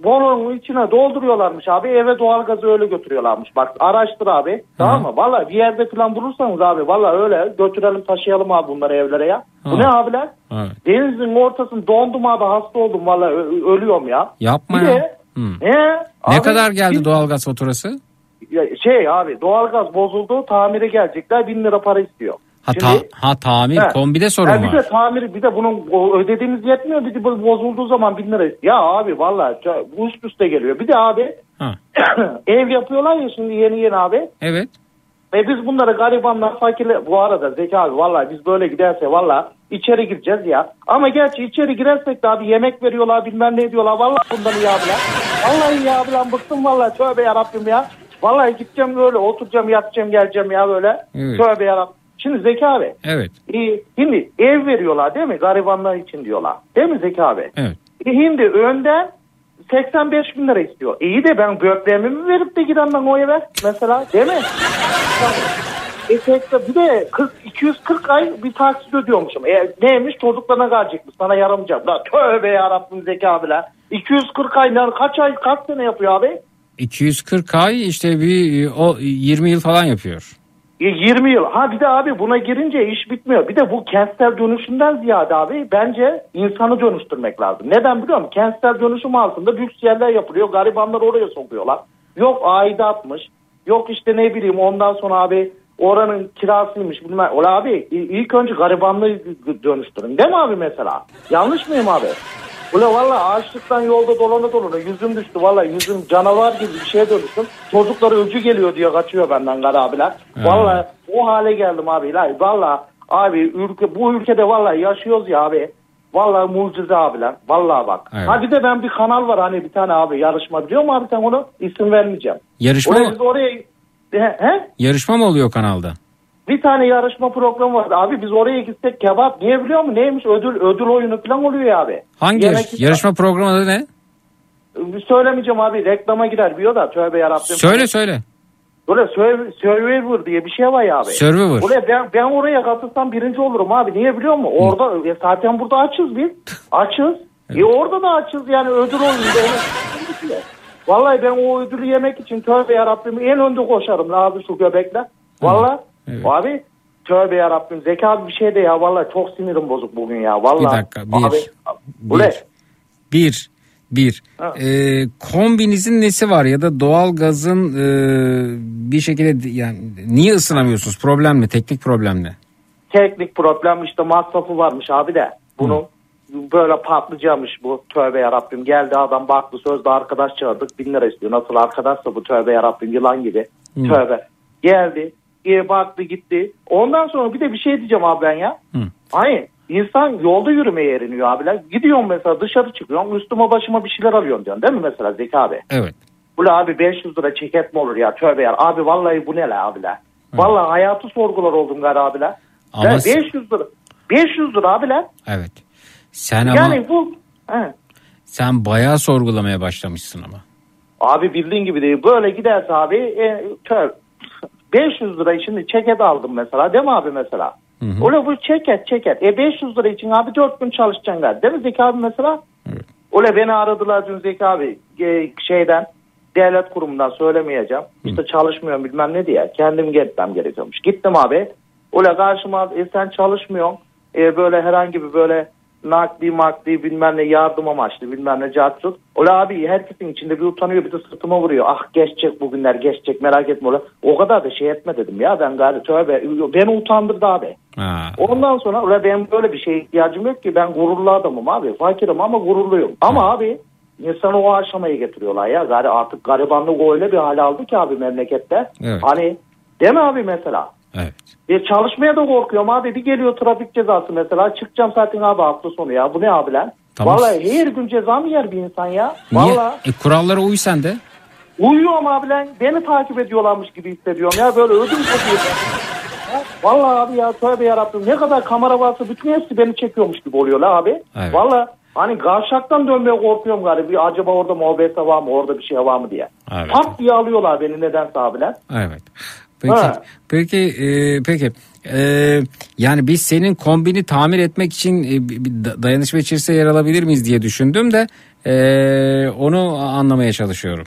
Balonun içine dolduruyorlarmış abi eve doğalgazı öyle götürüyorlarmış. Bak araştır abi tamam mı? Valla bir yerde falan bulursanız abi valla öyle götürelim taşıyalım abi bunları evlere ya. Bu Ha. ne abiler? Evet. Denizin ortasında dondum abi hasta oldum valla ölüyorum ya. Yapma Bir ya. de Hı. ne? Ne Abi, kadar geldi bir- doğalgaz faturası? şey abi doğalgaz bozuldu tamire gelecekler bin lira para istiyor. Ha, Şimdi- ta- ha tamir He. kombide sorun Ha, bir var. de tamiri bir de bunun ödediğimiz yetmiyor bir de bu bozulduğu zaman bin lira. Ya abi vallahi ça- bu üst üste geliyor. Bir de abi Ha. ev yapıyorlar ya şimdi yeni yeni abi. Evet. Ve biz bunları garibanlar fakirler bu arada Zeki abi vallahi biz böyle giderse vallahi içeri gireceğiz ya. Ama gerçi içeri girersek de abi yemek veriyorlar bilmem ne diyorlar. Vallahi bundan iyi abiler. Vallahi iyi abiler bıktım vallahi tövbe yarabbim ya. Vallahi gideceğim böyle oturacağım yatacağım geleceğim ya böyle. Evet. Tövbe yarabbim. Şimdi Zeki abi Evet. e, şimdi ev veriyorlar değil mi garibanlar için diyorlar. Değil mi Zeki abi? Evet. E, şimdi önden 85 bin lira istiyor. İyi de ben böbreğimi mi verip de gidem ben o eve mesela değil mi? E, seksen- bir de 40, 240 ay bir taksit ödüyormuşum. E, neymiş çocuklarına kalacakmış sana yaramayacak. La tövbe yarabbim Zeki abiler. 240 ay kaç ay kaç sene yapıyor abi? 240 ay işte bir o 20 yıl falan yapıyor. E, 20 yıl. Ha bir de abi buna girince iş bitmiyor. Bir de bu kentsel dönüşümden ziyade abi bence insanı dönüştürmek lazım. Neden biliyor musun? Kentsel dönüşüm altında lüks yerler yapılıyor. Garibanlar oraya sokuyorlar. Yok aidatmış. Yok işte ne bileyim ondan sonra abi oranın kirasıymış bilmem. Ola abi ilk önce garibanlığı dönüştürün değil mi abi mesela? Yanlış mıyım abi? Ula valla açlıktan yolda dolana dolana yüzüm düştü valla yüzüm canavar gibi bir şeye dönüştüm. Çocukları öcü geliyor diye kaçıyor benden gar abiler. Valla o hale geldim abi. La, valla abi ülke, bu ülkede valla yaşıyoruz ya abi. Valla mucize abiler. Valla bak. Evet. Ha bir de ben bir kanal var hani bir tane abi yarışma biliyor musun abi sen onu? İsim vermeyeceğim. Yarışma Oraya mı? oraya he, he? Yarışma mı oluyor kanalda? Bir tane yarışma programı var. Abi biz oraya gitsek kebap niye biliyor musun? Neymiş ödül ödül oyunu falan oluyor ya abi. Hangi Yemek- yarış- yarışma programı adı ne? Söylemeyeceğim abi reklama girer biliyor da tövbe yarabbim. Söyle söyle. Böyle Sur- Survivor diye bir şey var ya abi. Survivor. Oraya ben, ben oraya katılsam birinci olurum abi. Niye biliyor musun? Orada e, zaten burada açız biz. Açız. E orada da açız yani ödül oyunu. Vallahi ben o ödülü yemek için tövbe yarabbim en önde koşarım abi şu göbekle. Vallahi abi tövbe yarabbim zeka bir şey de ya vallahi çok sinirim bozuk bugün ya. Vallahi. Bir dakika, bir, Abi? Bir. Bir. Ha. Ee, kombinizin nesi var ya da doğal gazın e, bir şekilde yani niye ısınamıyorsunuz? Problem ne? Teknik problem ne? teknik problem işte masrafı varmış abi de. Bunun böyle patlayacakmış bu tövbe yarabbim. Geldi adam baktı sözde arkadaş çağırdık bin lira istiyor. Nasıl arkadaşsa bu tövbe yarabbim yılan gibi. Hı. Tövbe. Geldi e, baktı gitti. Ondan sonra bir de bir şey diyeceğim abi ben ya. Hı. Hayır. İnsan yolda yürümeye eriniyor abiler. Gidiyorum mesela dışarı çıkıyorum üstüme başıma bir şeyler alıyorum diyorsun değil mi mesela Zeki abi? Evet. Ula abi 500 lira ceket mi olur ya tövbe ya. Abi vallahi bu ne la abiler. Vallahi hayatı sorgular oldum gari abiler. Ama Ben s- 500 lira. 500 lira abiler. Evet. Sen ama Yani bu he. sen bayağı sorgulamaya başlamışsın ama. abi bildiğin gibi değil. Böyle giderse abi e, tö- 500 lira şimdi ceket aldım mesela değil mi abi mesela? Hı hı. Öyle bu ceket ceket. E 500 lira için abi 4 gün çalışacaksın galiba. Değil mi Zeki abi mesela? Öyle beni aradılar dün Zeki abi e, şeyden devlet kurumundan söylemeyeceğim. İşte çalışmıyorum bilmem ne diye. Kendim gitmem gerekiyormuş. Gittim abi. Öyle karşıma e, sen çalışmıyorsun. E, böyle herhangi bir böyle nakdi makdi bilmem ne yardım amaçlı bilmem ne cartçut. Öyle abi herkesin içinde bir utanıyor bir de sırtıma vuruyor. Ah geçecek bugünler geçecek merak etme öyle. O kadar da şey etme dedim ya ben gari tövbe. Beni utandırdı abi. Ha. Ondan sonra öyle benim böyle bir şeye ihtiyacım yok ki ben gururlu adamım abi. Fakirim ama gururluyum. Ama abi insanı o aşamaya getiriyorlar ya. Gari artık garibanlık öyle bir hale aldı ki abi memlekette. Evet. Hani mi abi mesela? Evet. E, çalışmaya da korkuyorum abi. Bir geliyor trafik cezası mesela. Çıkacağım zaten abi hafta sonu ya. Bu ne abi lan? Tamam. Vallahi her gün ceza mı yer bir insan ya? Niye? Vallahi. E, kurallara uy sen de. Uyuyorum abi lan. Beni takip ediyorlarmış gibi hissediyorum ya. Böyle ödüm kopuyor. Vallahi abi ya tövbe yarabbim. Ne kadar kamera varsa bütün hepsi beni çekiyormuş gibi oluyorlar abi. Evet. Vallahi hani gavşaktan dönmeye korkuyorum galiba. Acaba orada muhabbet var mı? Orada bir şey var mı diye. Evet. Tak diye alıyorlar beni nedense abiler. Evet. Peki Ha. peki e, peki e, yani biz senin kombini tamir etmek için e, bir bir da- dayanışma içerisinde yer alabilir miyiz diye düşündüm de e, onu anlamaya çalışıyorum.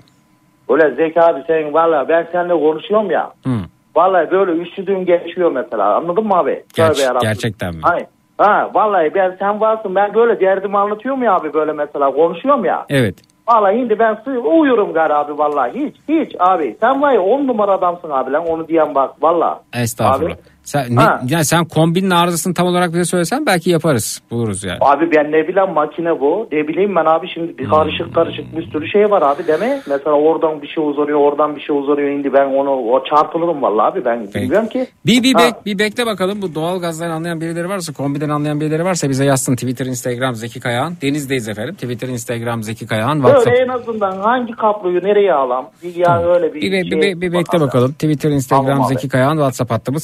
Öyle Zeki abi sen vallahi ben seninle konuşuyorum ya. Hı. Vallahi böyle üşüdüğüm geçiyor mesela. Anladın mı abi? Ger- gerçekten mi? Hayır. Ha vallahi ben sen varsın ben böyle derdimi anlatıyorum ya abi böyle mesela konuşuyorum ya. Evet. Vallahi şimdi ben sı- uyurum abi vallahi hiç hiç abi sen var ya on numara adamsın abi lan onu diyen bak vallahi. Estağfurullah. Abi, Sen, ne, Ha. yani sen kombinin arızasını tam olarak bize söylesen belki yaparız. Buluruz yani. abi ben ne bileyim makine bu ne bileyim ben abi şimdi bir karışık karışık bir sürü şey var abi deme. Mesela oradan bir şey uzanıyor oradan bir şey uzanıyor indi ben onu o çarpılırım vallahi abi ben bilmiyorum ki. Bir, bir, Ha. bek, bir bekle bakalım bu doğal gazdan anlayan birileri varsa kombiden anlayan birileri varsa bize yazsın Twitter Instagram Zeki Kayağan Deniz'deyiz efendim Twitter Instagram Zeki Kayağan WhatsApp Böyle en azından hangi kabloyu nereye alam? Bir ya öyle bir, Bir, bir, şey. bir, bir bekle bakalım. Twitter, Instagram Tamam. Zeki Kayağan, WhatsApp hattımız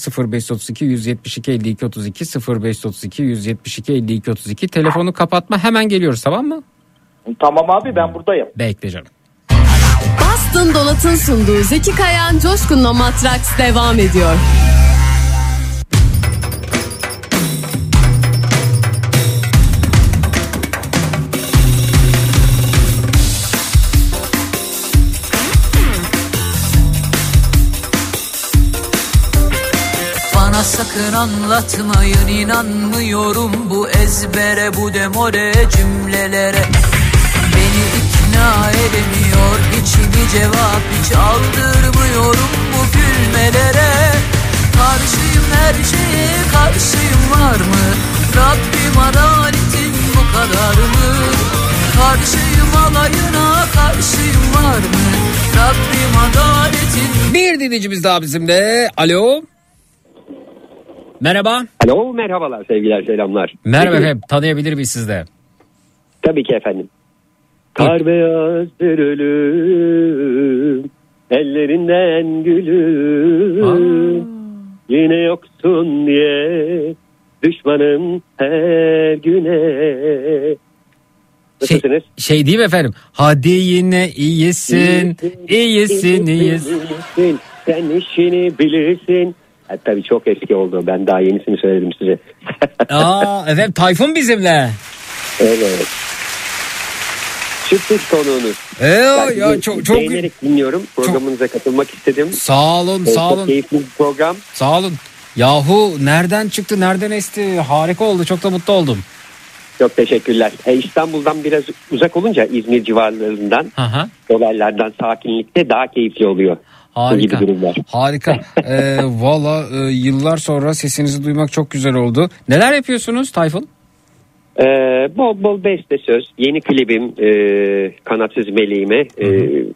0532 172 52 32 0532 172 52 32. Telefonu kapatma hemen geliyoruz tamam mı? Tamam abi ben buradayım. Bekle canım. Boston Donat'ın sunduğu Zeki Kayan Coşkun'la Matraks devam ediyor. Bana sakın anlatmayın inanmıyorum bu ezbere bu demore cümlelere. Beni ikna edemiyor hiçbir cevap hiç aldırmıyorum gülmelere. Karşıyım her şeye karşıyım var mı? Rabbim adaletin bu kadar mı? Karşıyım alayına karşıyım var mı? Rabbim adaletin Bir dinleyicimiz daha bizimle. Alo. Merhaba. Alo merhabalar sevgiler selamlar. Merhaba Peki, efendim. Tanıyabilir miyiz sizde? Tabii ki efendim. Kar beyazdır ölüm ellerinden gülüm yine yoksun diye düşmanım her güne. Nasılsınız? Şey değil mi efendim? Hadi yine iyisin. iyisin, iyisin. Bilirsin, Sen işini bilirsin. Ha, tabii çok eski oldu. Ben daha yenisini söyledim size. Aa efendim Tayfun bizimle. Evet. Sürpriz konuğunuz. Ee, ya çok çok beğenerek dinliyorum. Programınıza katılmak istedim. Sağ olun, Ee, sağ çok olun. keyifli bir program. Sağ olun. Yahu nereden çıktı, nereden esti? Harika oldu. Çok da mutlu oldum. Çok teşekkürler. E, İstanbul'dan biraz uzak olunca İzmir civarlarından Aha. olaylardan sakinlikte daha keyifli oluyor. Harika. Harika. Ee, Valla e, yıllar sonra sesinizi duymak çok güzel oldu. Neler yapıyorsunuz Tayfun? Ee, bol bol beste söz. Yeni klibim e, Kanatsız Meleğime. E,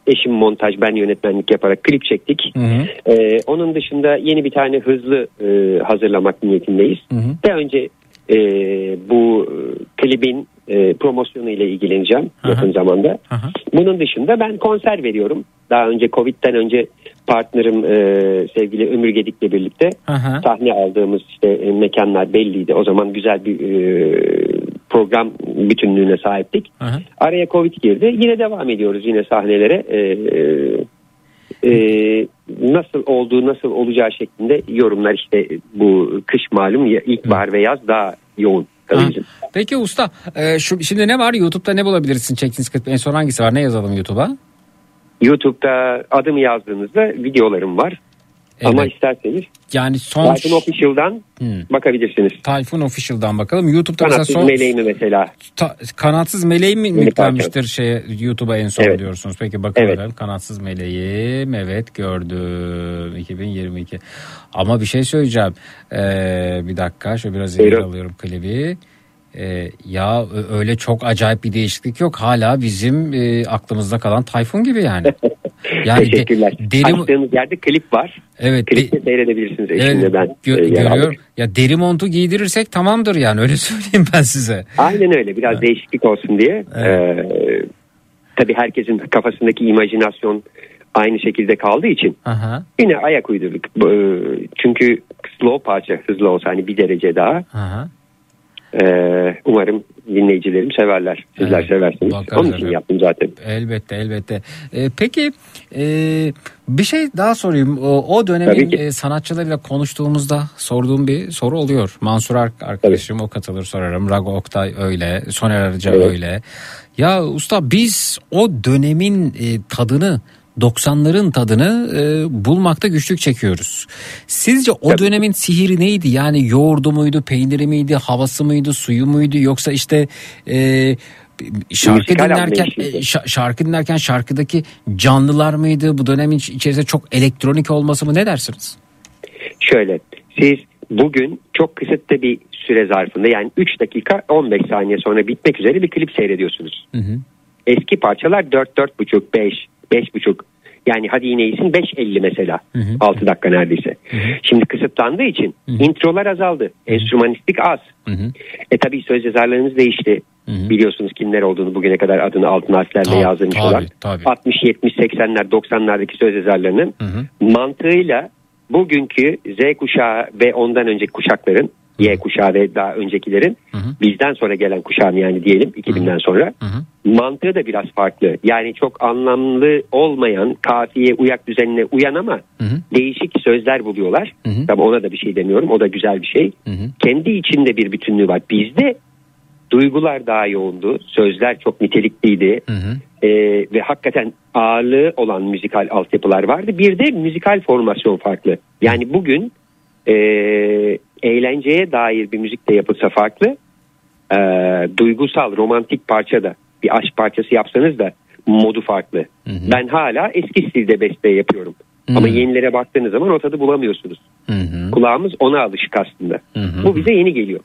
eşim montaj ben yönetmenlik yaparak klip çektik. Ee, onun dışında yeni bir tane hızlı e, hazırlamak niyetindeyiz. Ve önce e, bu e, klibin e, promosyonu ile ilgileneceğim yakın zamanda. Bunun dışında ben konser veriyorum. Daha önce Covid'den önce partnerim e, sevgili Ömür Gedik'le birlikte Aha. sahne aldığımız işte e, mekanlar belliydi. O zaman güzel bir e, program bütünlüğüne sahiptik. Aha. Araya Covid girdi. Yine devam ediyoruz yine sahnelere. E, e, nasıl olduğu nasıl olacağı şeklinde yorumlar işte bu kış malum ilkbahar ve yaz daha yoğun. Peki usta e, şu, şimdi ne var YouTube'da ne bulabilirsin çektiğiniz klip en son hangisi var ne yazalım YouTube'a? YouTube'da adımı yazdığınızda videolarım var. Ama isterseniz Yani son Tayfun Official'dan bakabilirsiniz. Tayfun Official'dan bakalım. YouTube'da mesela Kanatsız son meleğimi mesela. ta- kanatsız meleğim mi yüklenmiştir şeye YouTube'a en son Evet. diyorsunuz. Peki bakalım. Kanatsız meleğim evet gördüm 2022. Ama bir şey söyleyeceğim. Ee, bir dakika şöyle biraz Buyurun. alıyorum klibi. Ee, ya öyle çok acayip bir değişiklik yok. Hala bizim e, aklımızda kalan Tayfun gibi yani. Yani de- Teşekkürler. deri- Açtığımız yerde klip var. Evet. Klipte seyredebilirsiniz eşimle Evet, ben. gö- e, görüyorum. Ya deri montu giydirirsek tamamdır yani öyle söyleyeyim ben size. Aynen öyle biraz değişiklik olsun diye. Ee, tabii herkesin kafasındaki imajinasyon aynı şekilde kaldığı için Aha. yine ayak uydurduk. E, Çünkü slow parça hızlı olsa hani bir derece daha. Aha. Ee, umarım dinleyicilerim severler. Sizler seversiniz. bakarız Onun için yaptım zaten. Elbette elbette. Ee, peki e, bir şey daha sorayım. O, o Tabii dönemin e, sanatçılarıyla konuştuğumuzda sorduğum bir soru oluyor. Mansur Ar- arkadaşım o katılır sorarım. Rago Oktay öyle. Soner Arıca Evet. öyle. Ya usta biz o dönemin e, tadını 90'ların tadını e, bulmakta güçlük çekiyoruz. Sizce o dönemin sihiri neydi? Yani yoğurdu muydu, peyniri miydi, havası mıydı, suyu muydu yoksa işte e, şarkı dinlerken e, şa- şarkı dinlerken şarkıdaki canlılar mıydı? Bu dönemin iç- içerisinde çok elektronik olması mı ne dersiniz? Şöyle siz bugün çok kısıtlı bir süre zarfında yani 3 dakika 15 saniye sonra bitmek üzere bir klip seyrediyorsunuz. Eski parçalar 4 4,5 5 5,5 yani hadi yine iyisin 5.50 mesela 6 dakika neredeyse. Şimdi kısıtlandığı için introlar azaldı. Enstrümanistik az. E tabii söz yazarlarımız değişti. Biliyorsunuz kimler olduğunu bugüne kadar adını altın harflerle Tabii, yazdırmış tabii, olan. tabii. 60, 70, 80'ler, 90'lardaki söz yazarlarının mantığıyla bugünkü Z kuşağı ve ondan önceki kuşakların Y kuşağı ve daha öncekilerin bizden sonra gelen kuşağın yani diyelim 2000'den sonra mantığı da biraz farklı. Yani çok anlamlı olmayan kafiye uyak düzenine uyan ama değişik sözler buluyorlar. Tabii ona da bir şey demiyorum. O da güzel bir şey. Kendi içinde bir bütünlüğü var. Bizde duygular daha yoğundu. Sözler çok nitelikliydi. Ee, ve hakikaten ağırlığı olan müzikal altyapılar vardı. Bir de müzikal formasyon farklı. Yani bugün e, eğlenceye dair bir müzik de yapılsa farklı. Ee, duygusal, romantik parça da bir aşk parçası yapsanız da modu farklı. Ben hala eski stilde beste yapıyorum. Ama yenilere baktığınız zaman o tadı bulamıyorsunuz. Kulağımız ona alışık aslında. Bu bize yeni geliyor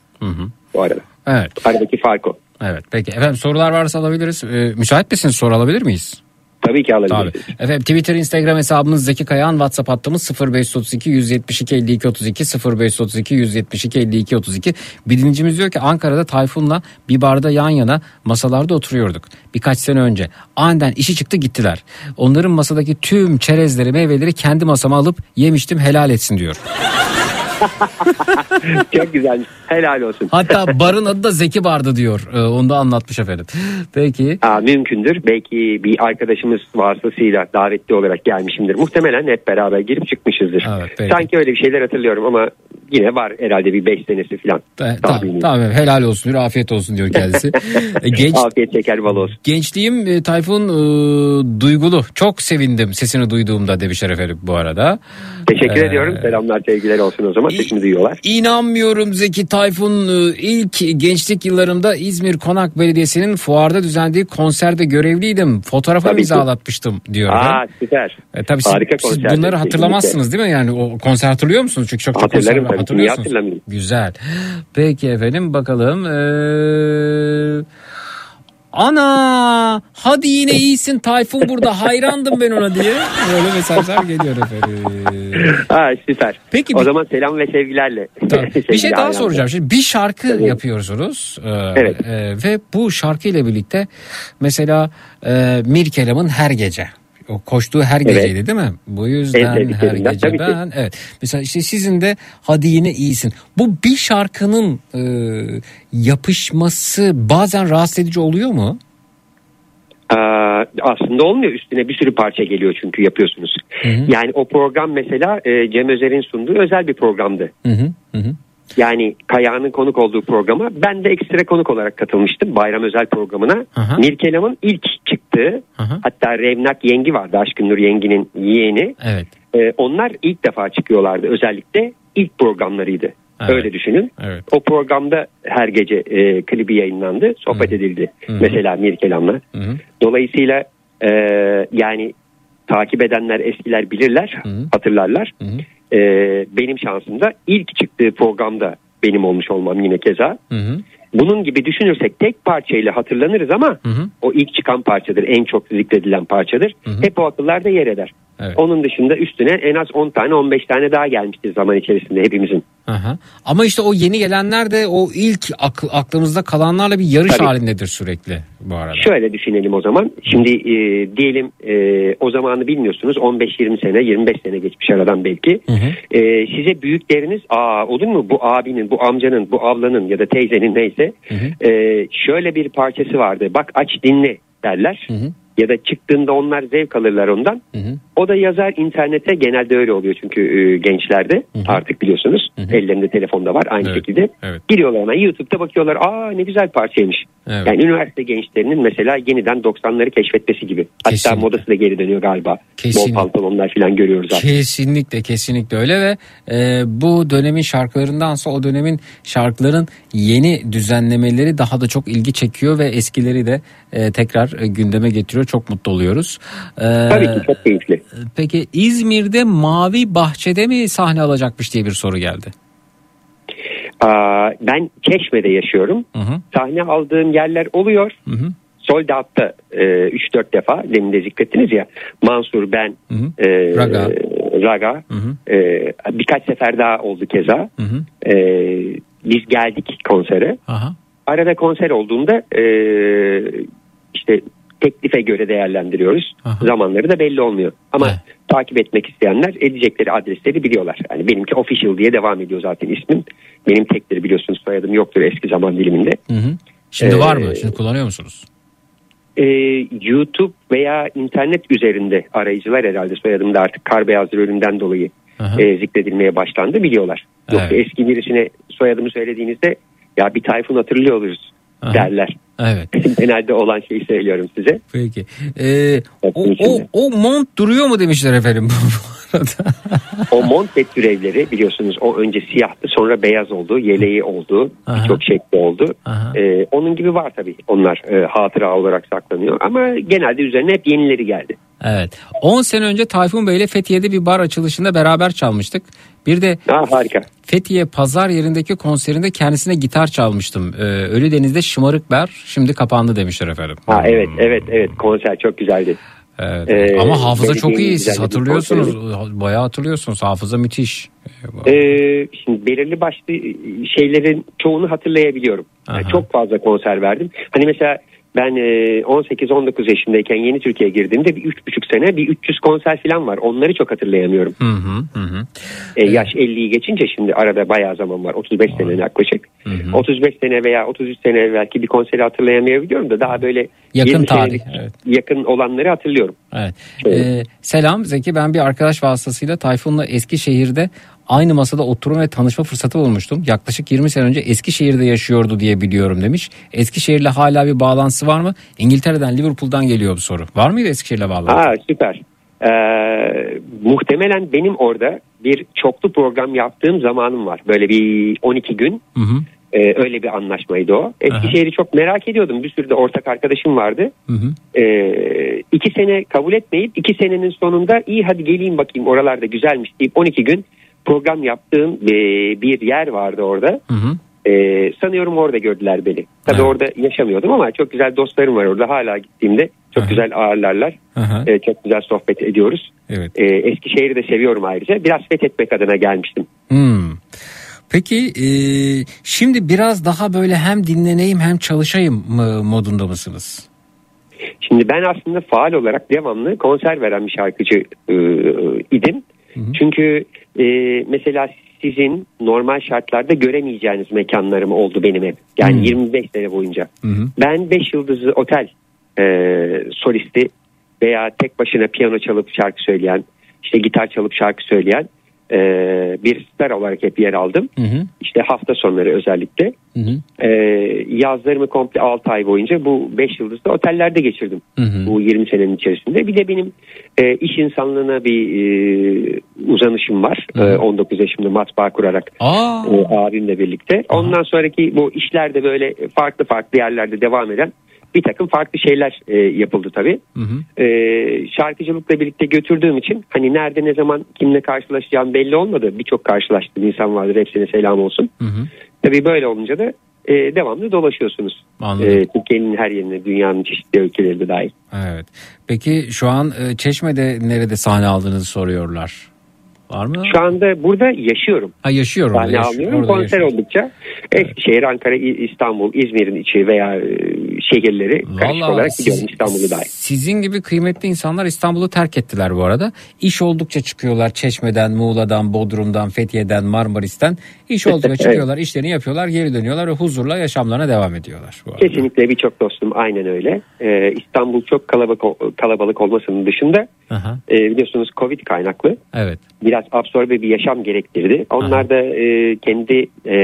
bu arada. Evet. Aradaki fark o. Evet peki efendim sorular varsa alabiliriz. Ee, müsait misiniz soru alabilir miyiz? Tabii ki alabilirsiniz. Tabii. Efendim Twitter, Instagram hesabımız Zeki Kayağan, WhatsApp hattımız 0532 172 52 32 0532 172 52 32. Bir dinleyicimiz diyor ki Ankara'da Tayfun'la bir barda yan yana masalarda oturuyorduk. Birkaç sene önce. Aniden işi çıktı gittiler. Onların masadaki tüm çerezleri, meyveleri kendi masama alıp yemiştim helal etsin diyor. Çok güzelmiş. Helal olsun. Hatta barın adı da Zeki Bar'dı diyor. Ee, onu da anlatmış efendim. Peki. Aa, mümkündür. Belki bir arkadaşımız vasıtasıyla davetli olarak gelmişimdir. Muhtemelen hep beraber girip çıkmışızdır. peki. Sanki öyle bir şeyler hatırlıyorum ama yine var herhalde bir 5 senesi falan. Ta- Tamam, tamam helal olsun diyor afiyet olsun diyor kendisi. E, Genç, Afiyet şeker bal olsun. gençliğim e, Tayfun e, duygulu. Çok sevindim sesini duyduğumda demiş efendim bu arada. Teşekkür Ee, ediyorum. Selamlar sevgiler olsun o zaman. Sesimi duyuyorlar. İnanmıyorum Zeki Tayfun e, ilk gençlik yıllarımda İzmir Konak Belediyesi'nin fuarda düzenlediği konserde görevliydim. Fotoğrafa Tabii imzalatmıştım diyor. Aa süper. E, tabii siz, Harika siz konserdi. bunları hatırlamazsınız değil mi? Yani o konser hatırlıyor musunuz? Çünkü çok çok konser Hatırlarım. Niye Hatırlıyorsunuz. Güzel. Peki efendim bakalım. Ee, Ana hadi yine iyisin Tayfun burada hayrandım ben ona diye. Böyle mesajlar geliyor efendim. Ha süper. Peki o bir- zaman selam ve sevgilerle. Bir şey daha soracağım. Şimdi bir şarkı yapıyorsunuz. Ee, Evet. e, ve bu şarkı ile birlikte mesela e, Mirkelam'ın her gece o koştuğu her Evet. geceydi değil mi? Bu yüzden her gece ben evet. Mesela işte sizin de hadi yine iyisin. Bu bir şarkının e, yapışması bazen rahatsız edici oluyor mu? Aa, aslında olmuyor. Üstüne bir sürü parça geliyor çünkü yapıyorsunuz. Yani o program mesela e, Cem Özer'in sunduğu özel bir programdı. Hı hı. Hı hı. Yani Kaya'nın konuk olduğu programa ben de ekstra konuk olarak katılmıştım bayram özel programına. Aha. Mirkelam'ın ilk çıktığı Aha. hatta Revnak Yengi vardı Aşkın Nur Yengi'nin yeğeni. Evet. Ee, onlar ilk defa çıkıyorlardı özellikle ilk programlarıydı. Evet. Öyle düşünün. Evet. O programda her gece e, klibi yayınlandı, sohbet edildi. Mesela Mirkelam'la. Hı hı. Dolayısıyla e, yani takip edenler eskiler bilirler, hatırlarlar. E, benim şansım da ilk çıktığı programda benim olmuş olmam yine keza. Hı hı. Bunun gibi düşünürsek tek parçayla hatırlanırız ama o ilk çıkan parçadır. En çok zikredilen parçadır. Hep o akıllarda yer eder. Evet. Onun dışında üstüne en az 10 tane 15 tane daha gelmiştir zaman içerisinde hepimizin. Aha. Ama işte o yeni gelenler de o ilk ak- aklımızda kalanlarla bir yarış Tabii. halindedir sürekli bu arada. Şöyle düşünelim o zaman. Şimdi e, diyelim e, o zamanı bilmiyorsunuz 15-20 sene 25 sene geçmiş aradan belki. E, size büyükleriniz aa olur mu bu abinin bu amcanın bu ablanın ya da teyzenin neyse e, şöyle bir parçası vardı bak aç dinle derler. Ya da çıktığında onlar zevk alırlar ondan. O da yazar internete genelde öyle oluyor çünkü e, gençlerde artık biliyorsunuz ellerinde telefonda var aynı şekilde. Evet. Giriyorlar hemen YouTube'da bakıyorlar aa ne güzel parçaymış. Evet. Yani üniversite gençlerinin mesela yeniden 90'ları keşfetmesi gibi. Hatta Kesinlikle. modası da geri dönüyor galiba. Kesinlikle. Bol pantolonlar falan görüyoruz artık. Kesinlikle kesinlikle öyle ve e, bu dönemin şarkılarındansa o dönemin şarkıların yeni düzenlemeleri daha da çok ilgi çekiyor ve eskileri de e, tekrar e, gündeme getiriyor. Çok mutlu oluyoruz. E, Tabii ki çok keyifli. Peki İzmir'de Mavi Bahçe'de mi sahne alacakmış diye bir soru geldi. Aa, ben Çeşme'de yaşıyorum. Sahne aldığım yerler oluyor. Sold Out'ta e, 3-4 defa demin de zikrettiniz ya Mansur ben e, Raga. Raga e, birkaç sefer daha oldu keza. E, biz geldik konsere. Aha. Arada konser olduğunda e, işte teklife göre değerlendiriyoruz. Zamanları da belli olmuyor. Ama takip etmek isteyenler edecekleri adresleri biliyorlar. Yani benimki official diye devam ediyor zaten ismim. Benim tekleri biliyorsunuz soyadım yoktur eski zaman diliminde. Hı hı. Şimdi Ee, var mı? Şimdi kullanıyor musunuz? Ee, YouTube veya internet üzerinde arayıcılar herhalde soyadımda artık kar beyazdır ölümden dolayı Aha. e, zikredilmeye başlandı biliyorlar. Yoksa Evet. eski birisine soyadımı söylediğinizde ya bir Tayfun hatırlıyor oluruz derler. Evet. Genelde olan şeyi söylüyorum size. Peki. Ee, o, o, o mont duruyor mu demişler efendim bu arada. O montet türevleri biliyorsunuz o önce siyahtı sonra beyaz oldu, yeleği oldu, Aha. birçok şekli oldu. Aha. Ee, onun gibi var tabii onlar e, hatıra olarak saklanıyor ama genelde üzerine hep yenileri geldi. Evet. 10 sene önce Tayfun Bey ile Fethiye'de bir bar açılışında beraber çalmıştık. Bir de harika. Fethiye pazar yerindeki konserinde kendisine gitar çalmıştım. Ee, Ölüdeniz'de Şımarık Ber şimdi kapandı demişler efendim. Ha evet evet evet konser çok güzeldi. Evet. Ee, Ama hafıza çok iyi siz hatırlıyorsunuz. konseri. Bayağı hatırlıyorsunuz. Hafıza müthiş. Ee, şimdi belirli başlı şeylerin çoğunu hatırlayabiliyorum. Yani çok fazla konser verdim. Hani mesela ben e, 18-19 yaşındayken yeni Türkiye'ye girdiğimde bir 3,5 sene bir 300 konser falan var. Onları çok hatırlayamıyorum. Hı hı hı. hı. E, yaş 50'yi geçince şimdi arada bayağı zaman var. 35 sene yaklaşık. 35 sene veya 33 sene evvelki bir konseri hatırlayamayabiliyorum da daha böyle Yakın 20 tarih, senelik yakın olanları hatırlıyorum. Evet. Ee, selam Zeki ben bir arkadaş vasıtasıyla Tayfun'la Eskişehir'de aynı masada oturma ve tanışma fırsatı bulmuştum. Yaklaşık 20 sene önce Eskişehir'de yaşıyordu diye biliyorum demiş. Eskişehir'le hala bir bağlantısı var mı? İngiltere'den Liverpool'dan geliyor bu soru. Var mıydı Eskişehir'le bağlantı? Aa süper. Ee, muhtemelen benim orada bir çoklu program yaptığım zamanım var. Böyle bir 12 gün. Hı hı. Ee, öyle bir anlaşmaydı o. Eskişehir'i çok merak ediyordum. Bir sürü de ortak arkadaşım vardı. Hı hı. Ee, iki sene kabul etmeyip iki senenin sonunda iyi hadi geleyim bakayım oralarda güzelmiş deyip 12 gün program yaptığım e, bir yer vardı orada. Hı hı. Ee, sanıyorum orada gördüler beni. Tabii orada yaşamıyordum ama çok güzel dostlarım var orada. Hala gittiğimde çok güzel ağırlarlar. Hı hı. Ee, çok güzel sohbet ediyoruz. Evet. Ee, Eskişehir'i de seviyorum ayrıca. Biraz fethetmek adına gelmiştim. Hmm. Peki e, şimdi biraz daha böyle hem dinleneyim hem çalışayım mı modunda mısınız? Şimdi ben aslında faal olarak devamlı konser veren bir şarkıcı e, idim. Çünkü e, mesela sizin normal şartlarda göremeyeceğiniz mekanlarım oldu benim hep. Yani Hmm. 25 sene boyunca. Hı. Ben 5 yıldızlı otel e, solisti veya tek başına piyano çalıp şarkı söyleyen, işte gitar çalıp şarkı söyleyen e, bir star olarak hep yer aldım. Hı hı. İşte hafta sonları özellikle. Hı hı. E, yazlarımı komple 6 ay boyunca bu 5 yıldızlı otellerde geçirdim. Hı hı. Bu 20 senenin içerisinde. Bir de benim e, iş insanlığına bir e, uzanışım var. E, 19 yaşımda matbaa kurarak Aa. e, abimle birlikte. Ondan sonraki bu işlerde böyle farklı farklı yerlerde devam eden bir takım farklı şeyler e, yapıldı tabii. Hı hı. E, şarkıcılıkla birlikte götürdüğüm için hani nerede ne zaman kimle karşılaşacağım belli olmadı. Birçok karşılaştığım insan vardır hepsine selam olsun. Hı hı. Tabii böyle olunca da e, devamlı dolaşıyorsunuz. Anladım. E, Türkiye'nin her yerine dünyanın çeşitli ülkeleri de dahil. Evet. Peki şu an e, Çeşme'de nerede sahne aldığınızı soruyorlar. Var mı? Şu anda burada yaşıyorum. Ha yaşıyorum. Sahne Yaş- almıyorum. Konser yaşıyorsun. oldukça Eskişehir, Ankara, İstanbul, İzmir'in içi veya e, şehirleri karışık Vallahi olarak siz- gidiyorum İstanbul'u dahil. Sizin gibi kıymetli insanlar İstanbul'u terk ettiler bu arada. İş oldukça çıkıyorlar Çeşme'den, Muğla'dan, Bodrum'dan, Fethiye'den, Marmaris'ten. İş oldukça Evet. çıkıyorlar, işlerini yapıyorlar, geri dönüyorlar ve huzurla yaşamlarına devam ediyorlar. Bu arada. Kesinlikle birçok dostum aynen öyle. Ee, İstanbul çok kalabalık kalabalık olmasının dışında Aha, e, biliyorsunuz Covid kaynaklı evet. biraz absorbe bir yaşam gerektirdi. Onlar da e, kendi e,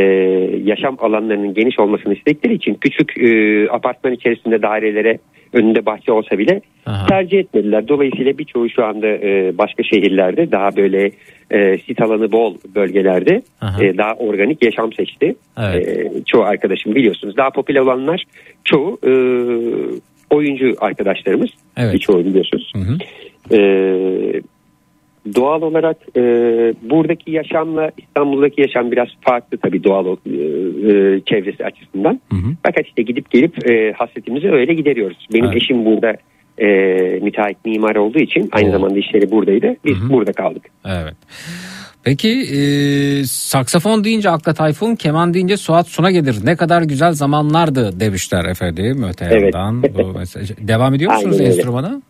yaşam alanlarının geniş olmasını istedikleri için küçük e, apartman içerisinde dairelere önünde bahçe olsa bile Aha. tercih etmediler. Dolayısıyla birçoğu şu anda e, başka şehirlerde daha böyle e, sit alanı bol bölgelerde Aha. e, daha organik yaşam seçti. Evet. E, çoğu arkadaşım biliyorsunuz. Daha popüler olanlar çoğu e, oyuncu arkadaşlarımız. Evet. Birçoğu biliyorsunuz. Hı hı. E, doğal olarak e, buradaki yaşamla İstanbul'daki yaşam biraz farklı tabii doğal e, e, çevresi açısından. Hı hı. Fakat işte gidip gelip e, hasretimizi öyle gideriyoruz. Benim Evet. eşim burada e, müteahhit mimar olduğu için aynı Oo. zamanda işleri buradaydı. Biz Hı hı. burada kaldık. Evet. Peki e, saksafon deyince akla Tayfun, keman deyince Suat Suna gelir. Ne kadar güzel zamanlardı demişler efendim öte Evet. yandan. Bu mesaj. Devam ediyor musunuz enstrümana?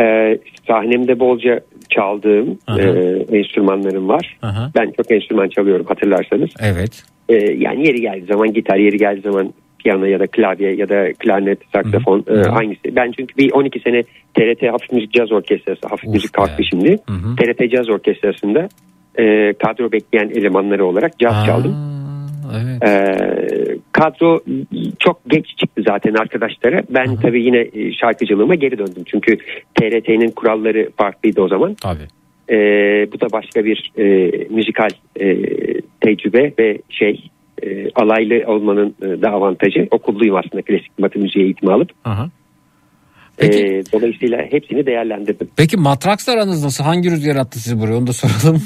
E, sahnemde bolca çaldığım Aha. e, enstrümanlarım var. Aha. Ben çok enstrüman çalıyorum hatırlarsanız. Evet. E, yani yeri geldiği zaman gitar, yeri geldiği zaman piyano ya da klavye ya da klarnet, saksafon e, hangisi? Ben çünkü bir 12 sene TRT Hafif Müzik Caz Orkestrası, Hafif Of Müzik kalktı şimdi. Hı hı. TRT Caz Orkestrası'nda e, kadro bekleyen elemanları olarak caz Aa, çaldım. Evet. E, kadro çok geç çıktı zaten arkadaşlara. Ben tabii yine e, şarkıcılığıma geri döndüm. Çünkü TRT'nin kuralları farklıydı o zaman. Tabii. E, bu da başka bir e, müzikal e, tecrübe ve şey e, alaylı olmanın e, da avantajı. Okulluyum aslında klasik batı müziği eğitimi alıp. Aha. Ee, dolayısıyla hepsini değerlendirdim. Peki Matraks'la aranız nasıl? Hangi rüzgar attı sizi buraya? Onu da soralım.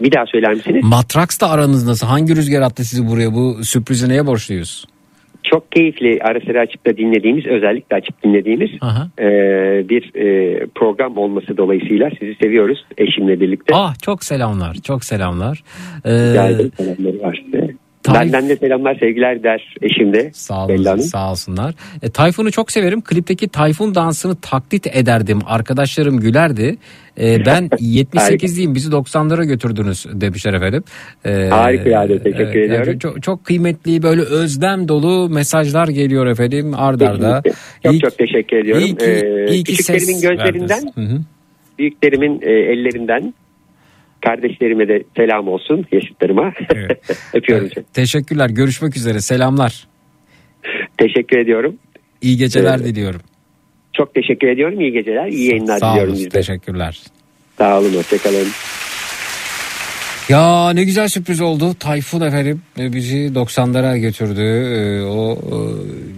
Bir daha söyler misiniz? Matraks'la aranız nasıl? Hangi rüzgar attı sizi buraya? Bu sürprizi neye borçluyuz? Çok keyifli ara sıra açıp da dinlediğimiz özellikle açıp dinlediğimiz Aha. e, bir e, program olması dolayısıyla sizi seviyoruz eşimle birlikte. Ah çok selamlar. Çok selamlar. Ee, ederim, selamları var size. Benden de selamlar sevgiler der eşim de. Sağ olun, sağ olsunlar. E, Tayfun'u çok severim. Klipteki Tayfun dansını taklit ederdim. Arkadaşlarım gülerdi. E, ben 78'liyim bizi 90'lara götürdünüz demişler efendim. E, Harikulade, teşekkür yani ediyorum. çok, çok kıymetli böyle özlem dolu mesajlar geliyor efendim ardarda. arda. Çok İyi- çok teşekkür ediyorum. iyi ki- Ee, iyi ki küçüklerimin gözlerinden, büyüklerimin e, ellerinden, kardeşlerime de selam olsun yaşıtlarıma. Öpüyorum çok. Teşekkürler. Görüşmek üzere. Selamlar. Teşekkür ediyorum. İyi geceler Evet. diliyorum. Çok teşekkür ediyorum. İyi geceler, iyi yayınlar Sağ diliyorum olun. bizde. Teşekkürler. Sağ olun, hoşçakalın. Ya ne güzel sürpriz oldu. Tayfun efendim e, bizi 90'lara götürdü. E, O e,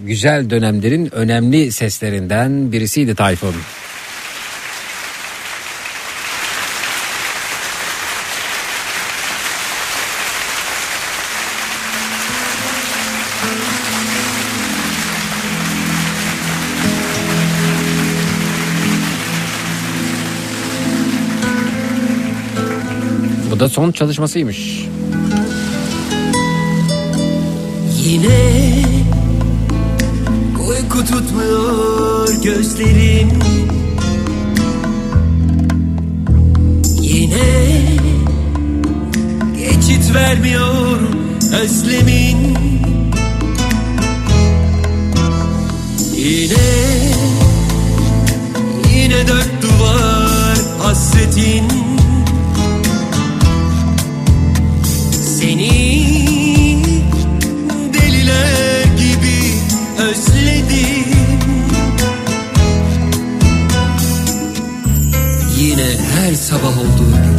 güzel dönemlerin önemli seslerinden birisiydi Tayfun. Da son çalışmasıymış. Yine uyku tutmuyor gözlerim. Yine geçit vermiyor özlemin. Yine yine dört duvar hasretin Seni. Deliler gibi özledim. Yine her sabah olduğu gibi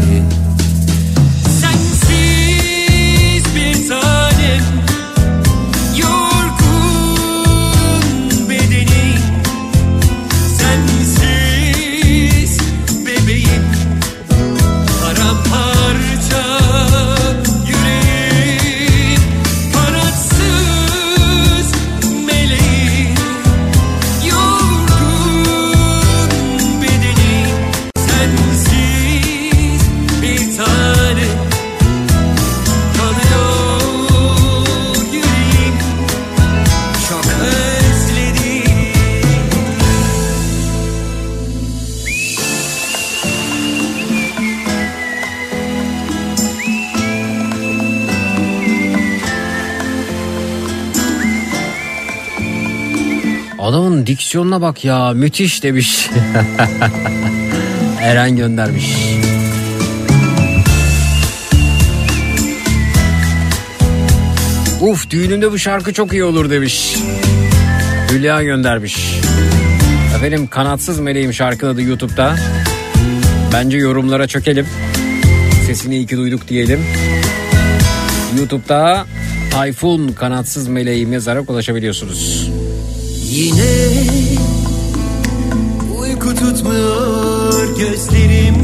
Diksiyonuna bak ya müthiş demiş. Eren göndermiş. Uf düğünümde bu şarkı çok iyi olur demiş. Hülya göndermiş. Efendim kanatsız meleğim şarkının adı YouTube'da. Bence yorumlara çökelim. Sesini iyi ki duyduk diyelim. YouTube'da Tayfun kanatsız meleğim yazarak ulaşabiliyorsunuz. Yine uyku tutmuyor gözlerim.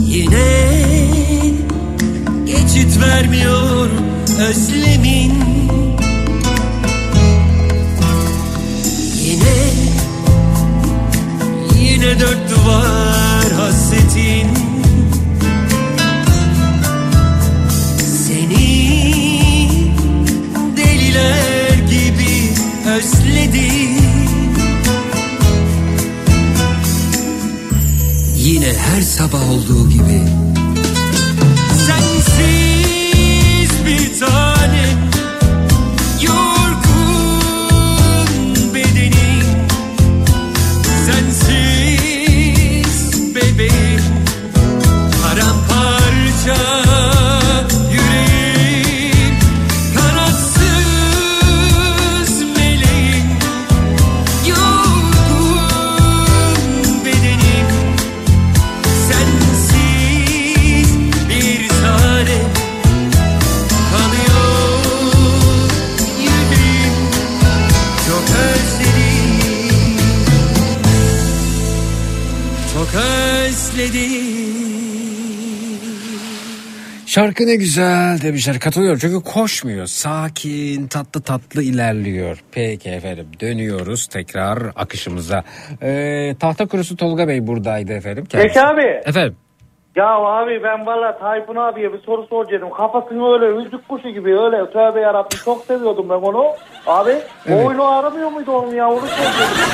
Yine geçit vermiyor özlemin. Yine yine dört duvar her sabah olduğu gibi Şarkı ne güzel demişler. Katılıyorum çünkü koşmuyor. Sakin, tatlı tatlı ilerliyor. Peki efendim dönüyoruz tekrar akışımıza. Ee, tahta kurusu Tolga Bey buradaydı efendim. Kendisi. Peki abi. Efendim. Ya abi ben valla Tayfun abiye bir soru soracaktım. Kafasını öyle üzük kuşu gibi öyle tövbe yarabbim çok seviyordum ben onu. Abi Evet. oyunu aramıyor muydu onun ya onu soracaktım.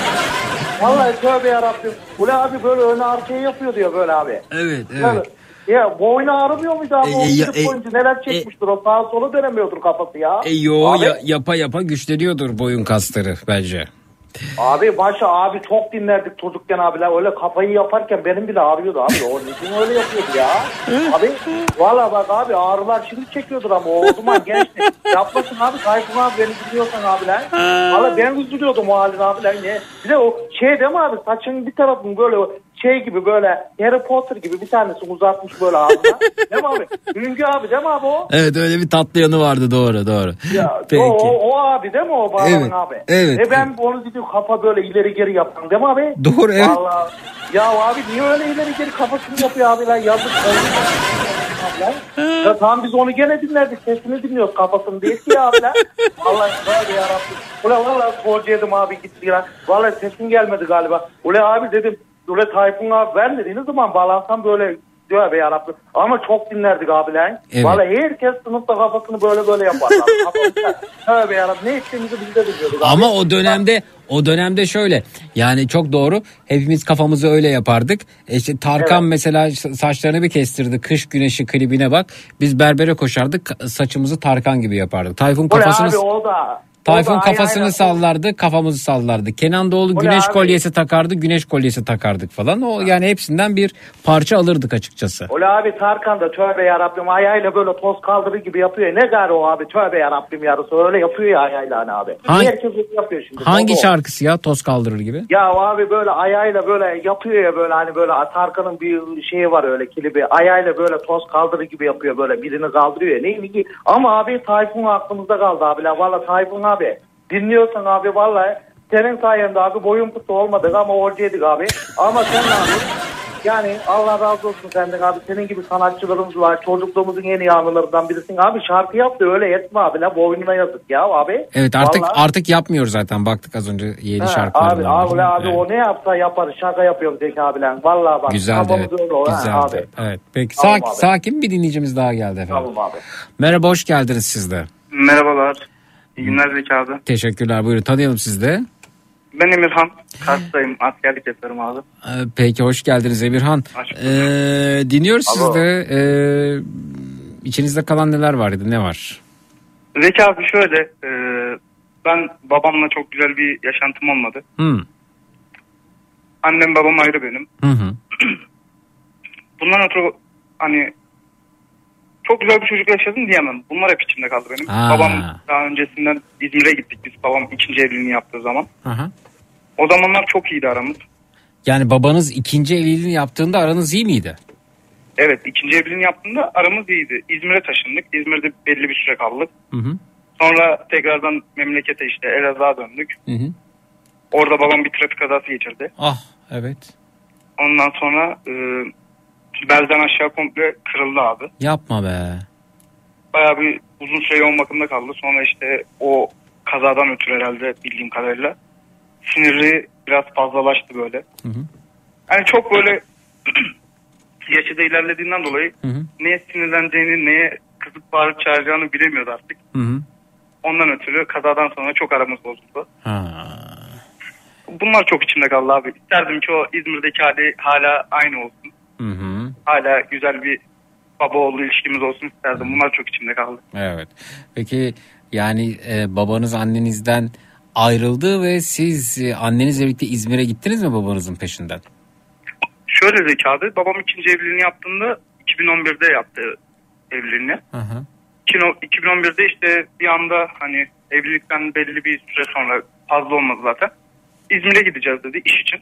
Vallahi tövbe yarabbim. Ula abi böyle öne arkaya yapıyordu ya böyle abi. Evet Böyle. Ya bu oyunu aramıyor muydu abi? E, o e, gidip e, boyunca neler çekmiştir o? Sağa sola dönemiyordur kafası ya. E, yo Abi- ya- yapa yapa güçleniyordur boyun kasları bence. Abi başa abi çok dinlerdik çocukken abiler. Öyle kafayı yaparken benim bile ağrıyordu abi. O niçin öyle yapıyordu ya? Abi valla bak abi ağrılar şimdi çekiyordur ama o zaman gençti yapmasın abi Tayfun abi beni dinliyorsan abiler. Valla ben üzülüyordum o halin abiler. Ne? Bir de o şey değil mi abi? Saçın bir tarafın böyle şey gibi böyle Harry Potter gibi bir tanesi uzatmış böyle ağzına değil mi abi Hüngü abi değil mi abi o Evet öyle bir tatlı yanı vardı doğru doğru. ya, Peki. O, o, abi değil mi o bağlanan Evet, abi? evet, E ben onu dedim kafa böyle ileri geri yapan değil mi abi? Doğru, evet. Vallahi. Ya abi niye öyle ileri geri kafasını yapıyor abi lan yazık. Abiler. Ya tamam biz onu gene dinlerdik sesini dinliyoruz kafasını değil ki abiler. Vallahi böyle yarabbim. Ula valla sporcu yedim abi gitti ya. Vallahi sesin gelmedi galiba. Ula abi dedim. Ula Tayfun abi ben dediğiniz zaman bağlansam böyle diyor be yarabbim. Ama çok dinlerdik abiler. Evet. Vallahi herkes sınıfta kafasını böyle böyle yaparlar. Tövbe yarabbim ne içtiğimizi biz de biliyorduk. abi. Ama o dönemde o dönemde şöyle yani çok doğru hepimiz kafamızı öyle yapardık. E işte Tarkan Evet. mesela sa- saçlarını bir kestirdi kış güneşi klibine bak biz berbere koşardık saçımızı Tarkan gibi yapardık. Tayfun kafasını abi o da. Tayfun o da kafasını aynen- sallardı kafamızı sallardı. Kenan Doğulu O ne güneş abi? kolyesi takardı güneş kolyesi takardık falan. O yani hepsinden bir parça alırdık açıkçası. Ola abi Tarkan da tövbe yarabbim ayağıyla böyle toz kaldırır gibi yapıyor. Ne gari o abi tövbe yarabbim yarısı öyle yapıyor ya ayağıyla hani abi. Hangi- Herkes öyle yapıyor şimdi. Hangi o. şarkısı ya toz kaldırır gibi? Ya abi böyle ayağıyla böyle yapıyor ya böyle hani böyle Tarkan'ın bir şeyi var öyle klibi. Ayağıyla böyle toz kaldırır gibi yapıyor böyle birini kaldırıyor ya. Neydi ki? Ama abi Tayfun aklımızda kaldı abi. La. Valla Tayfun abi dinliyorsan abi vallahi senin sayende abi boyun pusu olmadık ama orcaydık abi. Ama sen abi yani Allah razı olsun senden abi. Senin gibi sanatçılarımız var. Çocukluğumuzun en iyi anılarından birisin. Abi şarkı yap da öyle etme abi. La boynuna yazık ya abi. Evet artık Vallahi. artık yapmıyor zaten baktık az önce yeni Ha, şarkılarına. Abi, abi, abi Evet. o ne yapsa yapar. Şaka yapıyorum Zeki abiler. Vallahi bak. Güzeldi evet. öyle o, ha, Güzeldi. abi. Evet. Peki Tamam sak- abi. sakin bir dinleyicimiz daha geldi efendim. Tamam abi. Merhaba hoş geldiniz siz de. Merhabalar. İyi günler Zeki abi. Teşekkürler buyurun tanıyalım siz de. Ben Emirhan. Kars'tayım. Askerlik yapıyorum abi. Ee, Peki hoş geldiniz Emirhan. Ee, dinliyoruz Alo. siz de. Ee, içinizde kalan neler vardı ne var? Zeki abi şöyle. e, ben babamla çok güzel bir yaşantım olmadı. Hı. Annem babam ayrı benim. Hı hı. Bundan ötürü hani çok güzel bir çocuk yaşadım diyemem. Bunlar hep içimde kaldı benim. Aa. Babam daha öncesinden İzmir'e gittik biz babam ikinci evliliğini yaptığı zaman. Aha. O zamanlar çok iyiydi aramız. Yani babanız ikinci evliliğini yaptığında aranız iyi miydi? Evet ikinci evliliğini yaptığında aramız iyiydi. İzmir'e taşındık. İzmir'de belli bir süre kaldık. Hı hı. Sonra tekrardan memlekete işte Elazığ'a döndük. Hı hı. Orada babam bir trafik kazası geçirdi. Ah evet. Ondan sonra e, belden aşağı komple kırıldı abi. Yapma be. Bayağı bir uzun süre yoğun bakımda kaldı. Sonra işte o kazadan ötürü herhalde bildiğim kadarıyla sinirli biraz fazlalaştı böyle. Hı hı. Yani çok böyle yaşı da ilerlediğinden dolayı Hı hı. neye sinirleneceğini, neye kızıp bağırıp çağıracağını bilemiyordu artık. Hı hı. Ondan ötürü kazadan sonra çok aramız bozuldu. Ha. Bunlar çok içimde kaldı abi. İsterdim ki o İzmir'deki hali hala aynı olsun. Hı hı. Hala güzel bir baba oğlu ilişkimiz olsun isterdim. Bunlar çok içimde kaldı. Evet. Peki yani e, babanız annenizden ayrıldı ve siz e, annenizle birlikte İzmir'e gittiniz mi babanızın peşinden? Şöyle Zeki abi babam ikinci evliliğini yaptığında 2011'de yaptı evliliğini. Hı hı. 2011'de işte bir anda hani evlilikten belli bir süre sonra fazla olmadı zaten. İzmir'e gideceğiz dedi iş için.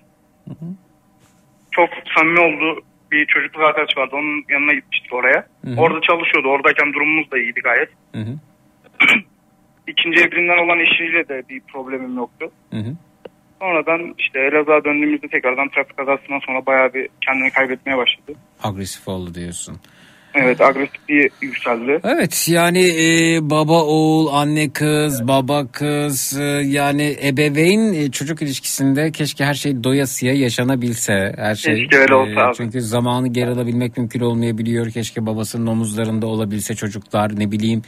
Çok samimi olduğu bir çocukluk arkadaş vardı. Onun yanına gitmiştik oraya. Hı hı. Orada çalışıyordu. Oradayken durumumuz da iyiydi gayet. Hı hı. İkinci evliliğinden olan eşiyle de bir problemim yoktu. Hı hı. Sonradan işte Elazığ'a döndüğümüzde tekrardan trafik kazasından sonra bayağı bir kendini kaybetmeye başladı. Agresif oldu diyorsun. Evet agresifliği yükseldi. Evet yani e, baba oğul, anne kız, baba kız e, yani ebeveyn e, çocuk ilişkisinde keşke her şey doyasıya yaşanabilse. Her şey. Keşke öyle olsa abi. Çünkü zamanı geri alabilmek mümkün olmayabiliyor. Keşke babasının omuzlarında olabilse çocuklar ne bileyim.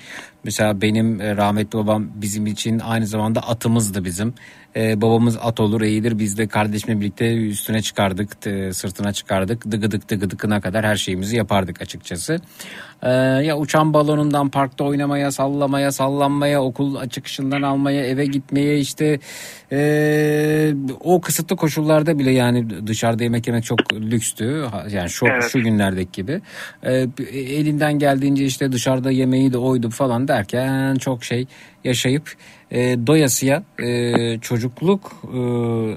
Mesela benim e, rahmetli babam bizim için aynı zamanda atımızdı bizim. E, babamız at olur eğilir biz de kardeşimle birlikte üstüne çıkardık e, sırtına çıkardık dıgıdık dıgıdıkına kadar her şeyimizi yapardık açıkçası. E, ya uçan balonundan parkta oynamaya sallamaya sallanmaya okul çıkışından almaya eve gitmeye işte e, o kısıtlı koşullarda bile yani dışarıda yemek yemek çok lükstü yani şu, Evet. şu günlerdeki gibi E, elinden geldiğince işte dışarıda yemeği de oydu falan derken çok şey yaşayıp e, doyasıya e, çocukluk e,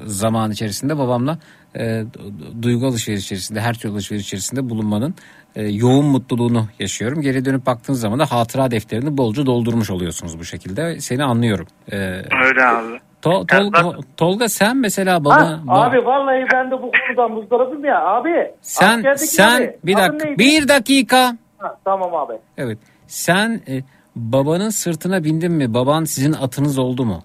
zaman içerisinde babamla e, du- duygu alışveriş içerisinde her türlü alışveriş içerisinde bulunmanın e, yoğun mutluluğunu yaşıyorum. Geri dönüp baktığınız zaman da hatıra defterini bolca doldurmuş oluyorsunuz bu şekilde. Seni anlıyorum. E, Öyle abi. To- Tol- Tolga sen mesela baba, Ha, ba- abi vallahi ben de bu konudan muzdaribim ya abi. sen sen abi, bir dakika bir dakika Ha, tamam abi. evet sen e, babanın sırtına bindin mi baban sizin atınız oldu mu?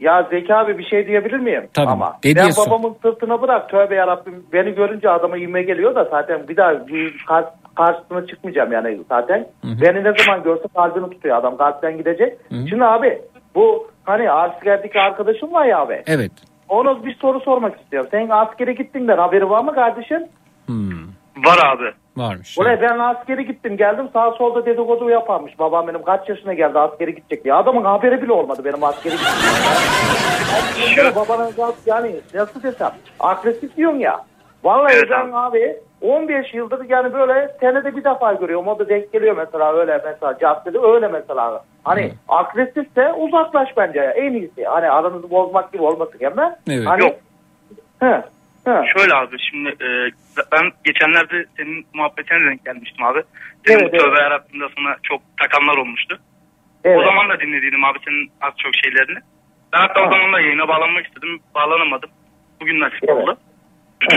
Ya Zeki abi bir şey diyebilir miyim? Tabii, Ama de ben diyorsun. babamın sırtına bırak tövbe yarabbim beni görünce adama inme geliyor da zaten bir daha bir kar- karşısına çıkmayacağım yani zaten. Beni ne zaman görse kalbini tutuyor adam kalpten gidecek. Şimdi abi bu hani askerdeki arkadaşım var ya abi. Evet. Ona bir soru sormak istiyorum. Sen askere gittiğinden haberi var mı kardeşim? Var abi. Varmış. Ulan ben askere gittim geldim sağ solda dedikodu yaparmış. Babam benim kaç yaşına geldi askere gidecek diye. Adamın haberi bile olmadı benim askere gittiğim. Babanın yani nasıl desem agresif diyorsun ya. Vallahi Evet ben abi 15 yıldır yani böyle senede bir defa görüyorum. O da denk geliyor mesela öyle mesela caddede öyle mesela. Hani agresifse uzaklaş bence ya en iyisi. Hani aranızı bozmak gibi olmasın ama. Evet. Hani, Yok. He, he. Şöyle abi şimdi e, ben geçenlerde senin muhabbetine denk gelmiştim abi. Senin Evet, bu tövbe yarattığında sana çok takanlar olmuştu. Evet. O zaman da dinlediydim abi senin az çok şeylerini. Ben hatta o zaman da yayına bağlanmak istedim. Bağlanamadım. Bugün nasip oldu.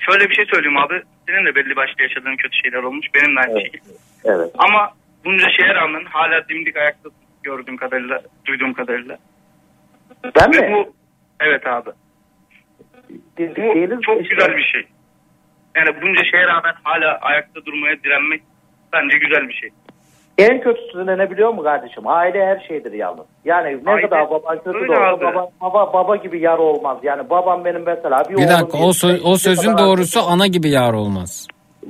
Şöyle bir şey söyleyeyim abi. Senin de belli başlı yaşadığın kötü şeyler olmuş. Benim de aynı şekilde. Evet. Ama bunca şeye rağmen hala dimdik ayakta gördüğüm kadarıyla, duyduğum kadarıyla. Ben Ve mi? bu, evet abi. Bu çok güzel bir şey. Yani bunca şeye rağmen hala ayakta durmaya direnmek bence güzel bir şey. En kötüsü ne ne biliyor musun kardeşim? Aile her şeydir yalnız. Yani ne Aile- kadar baban kötü de olsa baba, baba, baba gibi yar olmaz. Yani babam benim mesela bir, Bir oğlum dakika o, sö- o sözün doğrusu ana gibi yar olmaz.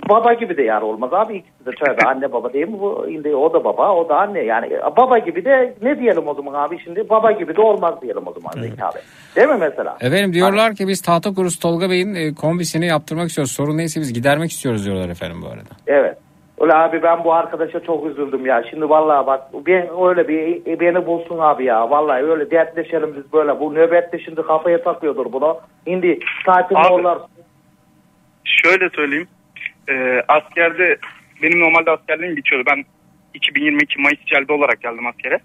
Baba gibi de yar olmaz abi ikisi de tövbe anne baba değil mi bu? Şimdi o da baba o da anne yani baba gibi de ne diyelim o zaman abi şimdi baba gibi de olmaz diyelim o zaman Zeki abi. Değil mi mesela? Efendim diyorlar ki biz tahta kurusu Tolga Bey'in e, kombisini yaptırmak istiyoruz. Sorun neyse biz gidermek istiyoruz diyorlar efendim bu arada. Evet. Öyle abi ben bu arkadaşa çok üzüldüm ya. Şimdi vallahi bak ben öyle bir e, beni bulsun abi ya. Vallahi öyle dertleşelim biz böyle. Bu nöbette şimdi kafaya takıyordur bunu. Şimdi sakin Abi. olurlar. Şöyle söyleyeyim. Ee, askerde benim normalde askerliğim bitiyordu. Ben 2022 Mayıs celbi olarak geldim askere.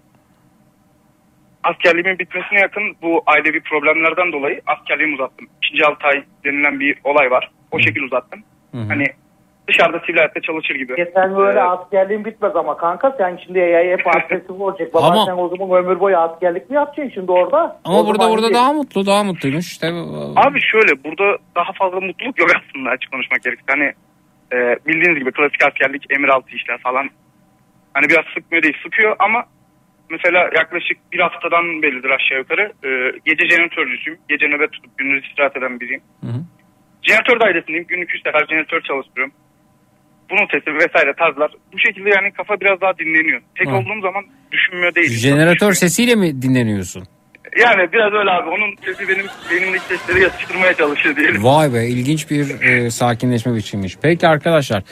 Askerliğimin bitmesine yakın bu ailevi problemlerden dolayı askerliğimi uzattım. İkinci altı ay denilen bir olay var. O şekil uzattım. Hani dışarıda sivil hayatta çalışır gibi. E sen öyle Ee, askerliğin bitmez ama kanka sen şimdi ya hep agresif olacak. Baba Ama- sen o zaman ömür boyu askerlik mi yapacaksın şimdi orada? Ama O burada burada iyi. daha mutlu daha mutluymuş. İşte, Abi şöyle burada daha fazla mutluluk yok aslında açık konuşmak gerekirse. Hani e, bildiğiniz gibi klasik askerlik emir altı işler falan. Hani biraz sıkmıyor değil sıkıyor ama mesela yaklaşık bir haftadan beridir aşağı yukarı e, gece jeneratörcüsüyüm. Gece nöbet tutup gündüz istirahat eden biriyim. Jeneratör dairesindeyim. Günlük 3 sefer jeneratör çalıştırıyorum. Bunun sesi vesaire tarzlar. Bu şekilde yani kafa biraz daha dinleniyor. Tek Ha. olduğum zaman düşünmüyor değil. Jeneratör sesiyle mi dinleniyorsun? Yani biraz öyle abi. Onun sesi benim benimdeki sesleri yatıştırmaya çalışıyor diyelim. Vay be ilginç bir e, sakinleşme biçimmiş. Peki arkadaşlar.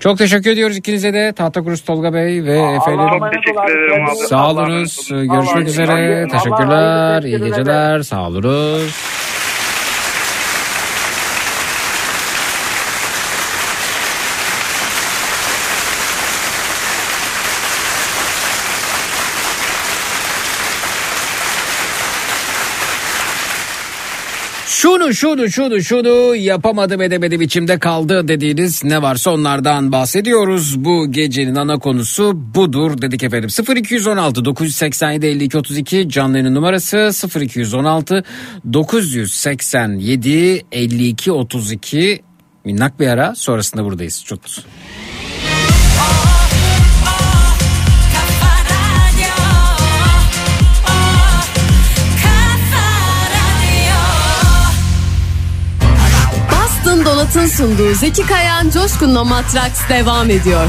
Çok teşekkür ediyoruz ikinize de. Tahtakurusu Tolga Bey ve efendim. Çok teşekkür ederim abi. Sağ olunuz. Görüşmek üzere. Teşekkürler. İyi geceler. Sağ olunuz. Şunu şunu şunu şunu yapamadım edemedim içimde kaldı dediğiniz ne varsa onlardan bahsediyoruz. Bu gecenin ana konusu budur dedik efendim. 0216 987 52 32 canlı yayın numarası 0216 987 52 32 minnak bir ara sonrasında buradayız. Çut. Bastın Donat'ın sunduğu Zeki Kayan Coşkun'la Matraks devam ediyor.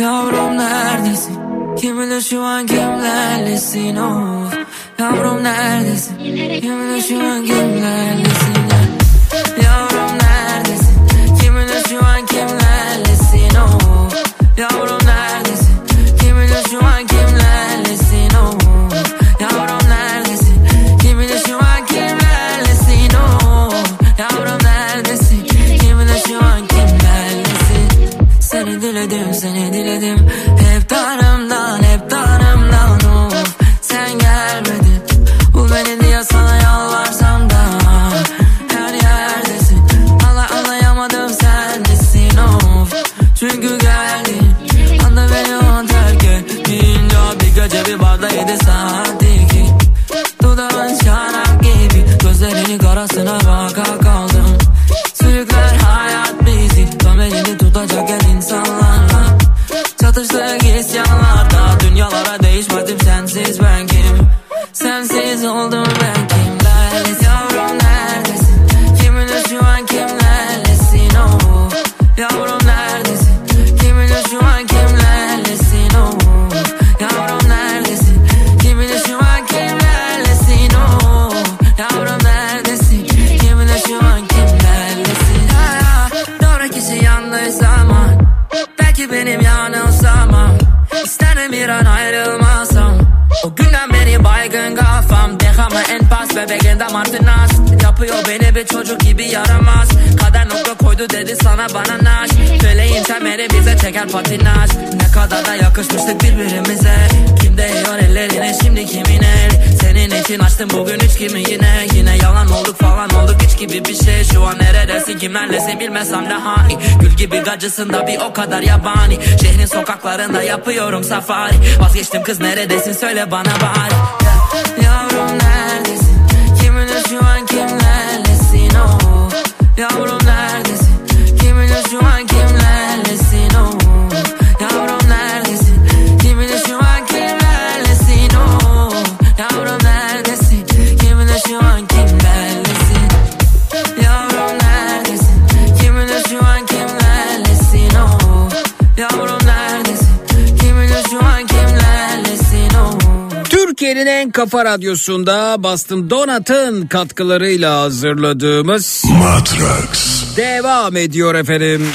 Yavrum neredesin? Kim bilir şu an kimlerlesin of Yavrum neredesin? Kim bilir şu an kimlerlesin Yavrum neredesin? Kim bilir şu an kimlerlesin of Yavrum neredesin? Kim bilir şu an kimlerlesin of Yavrum neredesin? Kim bilir şu an kimlerlesin? Seni diledim seni diledim Hep tanrımdan Karasına baka kaldım. Sürükler hayat bizi Tam elini tutacak el insanlarla. Çatıştık isyanlarda Dünyalara değişmedim sensiz ben kim Sensiz İsterim bir Dejame en paz bebeğin damar tınas Yapıyor beni bir çocuk gibi yaramaz. Kader nokta koydu dedi sana bana naş. Feleğin temeli bize çeker patinaj. Ne kadar da yakışmıştık birbirimize. Kim değiyor ellerine şimdi kimin el? Senin için açtım bugün üç kimi yine. Yine yalan olduk falan olduk hiç gibi bir şey. Şu an neredesin kimlerlesin bilmesem de hani. Gül gibi gacısın da bir o kadar yabani. Şehrin sokaklarında yapıyorum safari. Vazgeçtim kız neredesin söyle bana bari. Yavrum neredesin oh Yavrum neredesin Kim Türkiye'nin en kafa radyosunda Bastım Donat'ın katkılarıyla hazırladığımız Matrax devam ediyor efendim.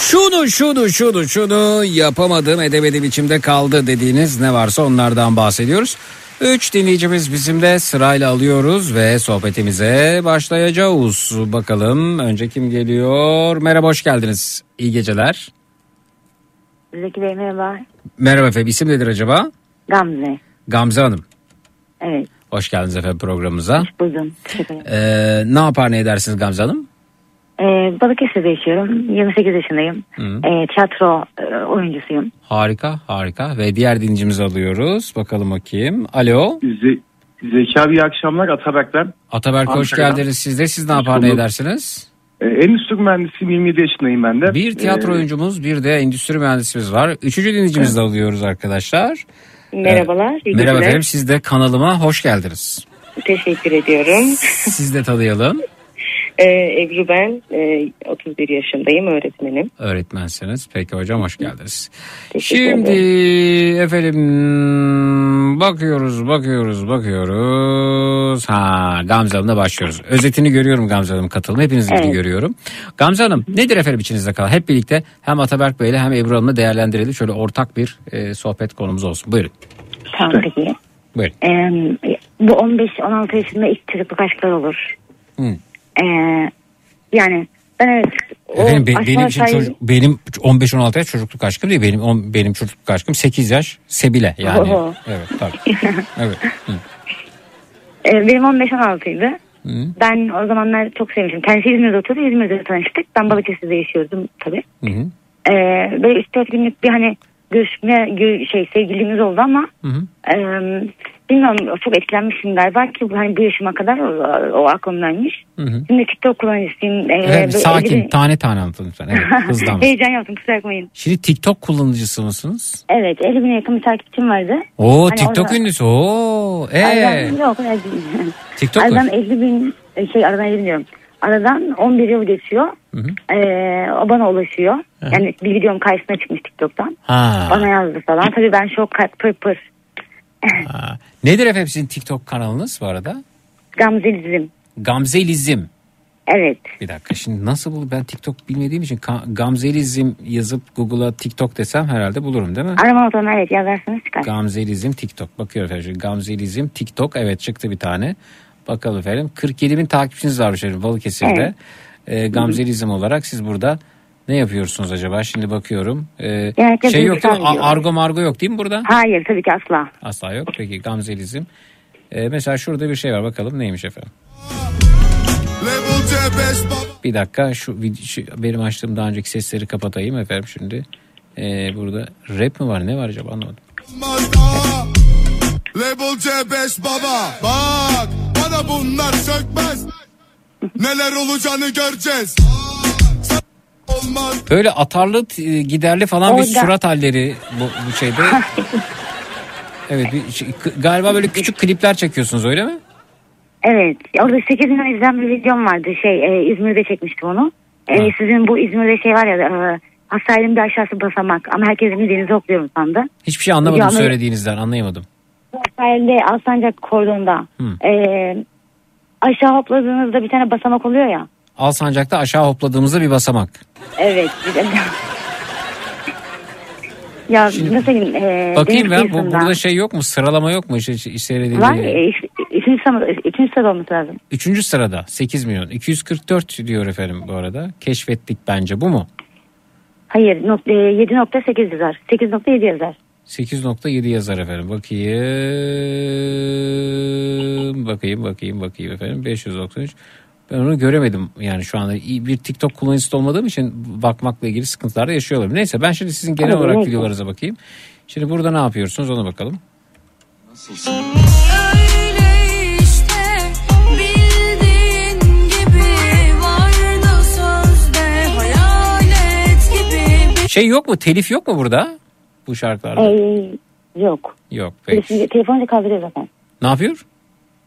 Şunu şunu şunu şunu yapamadım edemedim içimde kaldı dediğiniz ne varsa onlardan bahsediyoruz. Üç dinleyicimiz bizim de sırayla alıyoruz ve sohbetimize başlayacağız. Bakalım önce kim geliyor? Merhaba hoş geldiniz. İyi geceler. Zeki Bey merhaba. Merhaba efendim isim nedir acaba? Gamze. Gamze Hanım. Evet. Hoş geldiniz efendim programımıza. Buldum. Teşekkür ederim. Ee, ne yapar ne edersiniz Gamze Hanım? Ee, Balıkesir'de yaşıyorum. 28 yaşındayım. Hı. Ee, tiyatro e, oyuncusuyum. Harika harika ve diğer dinleyicimizi alıyoruz. Bakalım o kim? Alo. Ze- Zeki abi iyi akşamlar Atabek ben. Ataberk hoş Ankara'dan. geldiniz siz de. Siz ne Hoş yapar ne edersiniz? Ee, endüstri mühendisiyim 27 yaşındayım ben de. Bir tiyatro Ee, oyuncumuz bir de endüstri mühendisimiz var. Üçüncü dinleyicimizi de alıyoruz arkadaşlar. Merhabalar. iyi Merhaba efendim siz de kanalıma hoş geldiniz. Teşekkür ediyorum. Siz de tanıyalım. Ee, Ebru ben. Ee, 31 yaşındayım. Öğretmenim. Öğretmensiniz. Peki hocam hoş geldiniz. Teşekkür Şimdi efendim bakıyoruz bakıyoruz bakıyoruz. Ha Gamze Hanım'la başlıyoruz. Özetini görüyorum Gamze Hanım katılımı. Hepinizinkini Evet. görüyorum. Gamze Hanım nedir efendim içinizde kalan? Hep birlikte hem Ataberk Bey'le hem Ebru Hanım'la değerlendirelim. Şöyle ortak bir e, sohbet konumuz olsun. Buyurun. Tamam peki. Buyurun. Ee, bu 15-16 yaşında ilk çocukluk aşklar olur. Hı. Ee, yani ben evet Efendim be- benim için çocuk- benim 15-16 yaş çocukluk aşkım değil. Benim on- benim çocukluk aşkım 8 yaş Sebile yani. Oho. Evet tabii. Evet. Hı. Ee, benim 15-16'ydı. Hı. Ben o zamanlar çok sevmiştim. Kendisi İzmir'de oturuyordu. İzmir'de tanıştık. Ben Balıkesir'de yaşıyordum tabii. Hı hı. Ee, böyle 3-4 günlük bir hani görüşme gö- şey sevgilimiz oldu ama Hı hı. e, bilmiyorum çok etkilenmişim galiba ki hani bu yaşıma kadar o, o aklımdaymış. Hı hı. Şimdi TikTok kullanıcısıyım. Evet, böyle sakin elimi- tane tane anlatın lütfen. Evet, hızlı. Heyecan yaptım kusura bakmayın. Şimdi TikTok kullanıcısı mısınız? Evet 50 bine yakın bir takipçim vardı. Oo Hani TikTok orada- ünlüsü. Oo. Ee, Aradan, yok. TikTok Aradan 50 bin şey aradan 50 bin diyorum. Aradan 11 yıl geçiyor. Hı hı. Ee, o bana ulaşıyor. Hı. Yani bir videom karşısına çıkmış TikTok'tan. Ha. Bana yazdı falan. Tabii ben şok pır pır. Nedir efendim sizin TikTok kanalınız bu arada? Gamzelizim. Gamzelizm. Evet. Bir dakika şimdi nasıl bul ben TikTok bilmediğim için Gamzelizm yazıp Google'a TikTok desem herhalde bulurum değil mi? Arama notuna evet yazarsanız çıkar. Gamzelizm TikTok. Bakıyorum efendim. Gamzelizm TikTok. Evet çıktı bir tane. Bakalım efendim. 47 bin takipçiniz varmış efendim Balıkesir'de. Ee, Gamzelizm olarak siz burada ne yapıyorsunuz acaba? Şimdi bakıyorum. Ee, şey yok değil mi? Argo margo yok değil mi burada? Hayır tabii ki asla. Asla yok. Peki Gamzelizm. Ee, mesela şurada bir şey var. Bakalım neymiş efendim. Bir dakika şu, şu benim açtığım daha önceki sesleri kapatayım efendim şimdi. Ee, burada rap mi var ne var acaba anlamadım. Label C5 baba Bak bana bunlar sökmez Neler olacağını göreceğiz Böyle atarlı t- giderli falan bir Orada- surat halleri bu, bu şeyde. evet bir şey- galiba böyle küçük klipler çekiyorsunuz öyle mi? Evet. Orada 8 milyon izlen bir videom vardı. Şey e, İzmir'de çekmiştim onu. E, sizin bu İzmir'de şey var ya e, hastanenin bir aşağısı basamak. Ama herkes beni denize okluyorum sandı. Hiçbir şey anlamadım Ya, söylediğinizden anlayamadım. Sahilde Alsancak kordonda. E, aşağı hopladığınızda bir tane basamak oluyor ya. Alsancak'ta aşağı hopladığımızda bir basamak. Evet. ya nasıl diyeyim? E, Bakayım ben bu, burada şey yok mu sıralama yok mu? İşte, işte Var. E, üçüncü, sırada, üçüncü sırada olması lazım. Üçüncü sırada 8 milyon 244 diyor efendim bu arada. Keşfettik bence bu mu? Hayır. Not, e, 7.8 yazar. 8.7 yazar. 8.7 yazar efendim. Bakayım. Bakayım bakayım bakayım efendim. 593. Ben onu göremedim yani şu anda bir TikTok kullanıcısı olmadığım için bakmakla ilgili sıkıntılar da yaşıyor olabilirim. Neyse ben şimdi sizin genel olarak videolarınıza bakayım. Şimdi burada ne yapıyorsunuz ona bakalım. Öyle işte bildiğin gibi vardı sözde hayalet gibi Şey yok mu telif yok mu burada bu şarkılarda? E, yok. Yok peki. Telefonu, kaldırıyor zaten. Ne yapıyor?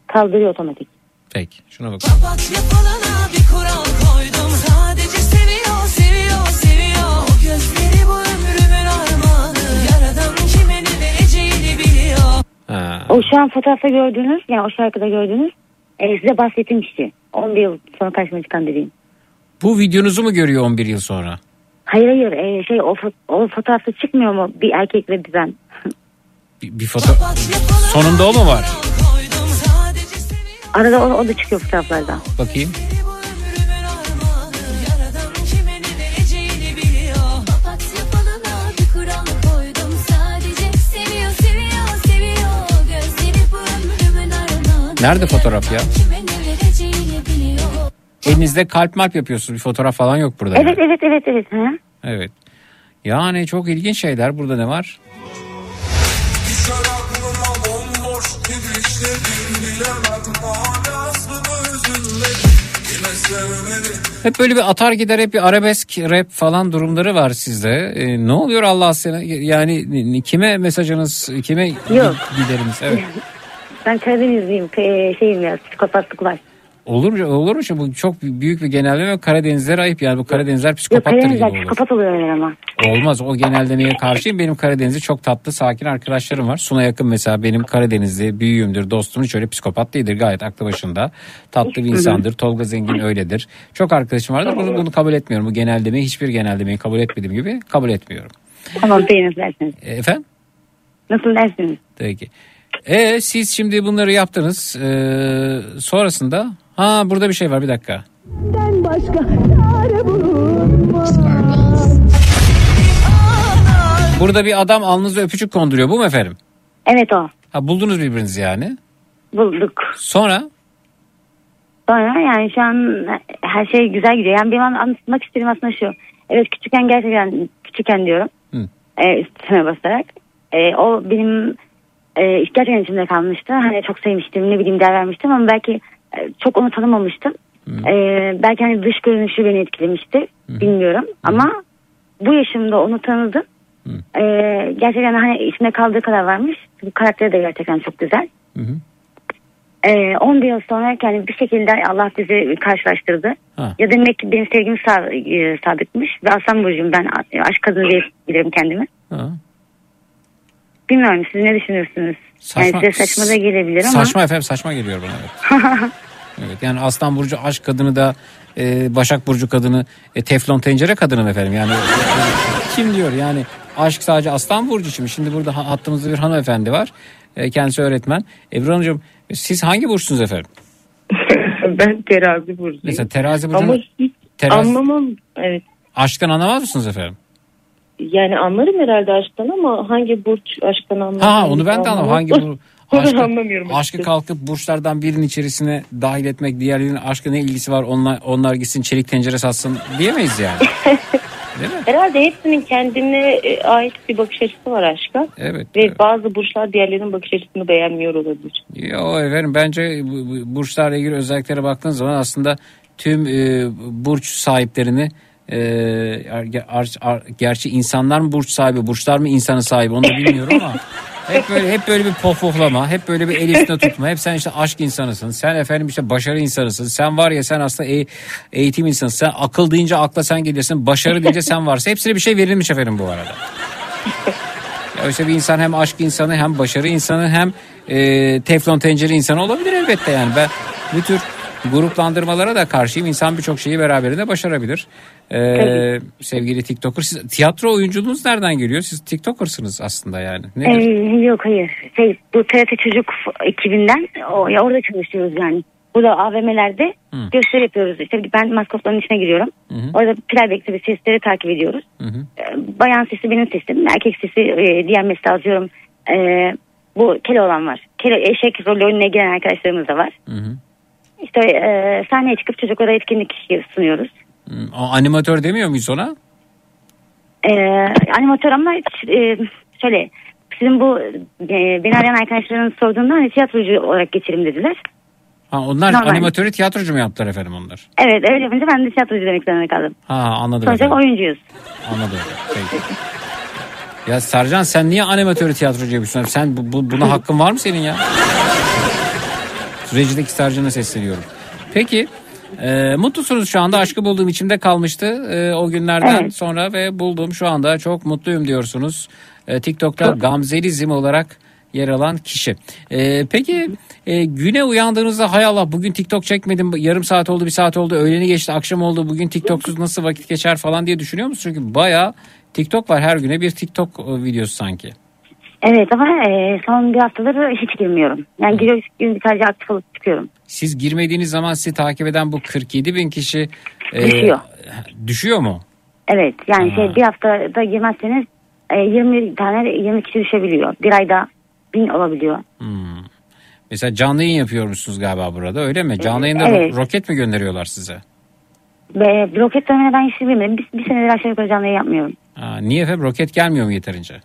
Kaldırıyor otomatik. Peki şuna bakalım. Kapat yapalana bir kural koydum Sadece seviyor seviyor seviyor O gözleri bu ömrümün armağanı Yaradan kime ne vereceğini biliyor Ha. O şu an fotoğrafta gördüğünüz yani o şarkıda gördüğünüz e, size bahsettiğim kişi. 11 yıl sonra karşıma çıkan dediğim. Bu videonuzu mu görüyor 11 yıl sonra? Hayır hayır e, şey o, fo- o fotoğrafta çıkmıyor mu bir erkek ve bir ben. Bir, bir foto... Sonunda o mu var? Arada o, o da çıkıyor fotoğraflarda. Bakayım. Nerede fotoğraf ya? Elinizde kalp malp yapıyorsunuz. Bir fotoğraf falan yok burada. Evet evet evet evet. Hı? Evet. Yani çok ilginç şeyler. Burada ne var? Hep böyle bir atar gider hep bir arabesk rap falan durumları var sizde. Ee, ne oluyor Allah seni? Yani kime mesajınız, kime Yok. gideriniz? Evet. Ben Karadenizliyim. E, şeyim ya psikopatlık var. Olur mu? Olur mu? Bu çok büyük bir genelleme. Karadenizler ayıp yani. Bu Karadenizler Yok psikopattır gibi Karadenizler olur. psikopat oluyorlar ama. Olmaz o genellemeye karşıyım. Benim Karadenizli çok tatlı sakin arkadaşlarım var. Suna yakın mesela benim Karadenizli büyüğümdür dostum hiç öyle psikopat değildir. Gayet aklı başında. Tatlı bir insandır. Tolga Zengin öyledir. Çok arkadaşım vardır. Bunu, bunu kabul etmiyorum. Bu genellemeyi hiçbir genellemeyi kabul etmediğim gibi kabul etmiyorum. Tamam beğenir dersiniz. E, efendim? Nasıl dersiniz? Peki. E siz şimdi bunları yaptınız. E, sonrasında ha burada bir şey var bir dakika. Ben başka çare bulunmaz. Burada bir adam alnınıza öpücük konduruyor bu mu efendim? Evet o. Ha buldunuz birbirinizi yani. Bulduk. Sonra Sonra yani şu an her şey güzel gidiyor. Yani benim anlatmak istediğim aslında şu. Evet küçükken gerçekten küçükken diyorum. Hı. E, üstüne basarak. E, o benim e, gerçekten içimde kalmıştı. Hani çok sevmiştim ne bileyim değer vermiştim ama belki çok onu tanımamıştım. E, belki hani dış görünüşü beni etkilemişti. Bilmiyorum ama bu yaşımda onu tanıdım. E, gerçekten hani içimde kaldığı kadar varmış. Bu karakteri de gerçekten çok güzel. Ee, 11 yıl sonra yani bir şekilde Allah bizi karşılaştırdı. Ha. Ya demek ki benim sevgim sağ, e, sadıkmış ve Aslan Burcu'yum ben aşk kadını diye bilirim kendimi. Ha. Bilmiyorum siz ne düşünürsünüz? yani size saçma da gelebilir ama. Saçma efendim saçma geliyor bana evet. evet. Yani Aslan Burcu aşk kadını da e, Başak Burcu kadını e, teflon tencere kadını efendim? Yani kim diyor yani aşk sadece Aslan Burcu için mi? Şimdi burada ha- hattımızda bir hanımefendi var. E, kendisi öğretmen. Ebru Hanımcığım siz hangi burçsunuz efendim? ben terazi burcuyum. Mesela terazi burcunu Ama hiç terazi- anlamam. Evet. aşktan anlamaz mısınız efendim? Yani anlarım herhalde aşktan ama hangi burç aşktan anlamam. Ha onu ben de anlamam. Hangi bu Onu aşkı, anlamıyorum. aşkı kalkıp burçlardan birinin içerisine dahil etmek, diğerlerinin aşkı ne ilgisi var? Onlar onlar gitsin çelik tencere satsın diyemeyiz yani. Herhalde hepsinin kendine e, ait bir bakış açısı var aşka. Evet. Ve bazı burçlar diğerlerinin bakış açısını beğenmiyor olabilir. Yo efendim bence bu- bu burçlarla ilgili özelliklere baktığınız zaman aslında tüm e, burç sahiplerini e, ar- ar- gerçi insanlar mı burç sahibi, burçlar mı insanın sahibi onu da bilmiyorum ama hep böyle hep böyle bir pohpohlama, hep böyle bir el üstüne tutma. Hep sen işte aşk insanısın. Sen efendim işte başarı insanısın. Sen var ya sen aslında e- eğitim insanısın. Sen akıl deyince akla sen gelirsin. Başarı deyince sen varsın. Hepsine bir şey verilmiş efendim bu arada. Ya Oysa bir insan hem aşk insanı hem başarı insanı hem e, teflon tencere insanı olabilir elbette yani. Ben bu tür gruplandırmalara da karşıyım. İnsan birçok şeyi beraberinde başarabilir. E, Tabii. sevgili TikToker. Siz, tiyatro oyunculuğunuz nereden geliyor? Siz TikToker'sınız aslında yani. Nedir? Ee, yok hayır. Şey, bu TRT Çocuk ekibinden o, ya orada çalışıyoruz yani. Burada AVM'lerde Hı. gösteri yapıyoruz. İşte ben maskotların içine giriyorum. Hı hı. Orada playbacks ve sesleri takip ediyoruz. Hı hı. Ee, Bayan sesi benim sesim. Erkek sesi e, diğer mesleği atıyorum. Ee, bu Keloğlan var. Kelo, eşek rolü oyununa giren arkadaşlarımız da var. Hı hı. İşte e, sahneye çıkıp çocuklara etkinlik sunuyoruz. Hı. O animatör demiyor muyuz ona? Ee, animatör ama e, şöyle sizin bu e, beni arayan arkadaşların sorduğunda hani tiyatrocu olarak geçelim dediler. Ha, onlar Normal. animatörü tiyatrocu mu yaptılar efendim onlar? Evet öyle yapınca ben de tiyatrocu demek zorunda kaldım. Ha anladım Sonuçta efendim. oyuncuyuz. Anladım. Peki. Ya Sercan sen niye animatörü tiyatrocu yapıyorsun? Sen bu, bu- buna hakkın var mı senin ya? Recideki Sercan'a sesleniyorum. Peki e, mutlusunuz şu anda aşkı bulduğum içimde kalmıştı e, o günlerden Evet. sonra ve buldum şu anda çok mutluyum diyorsunuz. E, TikTok'ta Gamzelizm olarak yer alan kişi. E, peki e, güne uyandığınızda hay Allah bugün TikTok çekmedim yarım saat oldu bir saat oldu öğleni geçti akşam oldu bugün TikToksuz nasıl vakit geçer falan diye düşünüyor musunuz? Çünkü baya TikTok var her güne bir TikTok e, videosu sanki. Evet ama e, son bir haftaları hiç girmiyorum. Yani giriyor gün sadece aktif olup çıkıyorum. Siz girmediğiniz zaman sizi takip eden bu 47 bin kişi e, Düşüyor. Düşüyor mu? Evet yani şey bir haftada girmezseniz e, 20 tane 20 kişi düşebiliyor. Bir ayda bin olabiliyor. Mesela canlı yayın yapıyormuşsunuz galiba burada öyle mi? Canlı yayında ro- Evet. roket mi gönderiyorlar size? Ve roket dönemine ben hiç bilmiyorum. Bir, bir senedir aşağı yukarı canlı yayın yapmıyorum. Aa, niye efendim roket gelmiyor mu yeterince?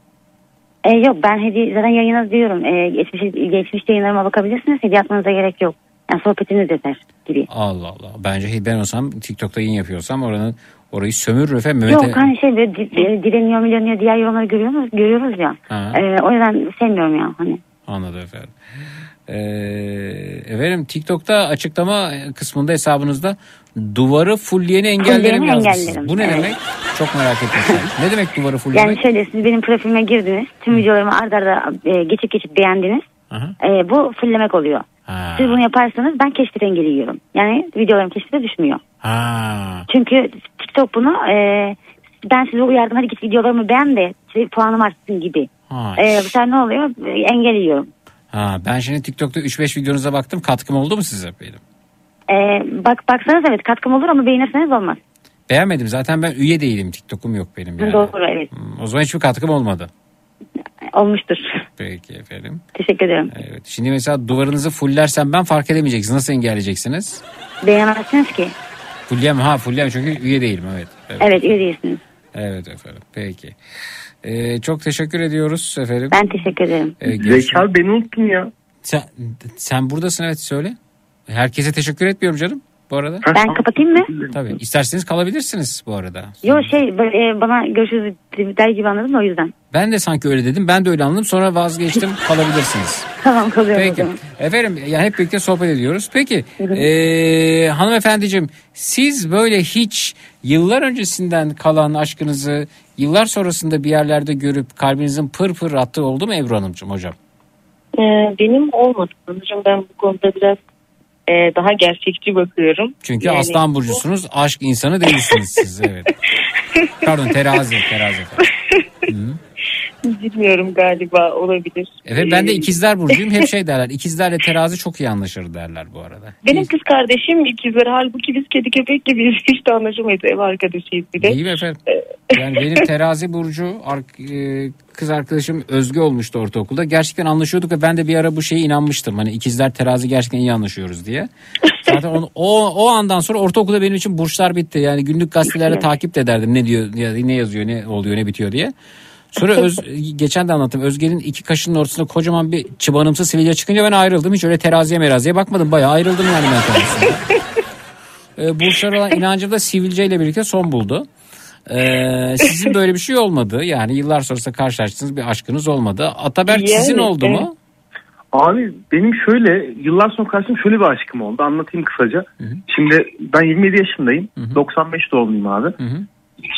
E, yok ben hediye zaten yayına diyorum. E, geçmiş, geçmiş yayınlarıma bakabilirsiniz. Hediye atmanıza gerek yok. Yani sohbetiniz yeter gibi. Allah Allah. Bence ben olsam TikTok'ta yayın yapıyorsam oranın orayı sömürür efendim. Mehmet'e- Yok hani şey böyle di- di- dileniyor mileniyor diğer yorumları görüyoruz, görüyoruz ya. Ha. E, o yüzden sevmiyorum ya hani. Anladım efendim. Ee, efendim TikTok'ta açıklama kısmında hesabınızda duvarı fullleyeni engellerim Fullleyeni yazmışsınız. engellerim, Bu ne evet. demek? Çok merak ettim. ne demek duvarı fulllemek? Yani şöyle siz benim profilime girdiniz. Tüm videolarımı arda arda e, geçip geçip beğendiniz. Aha. E, bu fulllemek oluyor. Ha. Siz bunu yaparsanız ben keşfet engeli yiyorum. Yani videolarım keşfete düşmüyor. Ha. Çünkü TikTok bunu e, ben size uyardım hadi git videolarımı beğen de işte puanım artsın gibi. Ha. E, bu sefer ne oluyor? E, engel yiyorum. Ha, ben şimdi TikTok'ta 3-5 videonuza baktım. Katkım oldu mu size benim? Ee, bak baksanız evet katkım olur ama beğenirseniz olmaz. Beğenmedim. Zaten ben üye değilim. TikTok'um yok benim yani. Doğru evet. Hmm, O zaman hiçbir katkım olmadı. Olmuştur. Peki efendim. Teşekkür ederim. Evet. Şimdi mesela duvarınızı fullersem ben fark edemeyeceksiniz. Nasıl engelleyeceksiniz? Beğenemezsiniz ki. Fulleyem ha fulleyem çünkü üye değilim evet. Evet, Evet üye değilsiniz. evet efendim. Peki. Ee, çok teşekkür ediyoruz efendim. Ben teşekkür ederim. Ee, görüşmek- Zeka beni unuttun ya. Sen, sen buradasın evet söyle. Herkese teşekkür etmiyorum canım bu arada. Ben kapatayım mı? Tabii. İsterseniz kalabilirsiniz bu arada. Yok şey böyle, e, bana görüşürüz der gibi anladım da o yüzden. Ben de sanki öyle dedim. Ben de öyle anladım. Sonra vazgeçtim. kalabilirsiniz. Tamam kalıyorum Peki. Efendim yani hep birlikte sohbet ediyoruz. Peki eee hanımefendiciğim siz böyle hiç yıllar öncesinden kalan aşkınızı yıllar sonrasında bir yerlerde görüp kalbinizin pır pır attığı oldu mu Ebru Hanımcığım hocam? Ee, benim olmadı sanırım ben bu konuda biraz e, daha gerçekçi bakıyorum. Çünkü Yani- aslan burcusunuz aşk insanı değilsiniz siz evet. Pardon terazi terazi. Bilmiyorum galiba olabilir. Evet ben de Ee, ikizler burcuyum hep şey derler ikizlerle terazi çok iyi anlaşır derler bu arada. Benim kız kardeşim ikizler halbuki biz kedi köpek gibiyiz hiç de anlaşamayız ev arkadaşıyız bir de. İyi efendim? Yani benim terazi burcu e, kız arkadaşım Özge olmuştu ortaokulda. Gerçekten anlaşıyorduk ve ben de bir ara bu şeye inanmıştım. Hani ikizler terazi gerçekten iyi anlaşıyoruz diye. Zaten onu, o, o andan sonra ortaokulda benim için burçlar bitti. Yani günlük gazetelerde takip de ederdim ne diyor ya- ne yazıyor ne oluyor ne bitiyor diye. Sonra öz, geçen de anlattım. Özge'nin iki kaşının ortasında kocaman bir çıbanımsı sivilce çıkınca ben ayrıldım. Hiç öyle teraziye meraziye bakmadım. Bayağı ayrıldım yani ben kendisinden. e, burçlara olan inancım da sivilceyle birlikte son buldu. Ee, sizin böyle bir şey olmadı. Yani yıllar sonrasında karşılaştığınız bir aşkınız olmadı. Ataberk Yani, sizin oldu evet. mu? Abi benim şöyle yıllar sonra karşım şöyle bir aşkım oldu. Anlatayım kısaca. Şimdi ben 27 yaşındayım. 95 doğumluyum abi.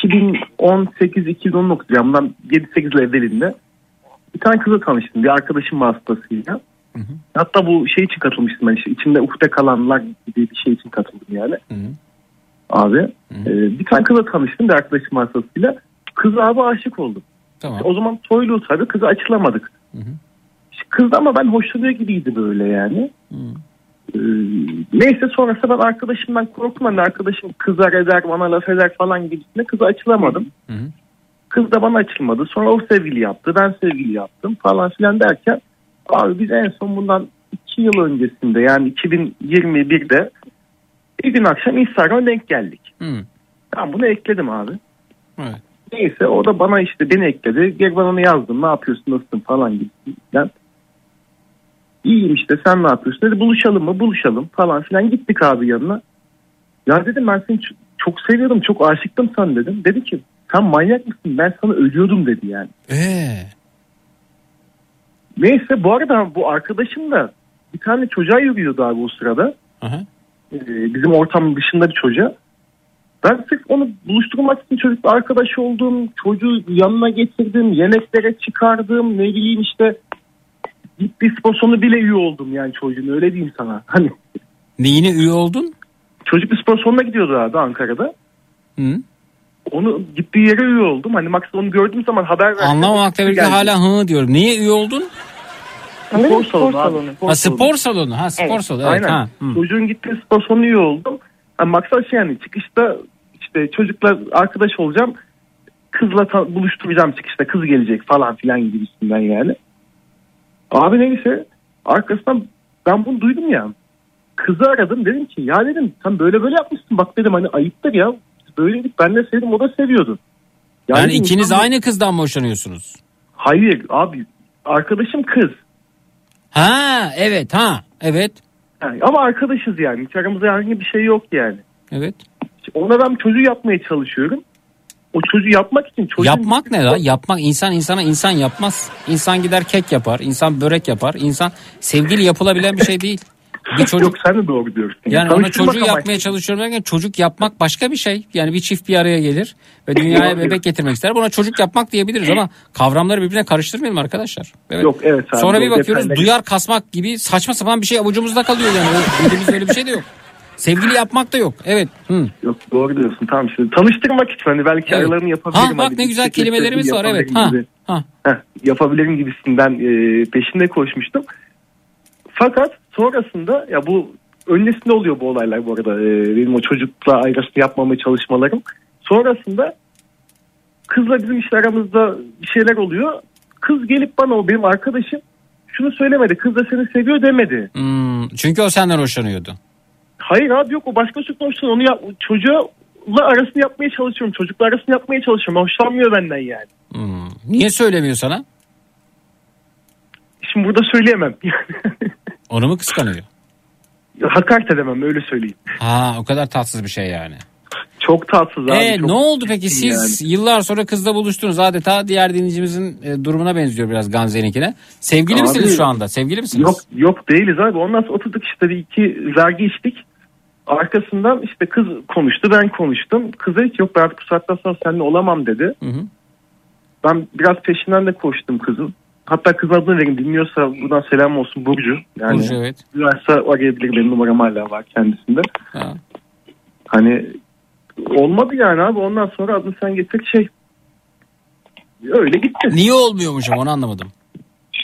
2018-2019 yani bundan 7-8 yıl evvelinde bir tane kızla tanıştım. Bir arkadaşım vasıtasıyla. Hatta bu şey için katılmıştım ben işte içimde ukde kalanlar gibi bir şey için katıldım yani. Abi e, bir tane kızla tanıştım bir arkadaşım vasıtasıyla. Kız abi aşık oldum. Tamam. O zaman toylu tabii kızı açılamadık. İşte Kız ama ben hoşlanıyor gibiydi böyle yani. Ee, neyse sonrasında ben arkadaşımdan korktum. Hani arkadaşım kızar eder bana laf eder falan gibisine kıza açılamadım. Kız da bana açılmadı. Sonra o sevgili yaptı. Ben sevgili yaptım falan filan derken abi biz en son bundan iki yıl öncesinde yani 2021'de bir gün akşam Instagram'a denk geldik. Ben bunu ekledim abi. Evet. Neyse o da bana işte beni ekledi. Gel bana onu yazdım ne yapıyorsun nasılsın falan gibisinden. İyiyim işte sen ne yapıyorsun dedi buluşalım mı buluşalım falan filan gittik abi yanına. Ya dedim ben seni çok seviyordum çok aşıktım sana dedim. Dedi ki sen manyak mısın ben sana ölüyordum dedi yani. Ee? Neyse bu arada bu arkadaşım da bir tane çocuğa yürüyordu abi o sırada. Ee, bizim ortamın dışında bir çocuğa. Ben sırf onu buluşturmak için çocukla arkadaş oldum. Çocuğu yanına getirdim. Yemeklere çıkardım. Ne bileyim işte gitti spor salonu bile üye oldum yani çocuğun öyle diyeyim sana. Hani Neyine üye oldun? çocuk bir spor salonuna gidiyordu abi Ankara'da. Hı? Onu gittiği yere üye oldum. Hani maksat onu gördüğüm zaman haber verdim. Anlamamakla birlikte hala hı diyorum. Niye üye oldun? Spor salonu. abi, Ha spor salonu. Ha spor salonu. Evet, Aynen. ha. Hı. Çocuğun gittiği spor salonu üye oldum. Yani maksat şey yani çıkışta işte çocukla arkadaş olacağım. Kızla ta- buluşturacağım çıkışta. Kız gelecek falan filan gibisinden yani. Abi neyse arkasından ben bunu duydum ya. Kızı aradım dedim ki ya dedim sen böyle böyle yapmışsın bak dedim hani ayıptır ya. Böyleydik ben de sevdim o da seviyordu. Yani dedim, ikiniz insan- aynı kızdan mı hoşlanıyorsunuz? Hayır abi arkadaşım kız. Ha evet ha evet. Yani ama arkadaşız yani. Hiç aramızda herhangi bir şey yok yani. Evet. Ona ben çocuğu yapmaya çalışıyorum. O çocuğu yapmak için çocuğun... Yapmak ne la? Yapmak insan insana insan yapmaz. İnsan gider kek yapar, insan börek yapar. İnsan sevgili yapılabilen bir şey değil. Bir çocuk Yok sen de doğru diyorsun. Yani ona çocuğu yapmaya çalışıyorum derken çocuk yapmak başka bir şey. Yani bir çift bir araya gelir ve dünyaya bebek getirmek ister. Buna çocuk yapmak diyebiliriz ama kavramları birbirine karıştırmayalım arkadaşlar. Evet. Yok evet abi. Sonra bir bakıyoruz detaylar- duyar kasmak gibi saçma sapan bir şey avucumuzda kalıyor yani. Elimizde öyle bir şey de yok. Sevgili yapmak da yok. Evet. Hı. Yok doğru diyorsun tamam işte tanıştırmak için hani belki Evet. aralarını yapabilirim. Ha, bak hani ne güzel kelimelerimiz var, evet. Ha, gibi. ha. Heh, yapabilirim gibisinden e, peşinde koşmuştum. Fakat sonrasında ya bu öncesinde oluyor bu olaylar bu arada. Ee, benim o çocukla ayrısını yapmamaya çalışmalarım. Sonrasında kızla bizim işte aramızda bir şeyler oluyor. Kız gelip bana o benim arkadaşım şunu söylemedi. Kız da seni seviyor demedi. Hmm, çünkü o senden hoşlanıyordu. Hayır abi yok o başka çocukla hoşlanıyor. Onu yap, çocuğla arasını yapmaya çalışıyorum. Çocukla arasını yapmaya çalışıyorum. Hoşlanmıyor benden yani. Hmm. Niye söylemiyor sana? Şimdi burada söyleyemem. Onu mu kıskanıyor? Hakaret edemem öyle söyleyeyim. Ha o kadar tatsız bir şey yani. Çok tatsız abi. Ee, çok ne oldu peki siz yıllar sonra kızla buluştunuz adeta diğer dinleyicimizin e, durumuna benziyor biraz Gamze'ninkine. Sevgili Abi- misiniz şu anda? Sevgili misiniz? Yok yok değiliz abi. Ondan sonra oturduk işte bir iki vergi içtik. Arkasından işte kız konuştu ben konuştum. Kız dedi ki yok ben artık bu saatten sonra seninle olamam dedi. Ben biraz peşinden de koştum kızın. Hatta kızın adını vereyim dinliyorsa buradan selam olsun Burcu. Yani Burcu, evet. Varsa arayabilir benim numaram hala var kendisinde. Ha. Hani olmadı yani abi ondan sonra adını sen getir şey. Öyle gitti. Niye olmuyormuş ama onu anlamadım.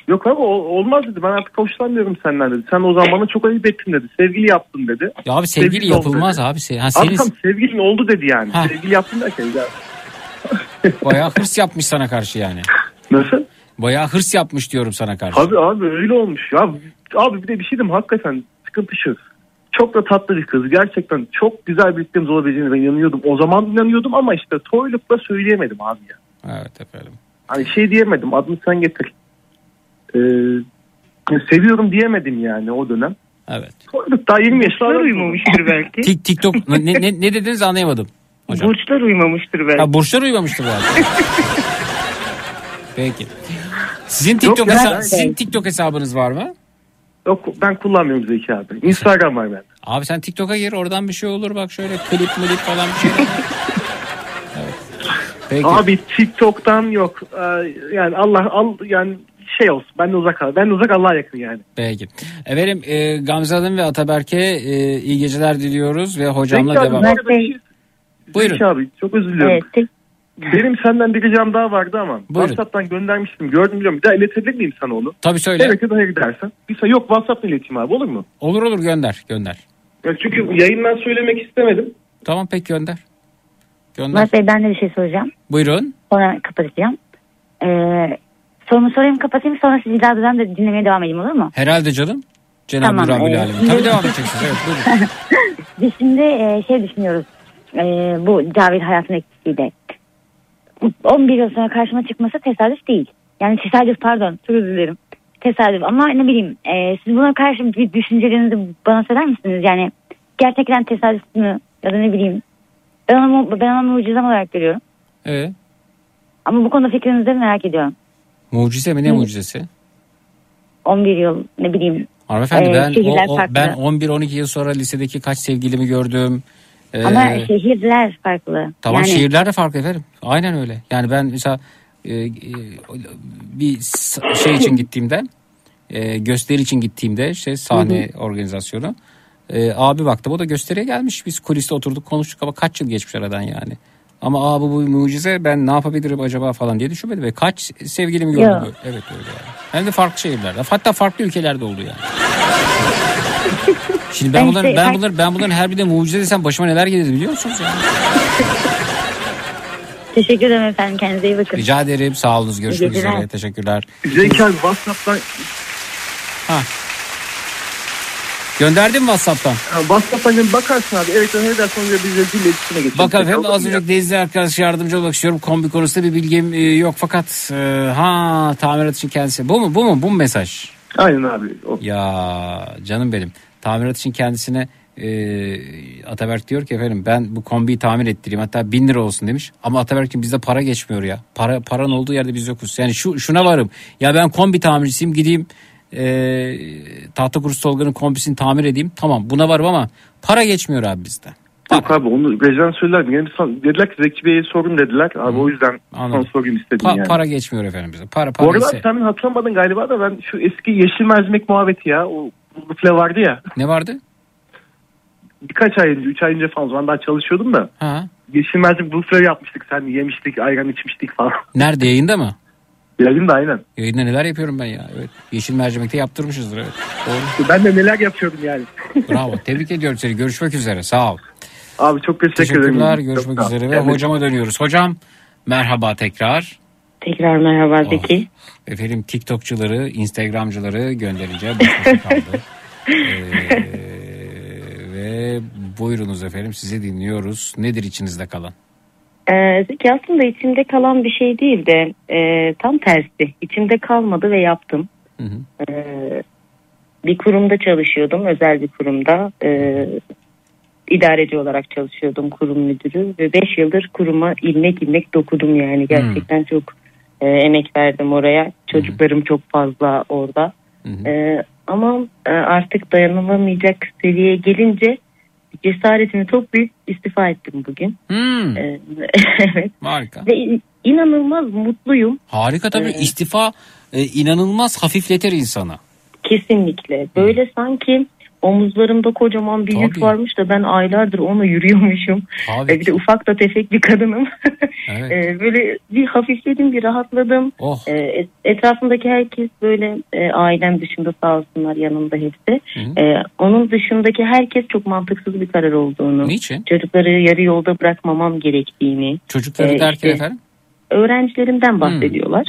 Yok abi ol- olmaz dedi ben artık hoşlanmıyorum senden dedi. Sen o zaman bana çok ayıp ettin dedi. Sevgili yaptın dedi. Ya abi sevgili Sevgili yapılmaz abi. Se- Ha, Abi senin tam sevgilin oldu dedi yani. Ha. Sevgili yaptın derken ya. bayağı hırs yapmış sana karşı yani. Nasıl? Bayağı hırs yapmış diyorum sana karşı. Abi abi öyle olmuş ya. Abi bir de bir şey diyeyim hakikaten sıkıntı şu. Çok da tatlı bir kız. Gerçekten çok güzel birliktemiz olabileceğine ben inanıyordum. O zaman inanıyordum ama işte toylukla söyleyemedim abi ya. Evet efendim. Hani şey diyemedim adını sen getir. Ee, seviyorum diyemedim yani o dönem. Evet. Toyluk daha 20 yaşında. uymamıştır belki. Tik, TikTok ne, ne, ne dediniz anlayamadım. Hocam. Burçlar uymamıştır belki. Ha, burçlar uymamıştır belki. Peki. Sizin TikTok, Yok hesa- ben- sizin TikTok hesabınız var mı? Yok ben kullanmıyorum Zeki abi. Instagram var bende. Abi sen TikTok'a gir oradan bir şey olur bak şöyle klip milip falan bir şey. evet. Peki. Abi TikTok'tan yok. Ee, yani Allah al yani şey olsun. Ben de uzak al. Ben de uzak Allah'a yakın yani. Peki. Efendim e, Gamze Hanım ve Ataberk'e e, iyi geceler diliyoruz ve hocamla Zeki abi, devam. şey- Buyurun. Zeki abi çok özür diliyorum. Benim senden bir ricam daha vardı ama Buyurun. WhatsApp'tan göndermiştim. Gördüm biliyorum. Bir daha iletebilir miyim sana onu? Tabii söyle. Evet ya da hayır dersen. Bir say- yok WhatsApp'tan ileteyim abi olur mu? Olur olur gönder gönder. Ya çünkü yayından söylemek istemedim. Tamam peki gönder. Gönder. Murat Bey ben de bir şey soracağım. Buyurun. Sonra kapatacağım. Ee, sorumu sorayım kapatayım sonra sizi daha düzen de dinlemeye devam edeyim olur mu? Herhalde canım. Cenab-ı Tamam, Rabbül evet. Alemin. Tabii devam edeceksiniz. Evet buyurun. Biz şimdi e, şey düşünüyoruz. E, bu Cavit hayatın etkisiyle. 11 yıl sonra karşıma çıkması tesadüf değil. Yani tesadüf pardon çok özür dilerim. Tesadüf ama ne bileyim e, siz buna karşı bir düşüncelerinizi bana söyler misiniz? Yani gerçekten tesadüf mü ya da ne bileyim. Ben onu, ben onu mucizem olarak görüyorum. Ee, Ama bu konuda fikrinizi de merak ediyorum. mucize mi ne mucizesi? 11 yıl ne bileyim. Hanımefendi e, ben o, o- ben 11-12 yıl sonra lisedeki kaç sevgilimi gördüm. Ee, Ama şehirler farklı. Tamam yani, şehirler de farklı efendim. Aynen öyle. Yani ben mesela e, e, bir şey için gittiğimde e, gösteri için gittiğimde işte sahne organizasyonu e, abi baktım o da gösteriye gelmiş. Biz kuliste oturduk konuştuk ama kaç yıl geçmiş aradan yani. Ama abi bu mucize ben ne yapabilirim acaba falan diye düşünmedim. Ve kaç sevgilimi gördüm. Yok. Evet öyle yani. Hem de farklı şehirlerde. Hatta farklı ülkelerde oldu yani. Şimdi ben Ben bunların işte- ben bunların ben bunların her birine mucize desem başıma neler gelirdi biliyor musunuz yani? Teşekkür ederim efendim. Kendinize iyi bakın. Rica ederim. Sağ olunuz. Görüşmek geceler. üzere. Teşekkürler. Zeki abi WhatsApp'tan Ha. Gönderdin mi WhatsApp'tan? Ha, WhatsApp'tan bakarsın abi. Evet ne dersen sonra biz de dil iletişime geçelim. Bak efendim Olur mu az önce Denizli arkadaş yardımcı olmak istiyorum. Kombi konusunda bir bilgim e, yok fakat e, ha tamirat için kendisi. Bu mu bu mu bu mu mesaj? Aynen abi. O. Ya canım benim. Tamirat için kendisine e, Ataberk diyor ki efendim ben bu kombiyi tamir ettireyim hatta bin lira olsun demiş. Ama Ataberk'in bizde para geçmiyor ya. Para paranın olduğu yerde biz yokuz. Yani şu şuna varım. Ya ben kombi tamircisiyim gideyim e, tahta kurusu Tolga'nın kombisini tamir edeyim. Tamam buna varım ama para geçmiyor abi bizde. Yok abi onu Rezen söylerdim. Yani son- dediler ki Zeki Bey'e sorun dediler. Abi o yüzden Anladım. son sorayım istedim Pa- yani. Para geçmiyor efendim bize. Para para Bu arada ise- sen hatırlamadın galiba da ben şu eski yeşil mercimek muhabbeti ya. O bufle vardı ya. Ne vardı? Birkaç ay önce, üç ay önce falan o zaman daha çalışıyordum da. Ha. Yeşil mercimek bufle yapmıştık. Sen yemiştik, ayran içmiştik falan. Nerede yayında mı? Yayında aynen. Yayında neler yapıyorum ben ya. Evet. Yeşil mercimekte yaptırmışızdır evet. Doğru. Ben de neler yapıyordum yani. Bravo. Tebrik ediyorum seni. Görüşmek üzere. Sağ ol. Abi çok teşekkür ederim. Teşekkürler. Çok Görüşmek ol. üzere ve Evet. hocama dönüyoruz. Hocam merhaba tekrar. Tekrar merhaba Zeki. Efendim TikTokçuları, Instagramcıları göndereceğim. Baş başa kaldı. Ee, ve buyurunuz efendim sizi dinliyoruz. Nedir içinizde kalan? Ee, Zeki aslında içimde kalan bir şey değil de e, tam tersi. İçimde kalmadı ve yaptım. Ee, bir kurumda çalışıyordum, özel bir kurumda. Ee, idareci olarak çalışıyordum kurum müdürü ve 5 yıldır kuruma ilmek ilmek dokudum yani gerçekten çok e, emek verdim oraya. Çocuklarım çok fazla orada. Ee, ama e, artık dayanılamayacak seviyeye gelince cesaretimi toplayıp istifa ettim bugün. Ee, evet. Harika. Ve in- inanılmaz mutluyum. Harika tabii Evet. istifa e, inanılmaz hafifletir insanı. Kesinlikle. Böyle sanki omuzlarımda kocaman bir yük Tabii. varmış da ben aylardır onunla yürüyormuşum. Tabii Ee, bir de ufak da tefek bir kadınım. Evet. Ee, böyle bir hafifledim, bir rahatladım. Oh. Ee, et- etrafımdaki herkes böyle e, ailem dışında sağ olsunlar yanımda hepsi. Ee, onun dışındaki herkes çok mantıksız bir karar olduğunu. Niçin? Çocukları yarı yolda bırakmamam gerektiğini. Çocukları Ee, derken işte efendim? Öğrencilerimden bahsediyorlar.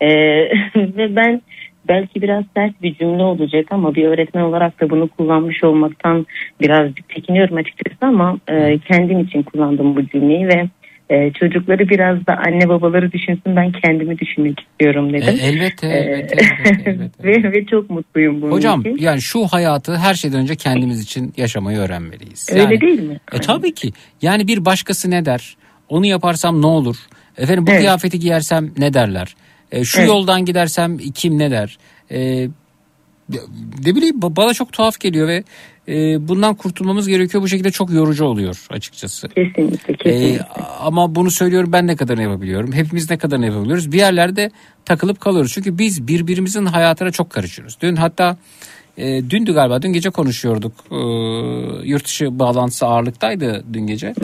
Ee, ve ben belki biraz sert bir cümle olacak ama bir öğretmen olarak da bunu kullanmış olmaktan birazcık çekiniyorum açıkçası ama e, kendim için kullandım bu cümleyi ve e, çocukları biraz da anne babaları düşünsün ben kendimi düşünmek istiyorum dedim. E, elbette, Ee, elbette, elbette, ve, ve çok mutluyum bunun Hocam için. yani şu hayatı her şeyden önce kendimiz için yaşamayı öğrenmeliyiz. Öyle Yani- değil mi? E tabii ki. Yani bir başkası ne der? Onu yaparsam ne olur? Efendim bu Evet. kıyafeti giyersem ne derler? E, şu Evet. yoldan gidersem kim ne der? E, ne bileyim ba- bana çok tuhaf geliyor ve e, bundan kurtulmamız gerekiyor. Bu şekilde çok yorucu oluyor açıkçası. Kesinlikle E, kesinlikle. ama bunu söylüyorum ben ne kadarını yapabiliyorum. Hepimiz ne kadarını yapabiliyoruz. Bir yerlerde takılıp kalıyoruz. Çünkü biz birbirimizin hayatına çok karışıyoruz. Dün hatta e, dündü galiba dün gece konuşuyorduk. E, yurt dışı bağlantısı ağırlıktaydı dün gece.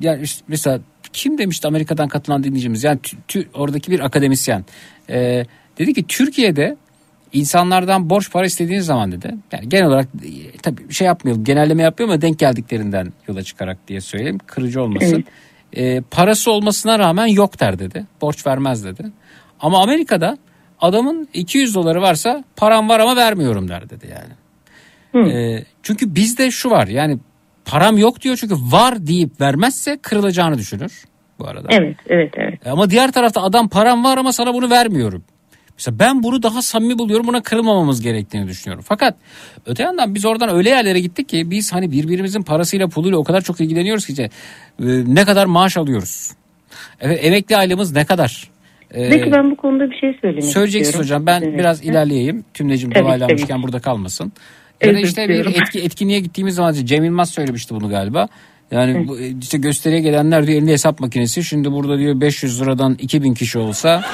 Yani işte mesela kim demişti Amerika'dan katılan dinleyicimiz? Yani tü- tü- oradaki bir akademisyen. E, dedi ki Türkiye'de insanlardan borç para istediğiniz zaman dedi yani genel olarak e, tabii şey yapmayalım genelleme yapmıyorum ama denk geldiklerinden yola çıkarak diye söyleyeyim kırıcı olmasın. E, parası olmasına rağmen yok der dedi borç vermez dedi. Ama Amerika'da adamın 200 doları varsa param var ama vermiyorum der dedi yani. E, çünkü bizde şu var yani param yok diyor çünkü var deyip vermezse kırılacağını düşünür bu arada. Evet evet evet. E, Ama diğer tarafta adam param var ama sana bunu vermiyorum. Mesela ben bunu daha samimi buluyorum buna kırılmamamız gerektiğini düşünüyorum. Fakat öte yandan biz oradan öyle yerlere gittik ki biz hani birbirimizin parasıyla puluyla o kadar çok ilgileniyoruz ki işte, e, ne kadar maaş alıyoruz. Evet, emekli aylığımız ne kadar? E, Peki ben bu konuda bir şey söylemek Söyleyeceksin istiyorum. hocam ben Evet. biraz ilerleyeyim. Tümlecim dolaylanmışken burada kalmasın. Ya da işte bir etki, etkinliğe gittiğimiz zaman Cem Yılmaz söylemişti bunu galiba. Yani bu, işte gösteriye gelenler diyor elinde hesap makinesi. Şimdi burada diyor 500 liradan 2000 kişi olsa.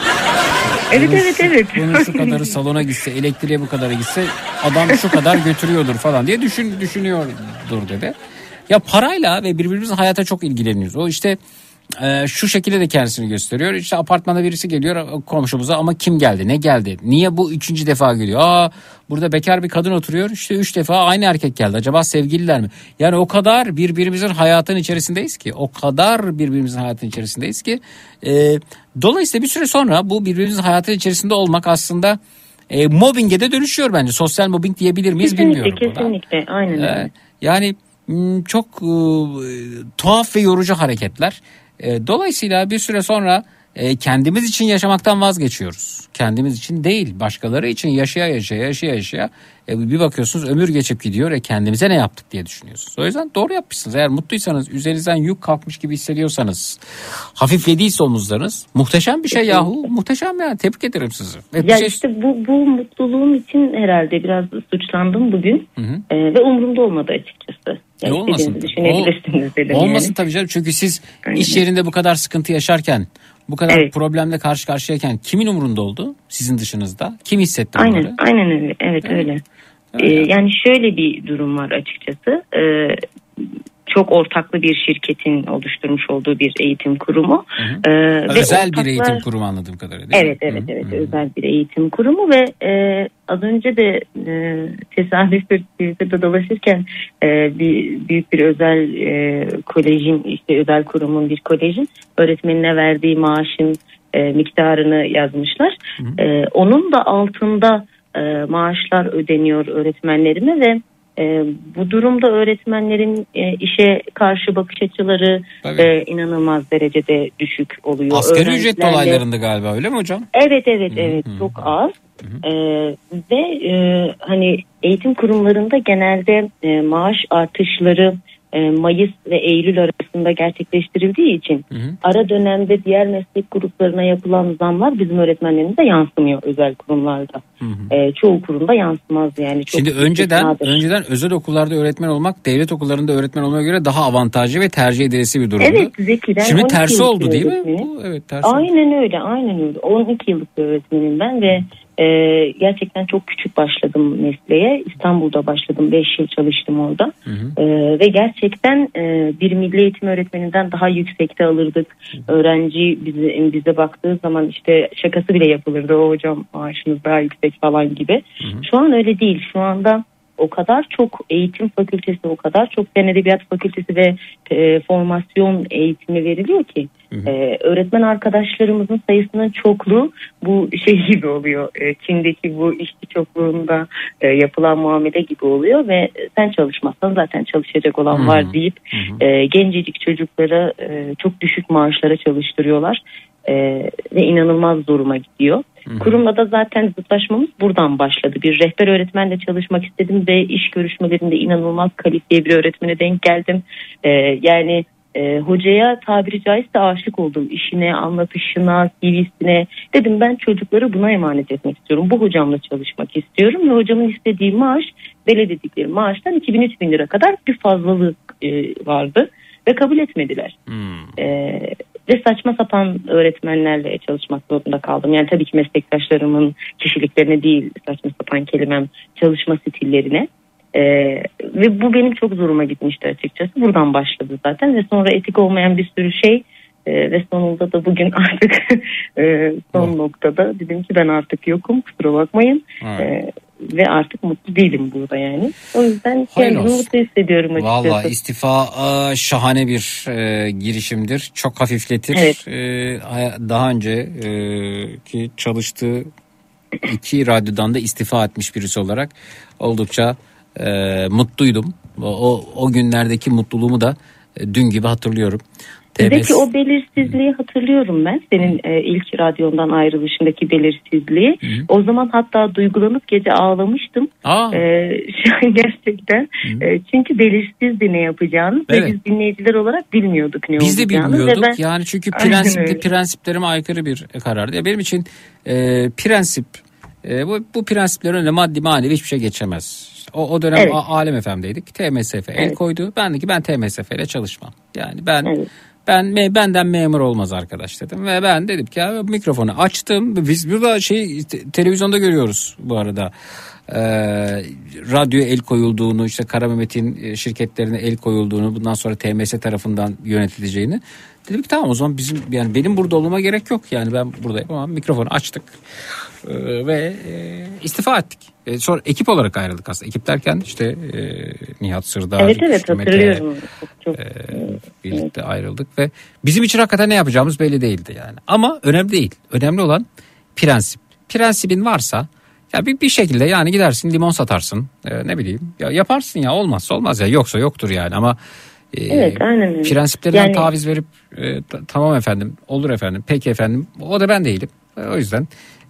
Evet bunun evet şu- evet. Bunun şu kadarı salona gitse elektriğe bu kadara gitse adam şu kadar götürüyordur falan diye düşün düşünüyordur dedi. Ya parayla ve birbirimizin hayata çok ilgileniyoruz. O işte e, şu şekilde de kendisini gösteriyor. İşte apartmanda birisi geliyor komşumuza ama kim geldi ne geldi? Niye bu üçüncü defa geliyor? Aa burada bekar bir kadın oturuyor işte üç defa aynı erkek geldi. Acaba sevgililer mi? Yani o kadar birbirimizin hayatın içerisindeyiz ki o kadar birbirimizin hayatın içerisindeyiz ki e, dolayısıyla bir süre sonra bu birbirimizin hayatın içerisinde olmak aslında e, mobbinge de dönüşüyor bence. Sosyal mobbing diyebilir miyiz Kesinlikle bilmiyorum. kesinlikle aynen öyle. Ee, yani m, çok e, tuhaf ve yorucu hareketler. E, dolayısıyla bir süre sonra e, kendimiz için yaşamaktan vazgeçiyoruz. Kendimiz için değil, başkaları için yaşaya yaşaya yaşaya yaşaya e, bir bakıyorsunuz ömür geçip gidiyor ve kendimize ne yaptık diye düşünüyorsunuz. O yüzden doğru yapmışsınız. Eğer mutluysanız, üzerinizden yük kalkmış gibi hissediyorsanız, hafiflediyse omuzlarınız muhteşem bir şey yahu. Muhteşem yani. Tebrik ederim sizi. Ya şey- işte bu, bu mutluluğum için herhalde biraz suçlandım bugün Hı hı. Ee, ve umurumda olmadı açıkçası. E, olmasın. düşünebilirsiniz dedim Olmasın yani. tabii canım çünkü siz iş yerinde bu kadar sıkıntı yaşarken bu kadar problemle karşı karşıyayken kimin umurunda oldu sizin dışınızda? Kim hissetti bunları? Aynen, aynen öyle. Evet öyle. Ee, yani şöyle bir durum var açıkçası. Ee, çok ortaklı bir şirketin oluşturmuş olduğu bir eğitim kurumu. Ee, ve Özel bir ortaklar- eğitim kurumu anladığım kadarıyla değil Evet mi? evet evet özel bir eğitim kurumu ve e, az önce de e, tesadüf bir Twitter'da dolaşırken e, bir büyük bir özel e, kolejin işte özel kurumun bir kolejin öğretmenine verdiği maaşın e, miktarını yazmışlar. E, onun da altında e, maaşlar ödeniyor öğretmenlerine ve e, bu durumda öğretmenlerin e, işe karşı bakış açıları e, inanılmaz derecede düşük oluyor. Asgari ücret dolaylarında galiba öyle mi hocam? Evet evet evet çok az. Ee, ve e, hani eğitim kurumlarında genelde e, maaş artışları e, Mayıs ve Eylül arasında gerçekleştirildiği için ara dönemde diğer meslek gruplarına yapılan zamlar bizim öğretmenlerimize yansımıyor özel kurumlarda. E, çoğu kurumda yansımaz yani. Çok Şimdi önceden nadir. önceden özel okullarda öğretmen olmak devlet okullarında öğretmen olmaya göre daha avantajlı ve tercih edilesi bir durumdu. Evet Zeki ben Şimdi 12 tersi oldu değil mi? Bu, evet tersi oldu. Aynen öyle aynen öyle 12 yıllık bir öğretmenim ben ve e, gerçekten çok küçük başladım mesleğe. İstanbul'da başladım. 5 yıl çalıştım orada. E, ve gerçekten e, bir milli eğitim öğretmeninden daha yüksekte alırdık. Öğrenci bize, bize baktığı zaman işte şakası bile yapılırdı. O hocam maaşınız daha yüksek falan gibi. Şu an öyle değil. Şu anda o kadar çok eğitim fakültesi, o kadar çok fen edebiyat fakültesi ve e, formasyon eğitimi veriliyor ki e, öğretmen arkadaşlarımızın sayısının çokluğu bu şey gibi oluyor. E, Çin'deki bu işçi çokluğunda e, yapılan muamele gibi oluyor ve sen çalışmazsan zaten çalışacak olan var deyip e, gencecik çocuklara e, çok düşük maaşlara çalıştırıyorlar. E, ve inanılmaz zoruma gidiyor. Kurumla da zaten zıtlaşmamız buradan başladı. Bir rehber öğretmenle çalışmak istedim ve iş görüşmelerinde inanılmaz kalifiye bir öğretmene denk geldim. Ee, yani e, hocaya tabiri caizse aşık oldum. İşine, anlatışına, CV'sine. Dedim ben çocukları buna emanet etmek istiyorum. Bu hocamla çalışmak istiyorum ve hocamın istediği maaş bele dedikleri maaştan 2000-3000 lira kadar bir fazlalık e, vardı ve kabul etmediler. Ee, ve saçma sapan öğretmenlerle çalışmak zorunda kaldım. Yani tabii ki meslektaşlarımın kişiliklerine değil saçma sapan kelimem çalışma stillerine. Ee, ve bu benim çok zoruma gitmişti açıkçası. Buradan başladı zaten ve sonra etik olmayan bir sürü şey e, ve sonunda da bugün artık e, son noktada dedim ki ben artık yokum kusura bakmayın. E, ve artık mutlu değilim burada yani. O yüzden kendimi mutlu hissediyorum açıkçası. Valla istifa aa, şahane bir e, girişimdir. Çok hafifletir. Evet. E, daha önce e, ki çalıştığı iki radyodan da istifa etmiş birisi olarak oldukça e, mutluydum. O, o, günlerdeki mutluluğumu da e, dün gibi hatırlıyorum. Peki o belirsizliği hatırlıyorum ben. Senin e, ilk radyondan ayrılışındaki belirsizliği. O zaman hatta duygulanıp gece ağlamıştım. Aa. E, gerçekten. E, çünkü belirsizdi ne yapacağını Evet. ve biz dinleyiciler olarak bilmiyorduk ne Biz de olacağını. ve bilmiyorduk. ben- Yani çünkü Aynen prensip, öyle. prensiplerime aykırı bir karardı. Benim için e, prensip e, bu, bu prensiplerin önüne maddi manevi hiçbir şey geçemez. O, o dönem Evet. Alem FM'deydik. TMSF el Evet. koydu. Ben de ki ben TMSF ile çalışmam. Yani ben ben me- benden memur olmaz arkadaş dedim ve ben dedim ki ya, mikrofonu açtım. Biz burada şey te- televizyonda görüyoruz bu arada. Ee, radyoya el koyulduğunu işte Kara Mehmet'in e, şirketlerine el koyulduğunu bundan sonra TMS tarafından yönetileceğini dedim ki tamam o zaman bizim yani benim burada olmama gerek yok yani ben buradayım ama mikrofonu açtık Ee, ve e, istifa ettik. E, sonra ekip olarak ayrıldık aslında. Ekip derken işte e, Nihat Sırdar, Evet evet Mete, hatırlıyorum. Çok, çok, birlikte ayrıldık ve bizim için hakikaten ne yapacağımız belli değildi yani. Ama önemli değil. Önemli olan prensip. Prensibin varsa ya bir, bir şekilde yani gidersin limon satarsın Ee, ne bileyim ya yaparsın ya olmazsa olmaz ya yoksa yoktur yani ama e, Evet, aynen öyle. prensiplerinden Yani- taviz verip e, ta- tamam efendim olur efendim peki efendim o da ben değilim. E, o yüzden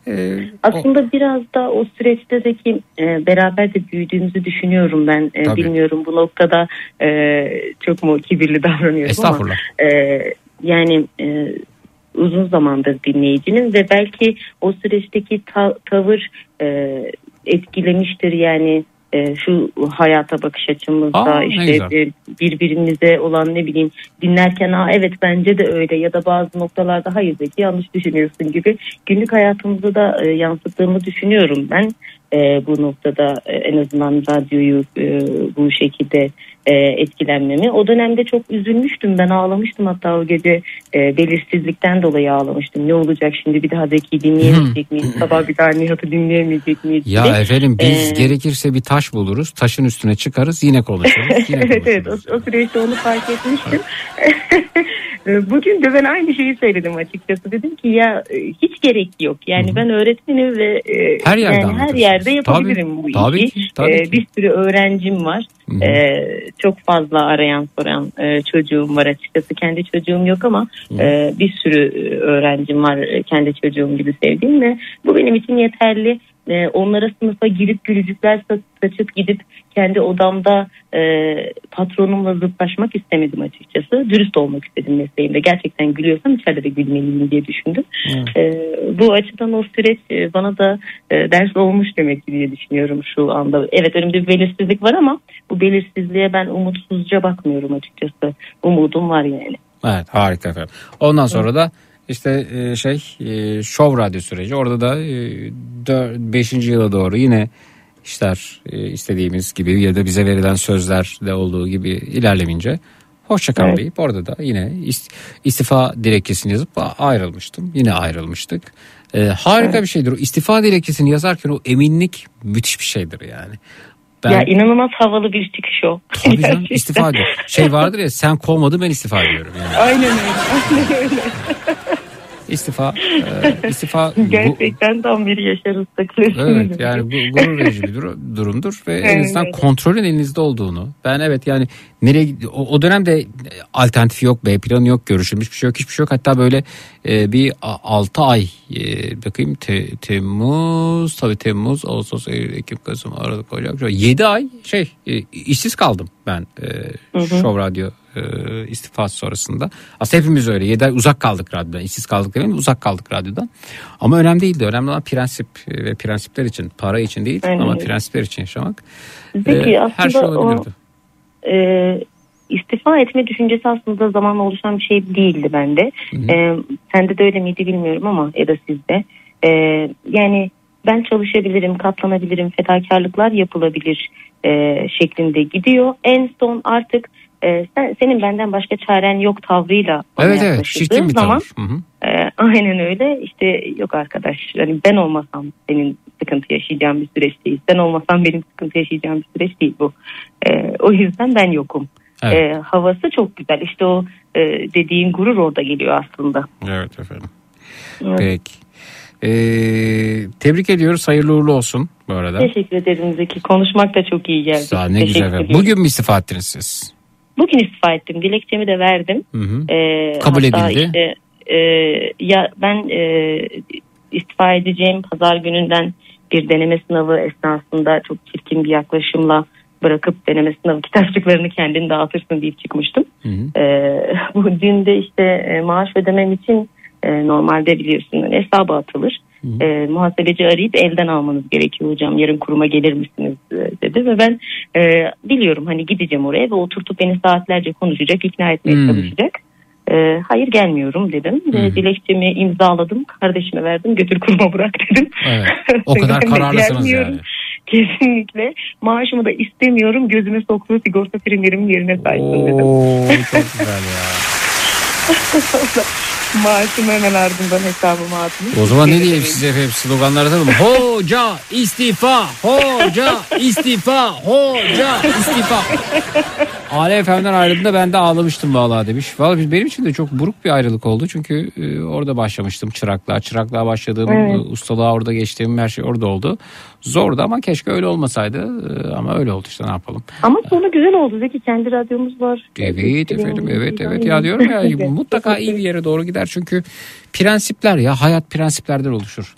e, Aslında biraz da o süreçte de ki e, beraber de büyüdüğümüzü düşünüyorum ben. E, Tabii. bilmiyorum bu noktada e, çok mu kibirli davranıyorum Estağfurullah. ama e, yani e, uzun zamandır dinleyicinin ve belki o süreçteki ta- tavır e, etkilemiştir yani e, şu hayata bakış açımızda Aa, işte e, birbirimize olan ne bileyim dinlerken Aa, evet bence de öyle ya da bazı noktalarda hayır Zeki yanlış düşünüyorsun gibi günlük hayatımızda da e, yansıttığımı düşünüyorum ben. e, bu noktada e, en azından radyoyu e, bu şekilde e, etkilenmemi. O dönemde çok üzülmüştüm. Ben ağlamıştım hatta o gece e, belirsizlikten dolayı ağlamıştım. Ne olacak şimdi bir daha Zeki dinleyemeyecek miyiz? Sabah bir daha Nihat'ı dinleyemeyecek miyiz? Ya diye. efendim biz E, gerekirse bir taş buluruz. Taşın üstüne çıkarız yine konuşuruz. Yine evet evet o, o süreçte onu fark etmiştim. E, Bugün de ben aynı şeyi söyledim açıkçası. Dedim ki ya e, hiç gerek yok. Yani ben öğretmenim ve e, Her yerde yani her yerde yapabilirim bu Tabii işi. ki, tabii ki. Bir sürü öğrencim var. E, çok fazla arayan soran e, çocuğum var açıkçası. Kendi çocuğum yok ama e, bir sürü e, öğrencim var e, kendi çocuğum gibi sevdiğim ve bu benim için yeterli. E, onlara sınıfa girip gülücükler sa- saçıp gidip kendi odamda e, patronumla zıtlaşmak istemedim açıkçası. Dürüst olmak istedim mesleğimde. Gerçekten gülüyorsam içeride de gülmeliyim diye düşündüm. E, bu açıdan o süreç e, bana da e, ders olmuş demek ki diye düşünüyorum şu anda. Evet önümde bir belirsizlik var ama bu belirsizliğe ben umutsuzca bakmıyorum açıkçası. Umudum var yani. Evet harika efendim. Ondan sonra da işte e, şey e, şov radyo süreci orada da 5. yıla doğru yine işler e, istediğimiz gibi ya da bize verilen sözlerde olduğu gibi ilerlemince hoşça kal Evet. deyip orada da yine ist- istifa dilekçesini yazıp ayrılmıştım. Yine ayrılmıştık. E, harika bir şeydir. O istifa dilekçesini yazarken o eminlik müthiş bir şeydir yani. Ben, Ya inanılmaz havalı bir çıkış o. Tabii canım istifa ediyor. Şey vardır ya sen kovmadın ben istifa ediyorum yani. Aynen öyle. Aynen öyle. İstifa, e, istifa bu- Gerçekten tam bir yaşarız Evet yani bu gurur verici bir dur- durumdur ve en Evet, azından evet. kontrolün elinizde olduğunu. Ben evet yani nereye o, o dönemde alternatif yok, B planı yok, görüşülmüş bir şey yok, hiçbir şey yok. Hatta böyle e, bir 6 ay e, bakayım Te- Temmuz tabii Temmuz, Ağustos, Eylül, Ekim, Kasım, Aralık, Ocak, Şubat. 7 ay şey e, işsiz kaldım ben e. Show Radyo e, istifası sonrasında. Aslında hepimiz öyle. 7 ay uzak kaldık radyodan. İşsiz kaldık demeyeyim uzak kaldık radyodan. Ama önemli değildi. Önemli olan prensip ve prensipler için. Para için değil Aynen ama prensipler için yaşamak. Peki E, her şey o- olabilirdi. e, istifa etme düşüncesi aslında zamanla oluşan bir şey değildi bende. E, sende de öyle miydi bilmiyorum ama ya da sizde. E, yani ben çalışabilirim, katlanabilirim, fedakarlıklar yapılabilir e, şeklinde gidiyor. En son artık e, sen, senin benden başka çaren yok tavrıyla Evet evet çirkin bir zaman tavır. Hı hı. ee, aynen öyle. İşte yok arkadaş. Yani ben olmasam senin sıkıntı yaşayacağın bir süreç değil. Sen olmasan benim sıkıntı yaşayacağım bir süreç değil bu. Ee, o yüzden ben yokum. Evet. Ee, havası çok güzel. İşte o e, dediğin gurur orada geliyor aslında. Evet efendim. Evet. Peki. E, tebrik ediyoruz. Hayırlı uğurlu olsun bu arada. Teşekkür ederim Zeki. Konuşmak da çok iyi geldi. Sağ ne Teşekkür güzel. Bugün mü istifa ettiniz siz? Bugün istifa ettim. Dilekçemi de verdim. Hı hı. Ee, Kabul edildi. Işte, e, ya ben e, istifa edeceğim pazar gününden bir deneme sınavı esnasında çok çirkin bir yaklaşımla bırakıp deneme sınavı kitapçıklarını kendin dağıtırsın deyip çıkmıştım. E, bu dün de işte e, maaş ödemem için e, normalde biliyorsun hesaba atılır. E, muhasebeci arayıp elden almanız gerekiyor hocam yarın kuruma gelir misiniz dedi ve ben e, biliyorum hani gideceğim oraya ve oturtup beni saatlerce konuşacak ikna etmeye Hmm. çalışacak. E, hayır gelmiyorum dedim ve dilekçemi imzaladım kardeşime verdim götür kuruma bırak dedim. Evet. O kadar kararlısınız yani. Kesinlikle maaşımı da istemiyorum gözüme soktuğu sigorta primlerimin yerine saysın dedim. Oo çok güzel ya. Maaşımı hemen ardından hesabıma atmış. O zaman ne diyeyim size efendim sloganlar atalım. Hoca istifa, hoca istifa, hoca istifa. Ale Efendi'den ayrıldığında ben de ağlamıştım vallahi demiş. Vallahi benim için de çok buruk bir ayrılık oldu. Çünkü e, orada başlamıştım çıraklığa. Çıraklığa başladığım, Evet. e, ustalığa orada geçtiğim her şey orada oldu. Zordu ama keşke öyle olmasaydı. E, ama öyle oldu işte ne yapalım. Ama sonu güzel oldu Zeki kendi radyomuz var. Evet efendim evet evet ya diyorum ya mutlaka iyi bir yere doğru gider çünkü prensipler ya hayat prensiplerden oluşur.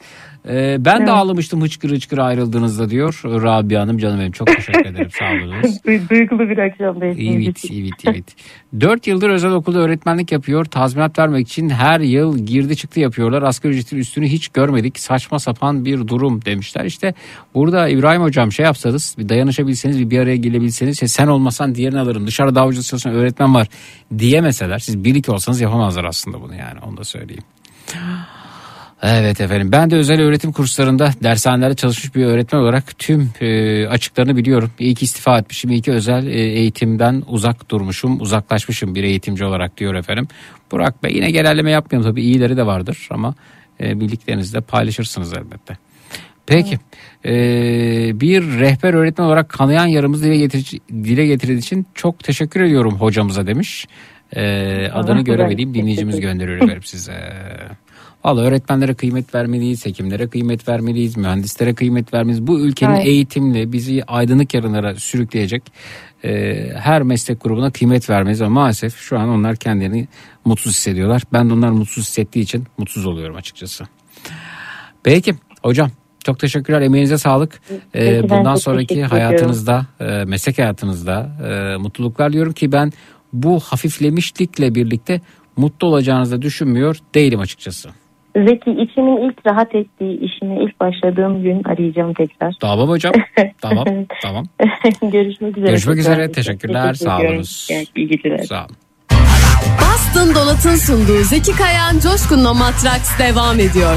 Ee, ben de Evet. ağlamıştım hıçkırı hıçkırı ayrıldığınızda diyor Rabia Hanım canım benim çok teşekkür ederim sağ olunuz. Du- Duygulu bir akşamdayız. Evet, evet, evet. 4 yıldır özel okulda öğretmenlik yapıyor. Tazminat vermek için her yıl girdi çıktı yapıyorlar. Asgari ücretin üstünü hiç görmedik. Saçma sapan bir durum demişler. İşte burada İbrahim hocam şey yapsanız bir dayanışabilseniz bir, bir araya gelebilseniz işte sen olmasan diğerini alırım. Dışarıda davacı çalışan öğretmen var diyemeseler siz bir iki olsanız yapamazlar aslında bunu yani onu da söyleyeyim. Evet efendim ben de özel öğretim kurslarında dershanelerde çalışmış bir öğretmen olarak tüm e, açıklarını biliyorum. İyi ki istifa etmişim, iyi ki özel e, eğitimden uzak durmuşum, uzaklaşmışım bir eğitimci olarak diyor efendim. Burak Bey yine genelleme yapmıyorum tabii iyileri de vardır ama e, bildiklerinizle paylaşırsınız elbette. Peki e, bir rehber öğretmen olarak kanayan yaramızı dile, getirici, dile getirdiği için çok teşekkür ediyorum hocamıza demiş. E, adını güzel. dinleyicimiz gönderiyor efendim size. Valla öğretmenlere kıymet vermeliyiz, hekimlere kıymet vermeliyiz, mühendislere kıymet vermeliyiz. Bu ülkenin Evet. eğitimli bizi aydınlık yarınlara sürükleyecek e, her meslek grubuna kıymet vermeliyiz. Ama maalesef şu an onlar kendilerini mutsuz hissediyorlar. Ben de onlar mutsuz hissettiği için mutsuz oluyorum açıkçası. Peki hocam çok teşekkürler emeğinize sağlık. Ee, bundan sonraki hayatınızda e, meslek hayatınızda e, mutluluklar diyorum ki ben bu hafiflemişlikle birlikte mutlu olacağınızı düşünmüyor değilim açıkçası. Zeki içimin ilk rahat ettiği işime ilk başladığım gün arayacağım tekrar. Tamam hocam. tamam. Tamam. Görüşmek üzere. Görüşmek üzere. Teşekkürler. Teşekkür Sağ. Evet, iyi geceler. Sağ olun. Boston Donat'ın sunduğu Zeki Kayan Coşkun'la Matraks devam ediyor.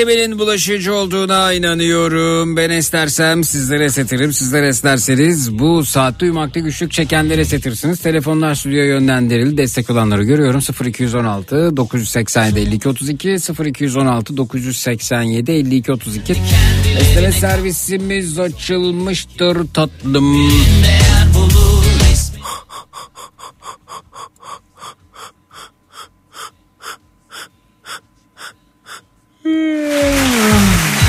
Esnemenin bulaşıcı olduğuna inanıyorum. Ben esnersem sizlere esnetirim. Sizler esnerseniz bu saatte uyumakta güçlük çekenlere esnetirsiniz. Telefonlar stüdyoya yönlendirildi. Destek olanları görüyorum. 0216 987 52 32 0216 987 52 32 Esneme servisimiz açılmıştır tatlım. Eğer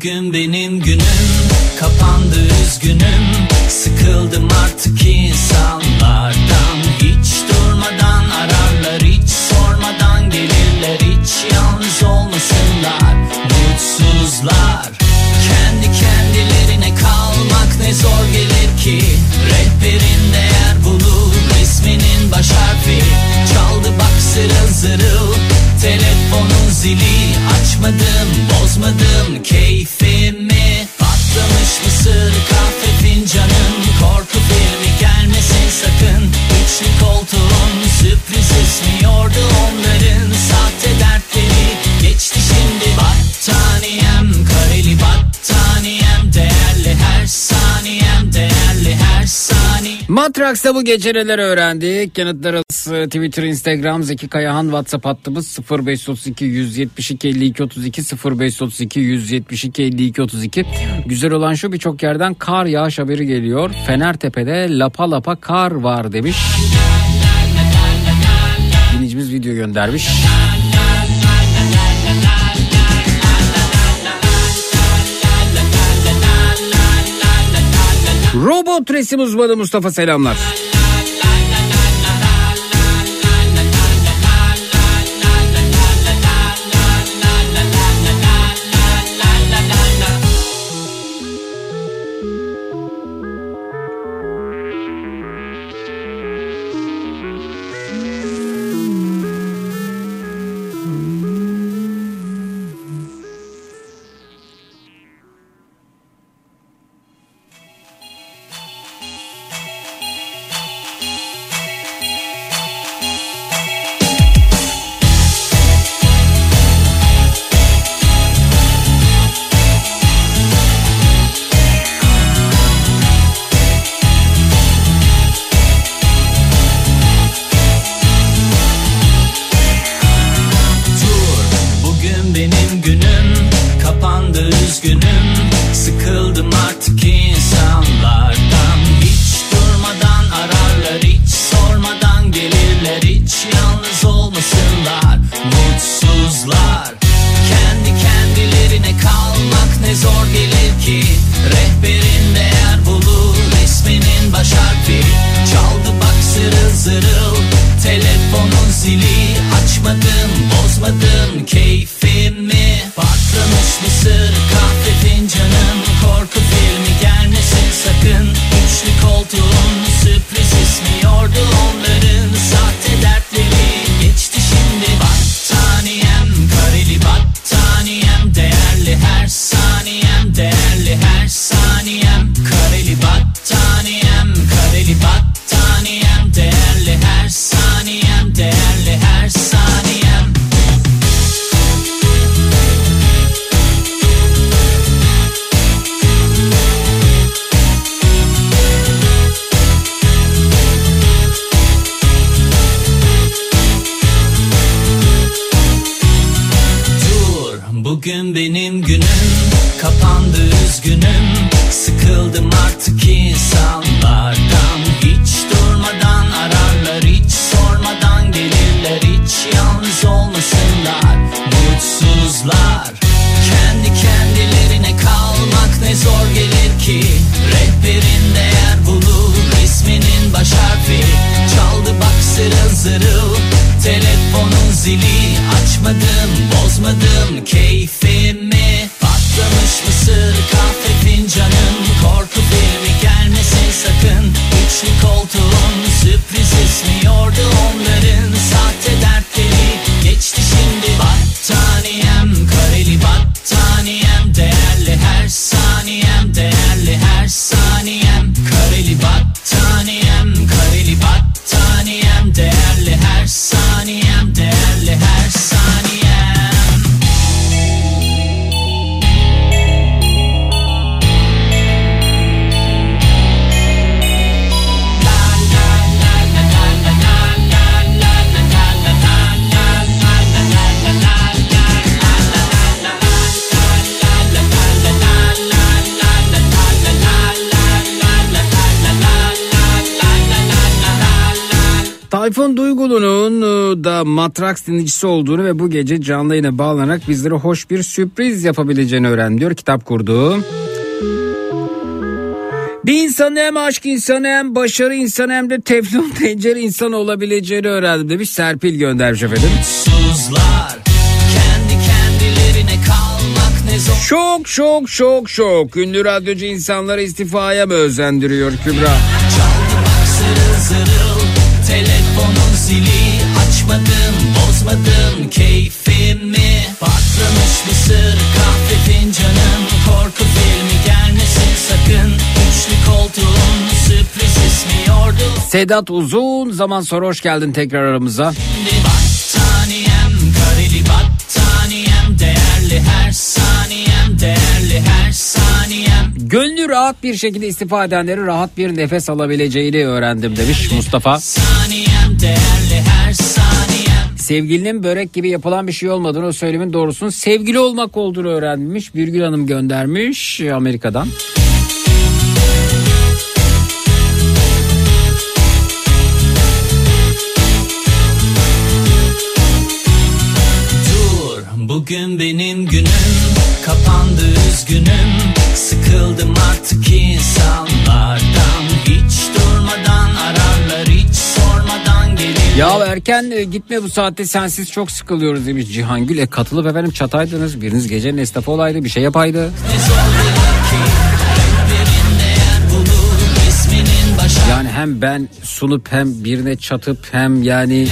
bugün benim günüm kapandı üzgünüm. Sıkıldım artık insanlardan. Hiç durmadan ararlar hiç sormadan gelirler. Hiç yalnız olmasınlar mutsuzlar. Kendi kendilerine kalmak ne zor gelir ki. Rehberin değer bulur resminin baş harfi. Çaldı bak zırıl zırıl Telefonun zili açmadım bozmadım. Keyfimi Patlamış mısır kahve fincanın Korku filmi gelmesin sakın. Üçlü koltuğun sürpriz ismiyordu onların. Sahte dertleri geçti şimdi Battaniyem. Kareli battaniyem Matraks'ta bu gece neler öğrendik? Yanıtlarımız e, Twitter, Instagram, Zeki Kayahan, WhatsApp hattımız 0532 172 52 32 0532 172 52 32. Güzel olan şu birçok yerden kar yağış haberi geliyor. Fenertepe'de lapa lapa kar var demiş. Dinleyicimiz video göndermiş. Robot resim uzmanı Mustafa selamlar. Da Matrax dinleyicisi olduğunu ve bu gece canlı yayına bağlanarak bizlere hoş bir sürpriz yapabileceğini öğrendim diyor kitap kurdu. Bir insanın hem aşk insanı hem başarı insanı hem de teflon tencere insanı olabileceğini öğrendim demiş Serpil göndermiş efendim. Mutsuzlar kendi kendilerine kalmak ne zor Şok şok şok şok. Ünlü radyocu insanları istifaya mı özendiriyor Kübra? Çaldı bak zırıl zırıl Telefonun zili açmadım bozmadım keyfimi. Patlamış mısır kahve fincanım. Korku filmi gelmesin sakın. Üçlü koltuğun sürpriz ismiyordu Sedat uzun zaman sonra hoş geldin tekrar aramıza. Şimdi battaniyem kareli battaniyem. Değerli her saniyem değerli her saniyem. Gönlü rahat bir şekilde istifa edenlerin rahat bir nefes alabileceğini öğrendim demiş Mustafa. Saniyem değerli her saniyem Sevgilinin börek gibi yapılan bir şey olmadığını o söylemin doğrusunun sevgili olmak olduğunu öğrenmiş. Birgül Hanım göndermiş Amerika'dan. Dur bugün benim günüm Kapandı üzgünüm Sıkıldım artık insanlardan Ya erken e, gitme bu saatte sensiz çok sıkılıyoruz demiş Cihangül. E katılıp efendim çataydınız. Biriniz gecenin esnafı olaydı bir şey yapaydı. Yani hem ben sunup hem birine çatıp hem yani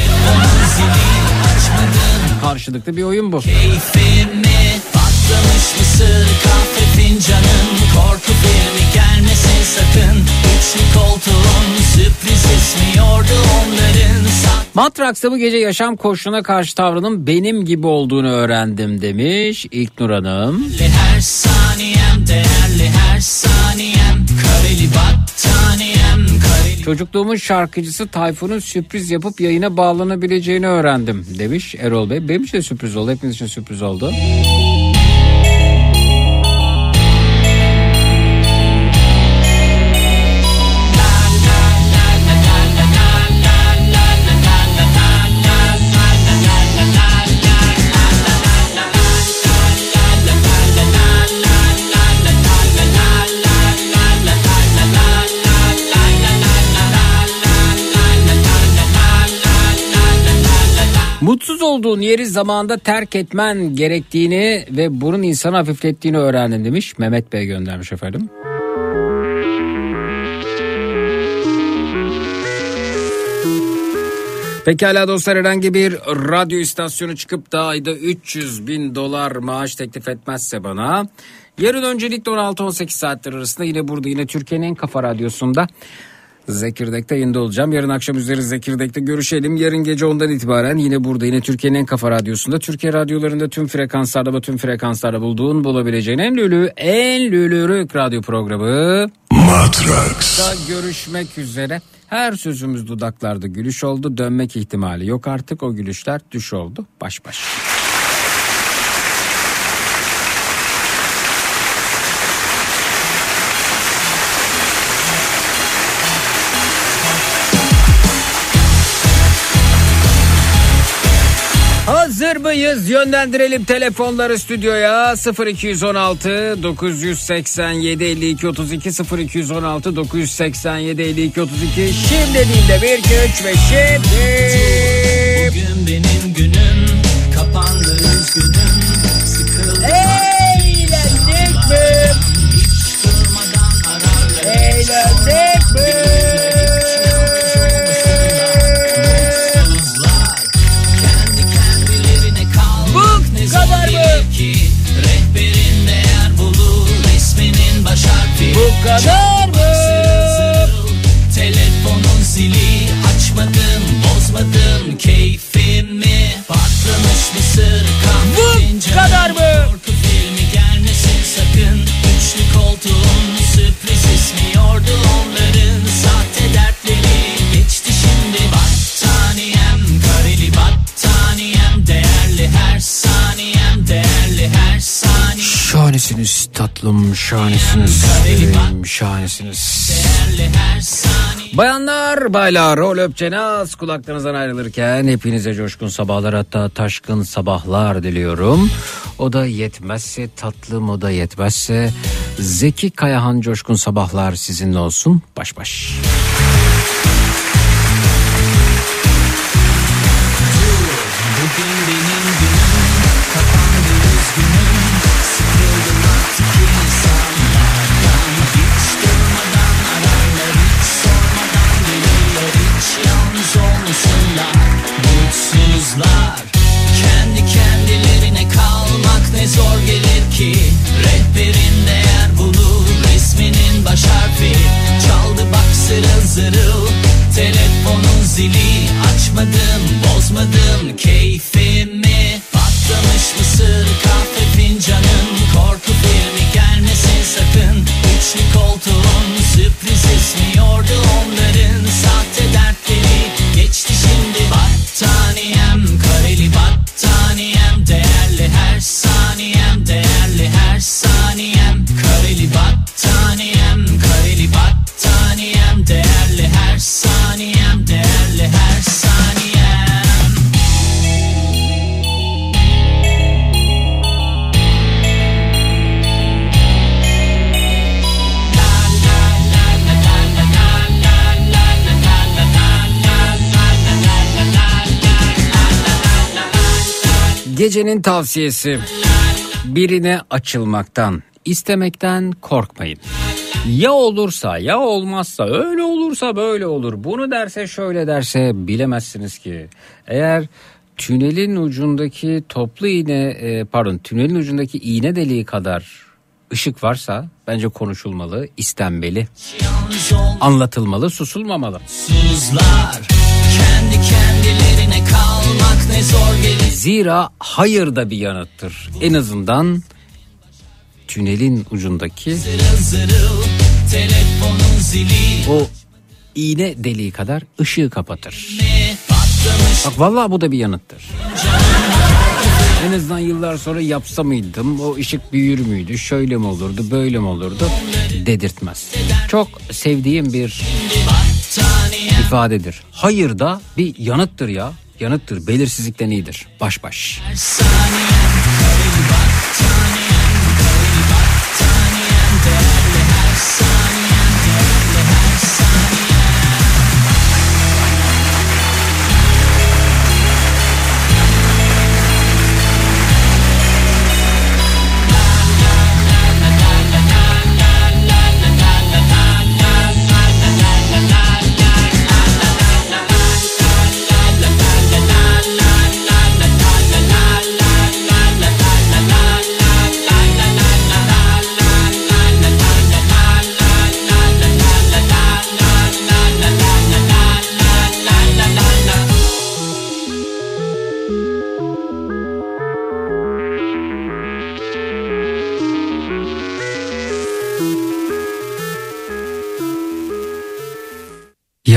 karşılıklı bir oyun bu. Keyfimi patlamış mısır kahve fincanım Korku filmi gelmesin sakın Üçlü koltuğun sürpriz ismiyordu onların Sa- Matraks'ta bu gece yaşam koşuluna karşı tavrının benim gibi olduğunu öğrendim demiş İlknur Hanım. Her saniyem değerli her saniyem Kareli battaniyem kareli Çocukluğumun şarkıcısı Tayfun'un sürpriz yapıp yayına bağlanabileceğini öğrendim demiş Erol Bey. Benim için de sürpriz oldu. Hepiniz için sürpriz oldu. Mutsuz olduğun yeri zamanda terk etmen gerektiğini ve bunun insanı hafiflettiğini öğrendim demiş. Mehmet Bey göndermiş efendim. Pekala dostlar herhangi bir radyo istasyonu çıkıp da ayda 300 bin dolar maaş teklif etmezse bana yarın öncelikle 16-18 saatler arasında yine burada yine Türkiye'nin en kafa radyosunda Zekirdek'te yayında olacağım. Yarın akşam üzeri Zekirdek'te görüşelim. Yarın gece ondan itibaren yine burada yine Türkiye'nin en kafa radyosunda. Türkiye radyolarında tüm frekanslarda ve tüm frekanslarda bulduğun bulabileceğin en lülü en lülürük radyo programı. Matrax. Da görüşmek üzere. Her sözümüz dudaklarda gülüş oldu. Dönmek ihtimali yok artık. O gülüşler düş oldu. Baş baş. Hazır mıyız? Yönlendirelim telefonları stüdyoya 0216 987 52 32 0216 987 52 32 Şimdi değil de 1 2 3 ve şimdi Bugün benim günüm kapandı üzgünüm Sıkıldım Eğlendik mi? Hiç durmadan ararlar Eğlendik mi? Bu kadar mı? Telefonun zili açmadım bozmadım keyfimi Patlamış mısır kahve Bu kadar mı? Korku filmi gelmesin sakın Üçlü koltuğun sürpriz ismi yordu onların Şahanesiniz tatlım, şahanesiniz bebeğim, şahanesiniz. Bayanlar, baylar, rol öpçenaz kulaklarınızdan ayrılırken hepinize coşkun sabahlar hatta taşkın sabahlar diliyorum. O da yetmezse tatlım o da yetmezse Zeki Kayahan coşkun sabahlar sizinle olsun baş baş. Gecenin tavsiyesi birine açılmaktan, istemekten korkmayın. Ya olursa ya olmazsa öyle olursa böyle olur. Bunu derse şöyle derse bilemezsiniz ki. Eğer tünelin ucundaki toplu iğne e, pardon tünelin ucundaki iğne deliği kadar ışık varsa bence konuşulmalı, istenmeli, anlatılmalı, susulmamalı. Mutsuzlar kendi kendilerine Zira hayır da bir yanıttır. En azından tünelin ucundaki Zırıl zırıl o iğne deliği kadar ışığı kapatır. Bak vallahi bu da bir yanıttır. En azından yıllar sonra yapsa mıydım o ışık büyür müydü şöyle mi olurdu böyle mi olurdu dedirtmez. Çok sevdiğim bir ifadedir. Hayır da bir yanıttır ya yanıttır belirsizlikten iyidir baş baş.